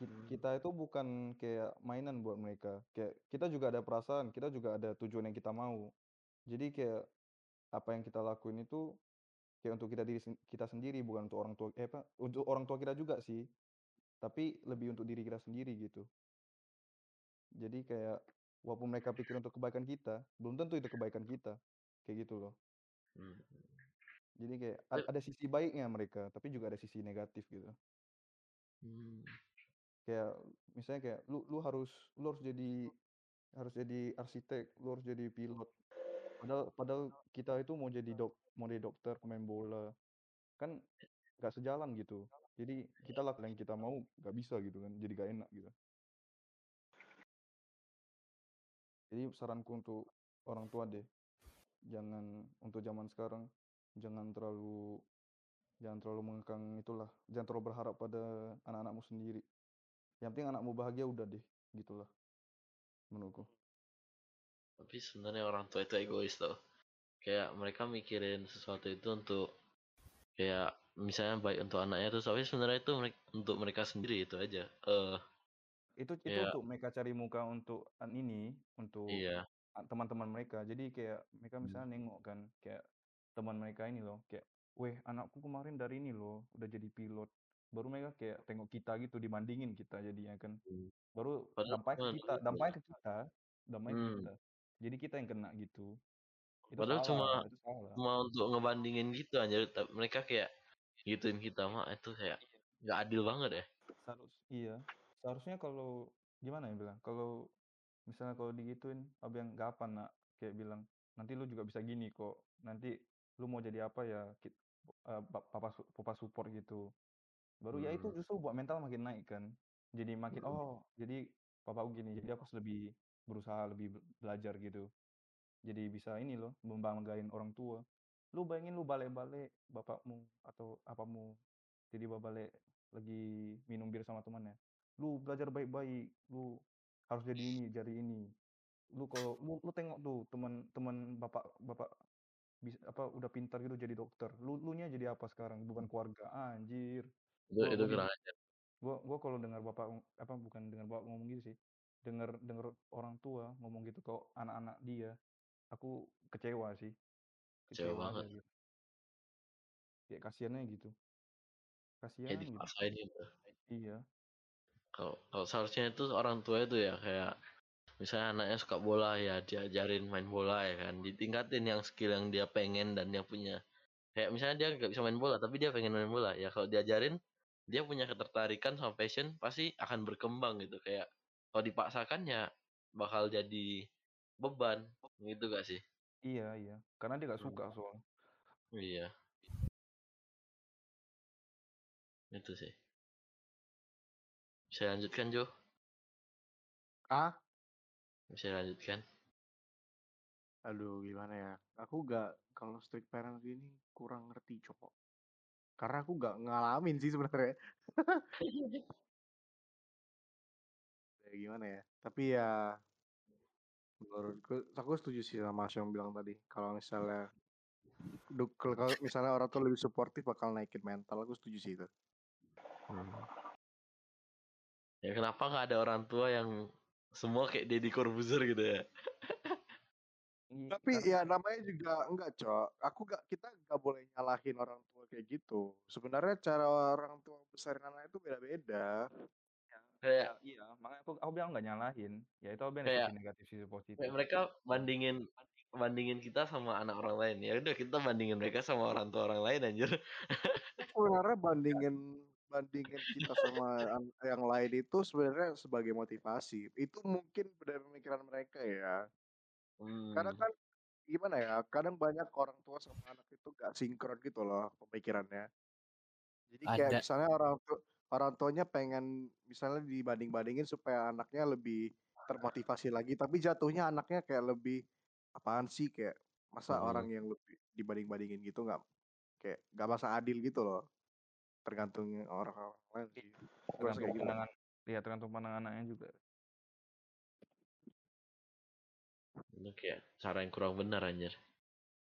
Hmm. Kita itu bukan kayak mainan buat mereka. Kayak kita juga ada perasaan, kita juga ada tujuan yang kita mau. Jadi kayak apa yang kita lakuin itu kayak untuk kita diri sen- kita sendiri bukan untuk orang tua eh apa untuk orang tua kita juga sih. Tapi lebih untuk diri kita sendiri gitu. Jadi kayak walaupun mereka pikir untuk kebaikan kita, belum tentu itu kebaikan kita. Kayak gitu loh. Hmm. Jadi kayak a- ada sisi baiknya mereka, tapi juga ada sisi negatif gitu. Hmm. Kayak misalnya kayak lu lu harus lu harus jadi harus jadi arsitek, lu harus jadi pilot. Padahal padahal kita itu mau jadi dok mau jadi dokter, pemain bola. Kan nggak sejalan gitu. Jadi kita lakukan yang kita mau nggak bisa gitu kan, jadi gak enak gitu. Jadi saranku untuk orang tua deh, jangan untuk zaman sekarang jangan terlalu jangan terlalu mengekang itulah, jangan terlalu berharap pada anak-anakmu sendiri. Yang penting anakmu bahagia udah deh, gitulah menurutku. tapi sebenarnya orang tua itu egois loh kayak mereka mikirin sesuatu itu untuk kayak misalnya baik untuk anaknya terus tapi sebenarnya itu untuk mereka sendiri itu aja eh Itu itu Iya. untuk mereka cari muka untuk an ini, untuk a- teman-teman mereka. Jadi kayak mereka Hmm. misalnya nengok kan, kayak teman mereka ini loh, kayak, weh anakku kemarin dari ini loh, udah jadi pilot. Baru mereka kayak tengok kita gitu, dibandingin kita jadinya kan. Hmm. Baru Padahal dampaknya ke kita, gitu. dampaknya ke kita, dampaknya ke Hmm. kita. Jadi kita yang kena gitu. Itu Padahal cuma salah, itu salah. cuma untuk ngebandingin gitu aja mereka kayak gituin kita mah itu kayak nggak adil banget ya Seharus, iya. Seharusnya kalau gimana ya bilang, kalau misalnya kalau digituin, abang nggak apa nak, kayak bilang nanti lu juga bisa gini kok. Nanti lu mau jadi apa ya, kit, eh, pa- papa su- papa support gitu. Baru ya itu Hmm. justru buat mental makin naik kan. Jadi makin Hmm. oh jadi papaku gini, jadi aku harus lebih berusaha lebih be- belajar gitu. Jadi bisa ini loh, membanggain orang tua. Lu bayangin lu balik-balik bapakmu atau apamu jadi balik lagi minum bir sama temannya. Lu belajar baik-baik, lu harus jadi ini, jadi ini. Lu kalau lu, lu tengok tuh teman-teman bapak bapak bisa apa udah pintar gitu jadi dokter. Lu lu nya jadi apa sekarang? Beban keluarga. Anjir. Itu Gua itu gua kurang ajar gua gua kalau dengar bapak ng- apa bukan dengar bapak ngomong gitu sih. Dengar dengar orang tua ngomong gitu ke anak-anak dia, aku kecewa sih. Kecewa Kecewa aja banget. gitu. Kayak kasihannya gitu. kayak Kasihan gitu. dipaksain gitu Iya. kalau kalau seharusnya itu orang tua itu ya kayak misalnya anaknya suka bola ya diajarin main bola ya kan ditingkatin yang skill yang dia pengen dan dia punya kayak misalnya dia nggak bisa main bola tapi dia pengen main bola ya kalau diajarin dia punya ketertarikan sama passion pasti akan berkembang gitu kayak kalau dipaksakan ya bakal jadi beban gitu gak sih Iya, iya. Karena dia gak Hmm. suka soalnya. iya Itu sih. Bisa lanjutkan Jo? Ah, Bisa lanjutkan. aduh gimana ya? Aku gak kalau strict parent ini kurang ngerti cowok. Karena aku gak ngalamin sih sebenarnya. <laughs> Ya, gimana ya? Tapi ya menurutku aku setuju sih sama Mas yang bilang tadi. Kalau misalnya kalau kalau misalnya orang tuh lebih suportif bakal naikin mental. Aku setuju sih itu. Ya kenapa nggak ada orang tua yang semua kayak Deddy Corbuzier gitu ya? <laughs> Iya, Tapi karena- ya namanya juga enggak, Cok. Aku gak kita nggak boleh nyalahin orang tua kayak gitu. Sebenarnya cara orang tua besarin anak itu beda-beda. Kayak ya, iya, makanya aku aku bilang nggak nyalahin. Ya itu benefit Kayak- sisi negatif sisi positif. kayak mereka bandingin bandingin kita sama anak orang lain. Ya udah kita bandingin mereka sama orang tua orang lain anjir. <laughs> Sebenarnya bandingin bandingin kita sama an- yang lain itu sebenarnya sebagai motivasi. Itu mungkin dari pemikiran mereka ya. Hmm. Kadang kan gimana ya? Kadang banyak orang tua sama anak itu gak sinkron gitu loh pemikirannya. Jadi kayak Ada. misalnya orang orang tuanya pengen misalnya dibanding-bandingin supaya anaknya lebih termotivasi lagi, tapi jatuhnya anaknya kayak lebih apaan sih kayak masa Hmm. orang yang lebih dibanding-bandingin gitu nggak kayak nggak masa adil gitu loh. Tergantung orang-orang lain sih. Aku rasa tergantung kayak gitu. pandangan ya tergantung pandangan anaknya juga Itu kayak cara yang kurang benar anjir.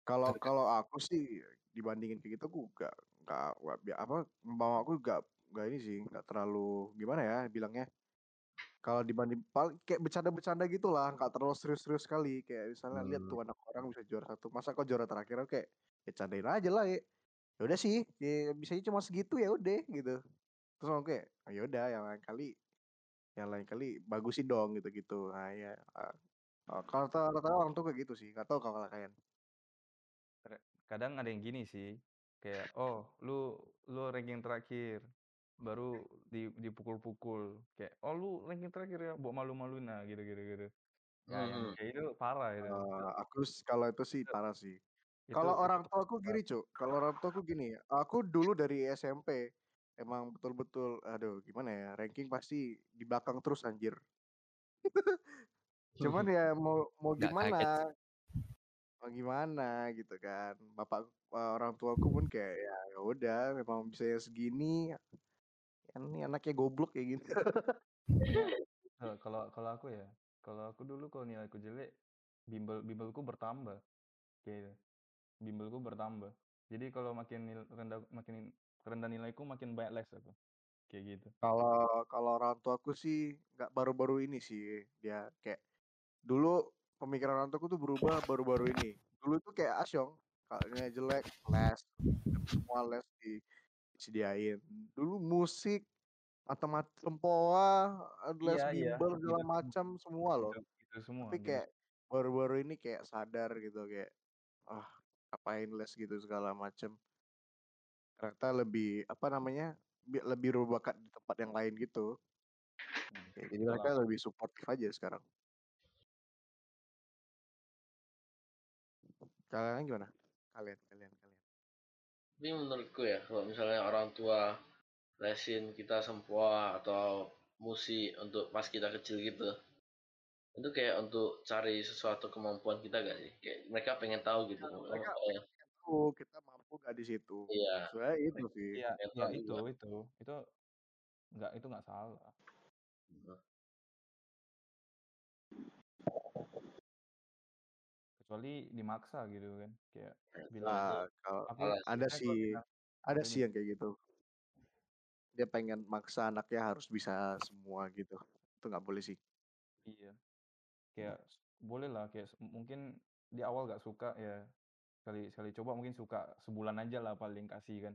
Kalau kalau aku sih dibandingin kayak gitu aku nggak bi- apa mau aku nggak nggak ini sih nggak terlalu gimana ya bilangnya kalau dibanding paling kayak bercanda-bercanda gitu lah nggak terlalu serius-serius sekali kayak misalnya lihat Hmm. tuh anak orang bisa juara satu masa kok juara terakhir oke ya candain aja lah ya ya udah sih ya bisanya cuma segitu ya udah gitu terus oke ya udah yang lain kali yang lain kali bagusin dong gitu gitu nah ya ah, kalau rata-rata orang tuh kayak gitu sih nggak tahu kalau kalian kadang ada yang gini sih kayak oh lu lu ranking terakhir baru di dipukul-pukul kayak oh lu ranking terakhir ya buat malu-maluin nah gitu gitu gitu ya yang Hmm. kayak itu parah itu Eh, aku s- kalau itu sih Itu- parah sih itu Kalau itu orang tua aku gini, Cuk. Kalau orang tua aku gini, aku dulu dari SMP emang betul-betul aduh gimana ya, ranking pasti di belakang terus anjir. <laughs> Cuman ya mau mau gimana? Mau gimana gitu kan. Bapak orang tuaku pun kayak ya ya udah memang bisa segini. Ini anaknya goblok kayak gitu. Kalau kalau aku ya kalau aku dulu kalau nilaiku jelek bimbel bimbelku bertambah kayak gitu. bimbelku bertambah jadi kalau makin nil- rendah makin rendah nilaiku makin banyak les aku kayak gitu Kalau kalau orang tuaku sih nggak baru-baru ini sih dia kayak dulu pemikiran orang tuaku tuh berubah baru-baru ini. Dulu tuh kayak asyong, kalau nilai jelek les, semua les di- disediain. Dulu musik, matematika sempoa, les Iya, iya, bimbel itu segala macam semua loh. itu, itu semua Tapi kayak baru-baru ini kayak sadar gitu kayak ah ngapain les gitu segala macam. Ternyata lebih apa namanya? bi- lebih berbakat di tempat yang lain gitu. Hmm. Ya, jadi mereka lebih suportif aja sekarang. Kalian gimana? Kalian, kalian, kalian. Tapi menurutku ya, kalau misalnya orang tua lesin kita sempoa atau musik untuk pas kita kecil gitu, itu kayak untuk cari sesuatu kemampuan kita gak sih? Kayak mereka pengen tahu gitu. Ya, Oh, mereka kayak, tahu kita mampu gak di situ. iya, Sebenarnya itu sih. Iya, pengen ya itu, juga. itu, itu nggak itu nggak salah. Kecuali dimaksa gitu kan, kayak bilang Nah, kalau aku alas. ada kalau sih, ada ini sih yang kayak gitu. Dia pengen maksa anaknya harus bisa semua gitu. Itu nggak boleh sih. iya, kayak s- boleh lah kayak s- mungkin di awal gak suka ya sekali sekali coba mungkin suka sebulan aja lah paling kasih kan.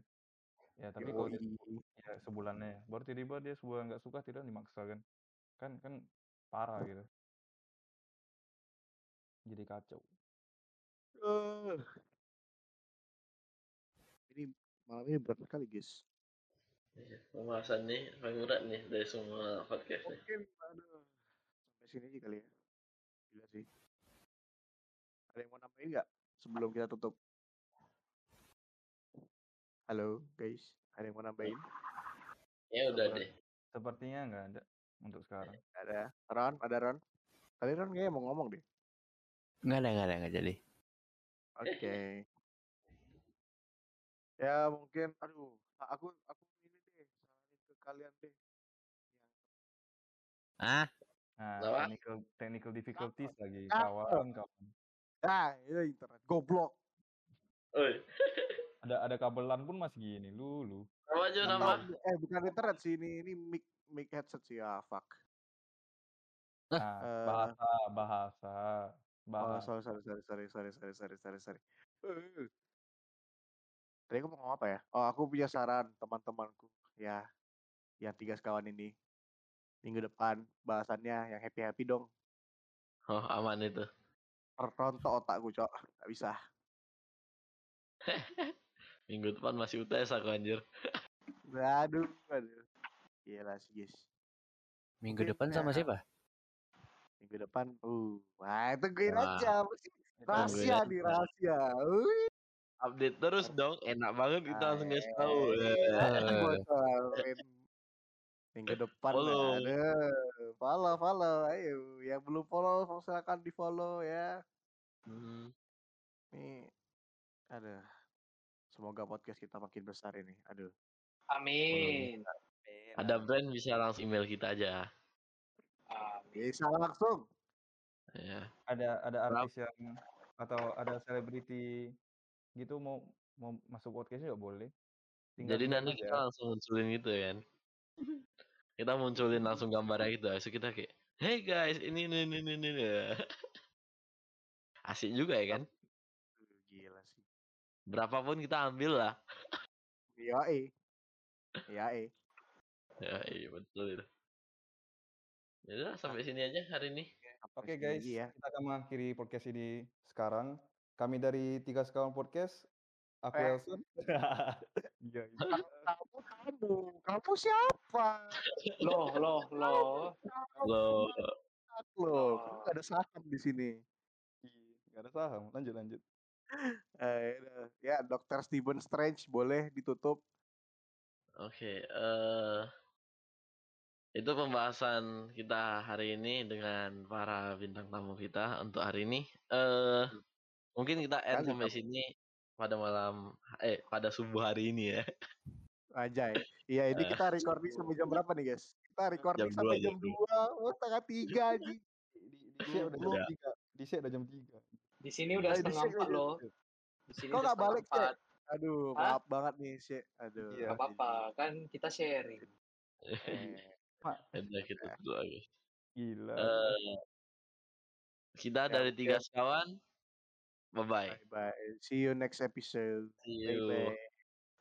Ya tapi kalau dia Yoi. ya sebulannya baru tiba-tiba dia sebulan nggak suka tidak dimaksa kan, kan kan parah gitu. Jadi kacau. Eh. Ini malam ini berat sekali guys. Iya, Pembahasan nih paling berat nih dari semua podcast nih. Mungkin aduh sampai sini aja kali ya. Gila sih. Ada yang mau nambahin nggak sebelum kita tutup? Halo guys, ada yang mau nambahin? Ya udah deh. Sepertinya nggak ada untuk sekarang. Ada. Ron, ada Ron. Tadi Ron kayaknya mau ngomong deh. Nggak ada, nggak ada, nggak jadi. Oke. <laughs> ya mungkin, aduh, aku aku ini deh saranin ke kalian deh. Ah, Nah, technical technical difficulties lagi kawan kawan. Ah, itu internet goblok. Oi, <laughs> Ada ada kabelan pun masih gini lu lu. apa aja nama? eh bukan internet sih ini ini mic mic headset sih ah fuck. Nah, Eh. bahasa bahasa Oh, sorry, sorry, sorry, sorry, sorry, sorry, sorry, sorry, sorry. Tadi aku mau ngomong apa ya? Oh, aku punya saran teman-temanku ya, yang tiga sekawan ini. Minggu depan bahasannya yang happy-happy dong. Oh, aman itu. Rontok otakku, cok. Gak bisa. <laughs> Minggu depan masih UTS aku anjir. Aduh, aduh. Gila sih, guys. minggu depan sama siapa? Minggu depan, uh, wah tungguin Wah. aja. Rahasia aja. rahasia. Update terus dong. Enak banget kita langsung kasih tahu. Eh. Minggu depan, Follow. aduh. Follow, follow. Ayo, yang belum follow, silakan di follow ya. Hmm. Nih, aduh. Semoga podcast kita makin besar ini. Aduh. Amin. Ada brand bisa langsung email kita aja. Bisa langsung. Ya. Ada ada artis yang atau ada selebriti gitu mau mau masuk podcast juga boleh. Tinggal Jadi nanti aja. kita langsung munculin gitu kan. Kita munculin langsung gambarnya gitu. Habis itu kita kayak, hey guys, ini ini ini ini. ini." <laughs> Asik juga ya kan? Gila sih. Berapapun kita ambil lah. Iya, eh. Iya, eh. Ya, iya betul itu. Ya udah, sampai sini aja hari ini. Sampai Oke sini guys, ya. kita akan mengakhiri podcast ini sekarang. Kami dari Tiga Sekawan Podcast, aku Eh. Elson. <laughs> Iya, iya. Kamu, kamu, kamu siapa? Loh, loh, loh. Lo Loh, kamu gak ada saham di sini. Iya, Nggak ada saham. Lanjut lanjut. Eh, udah. ya, Dr. Stephen Strange boleh ditutup. Oke, eh itu pembahasan kita hari ini dengan para bintang tamu kita untuk hari ini. Eh mungkin kita end Kali sampai sini pada malam eh pada subuh hari ini ya. Ajay. Iya, ini Eh. kita recording sampai jam berapa nih, guys? Kita recording Jam sampai dua, jam 2. Oh, setengah 3, Ji. Di, di, di Syek udah jam tiga. Di Syek udah jam tiga. Di sini udah Eh, setengah sini empat loh. Di sini Kok nggak balik, Cek? empat. Aduh, maaf banget nih, Syek. Aduh. Iya. Gak apa-apa, kan kita sharing. <laughs> Hendra kita dulu guys. Gila. Uh, kita ya, dari ya. tiga sekawan. Bye bye. Bye bye. See you next episode. See you. Bye bye,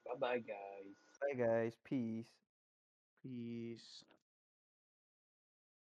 bye, -bye guys. Bye guys. Peace. Peace.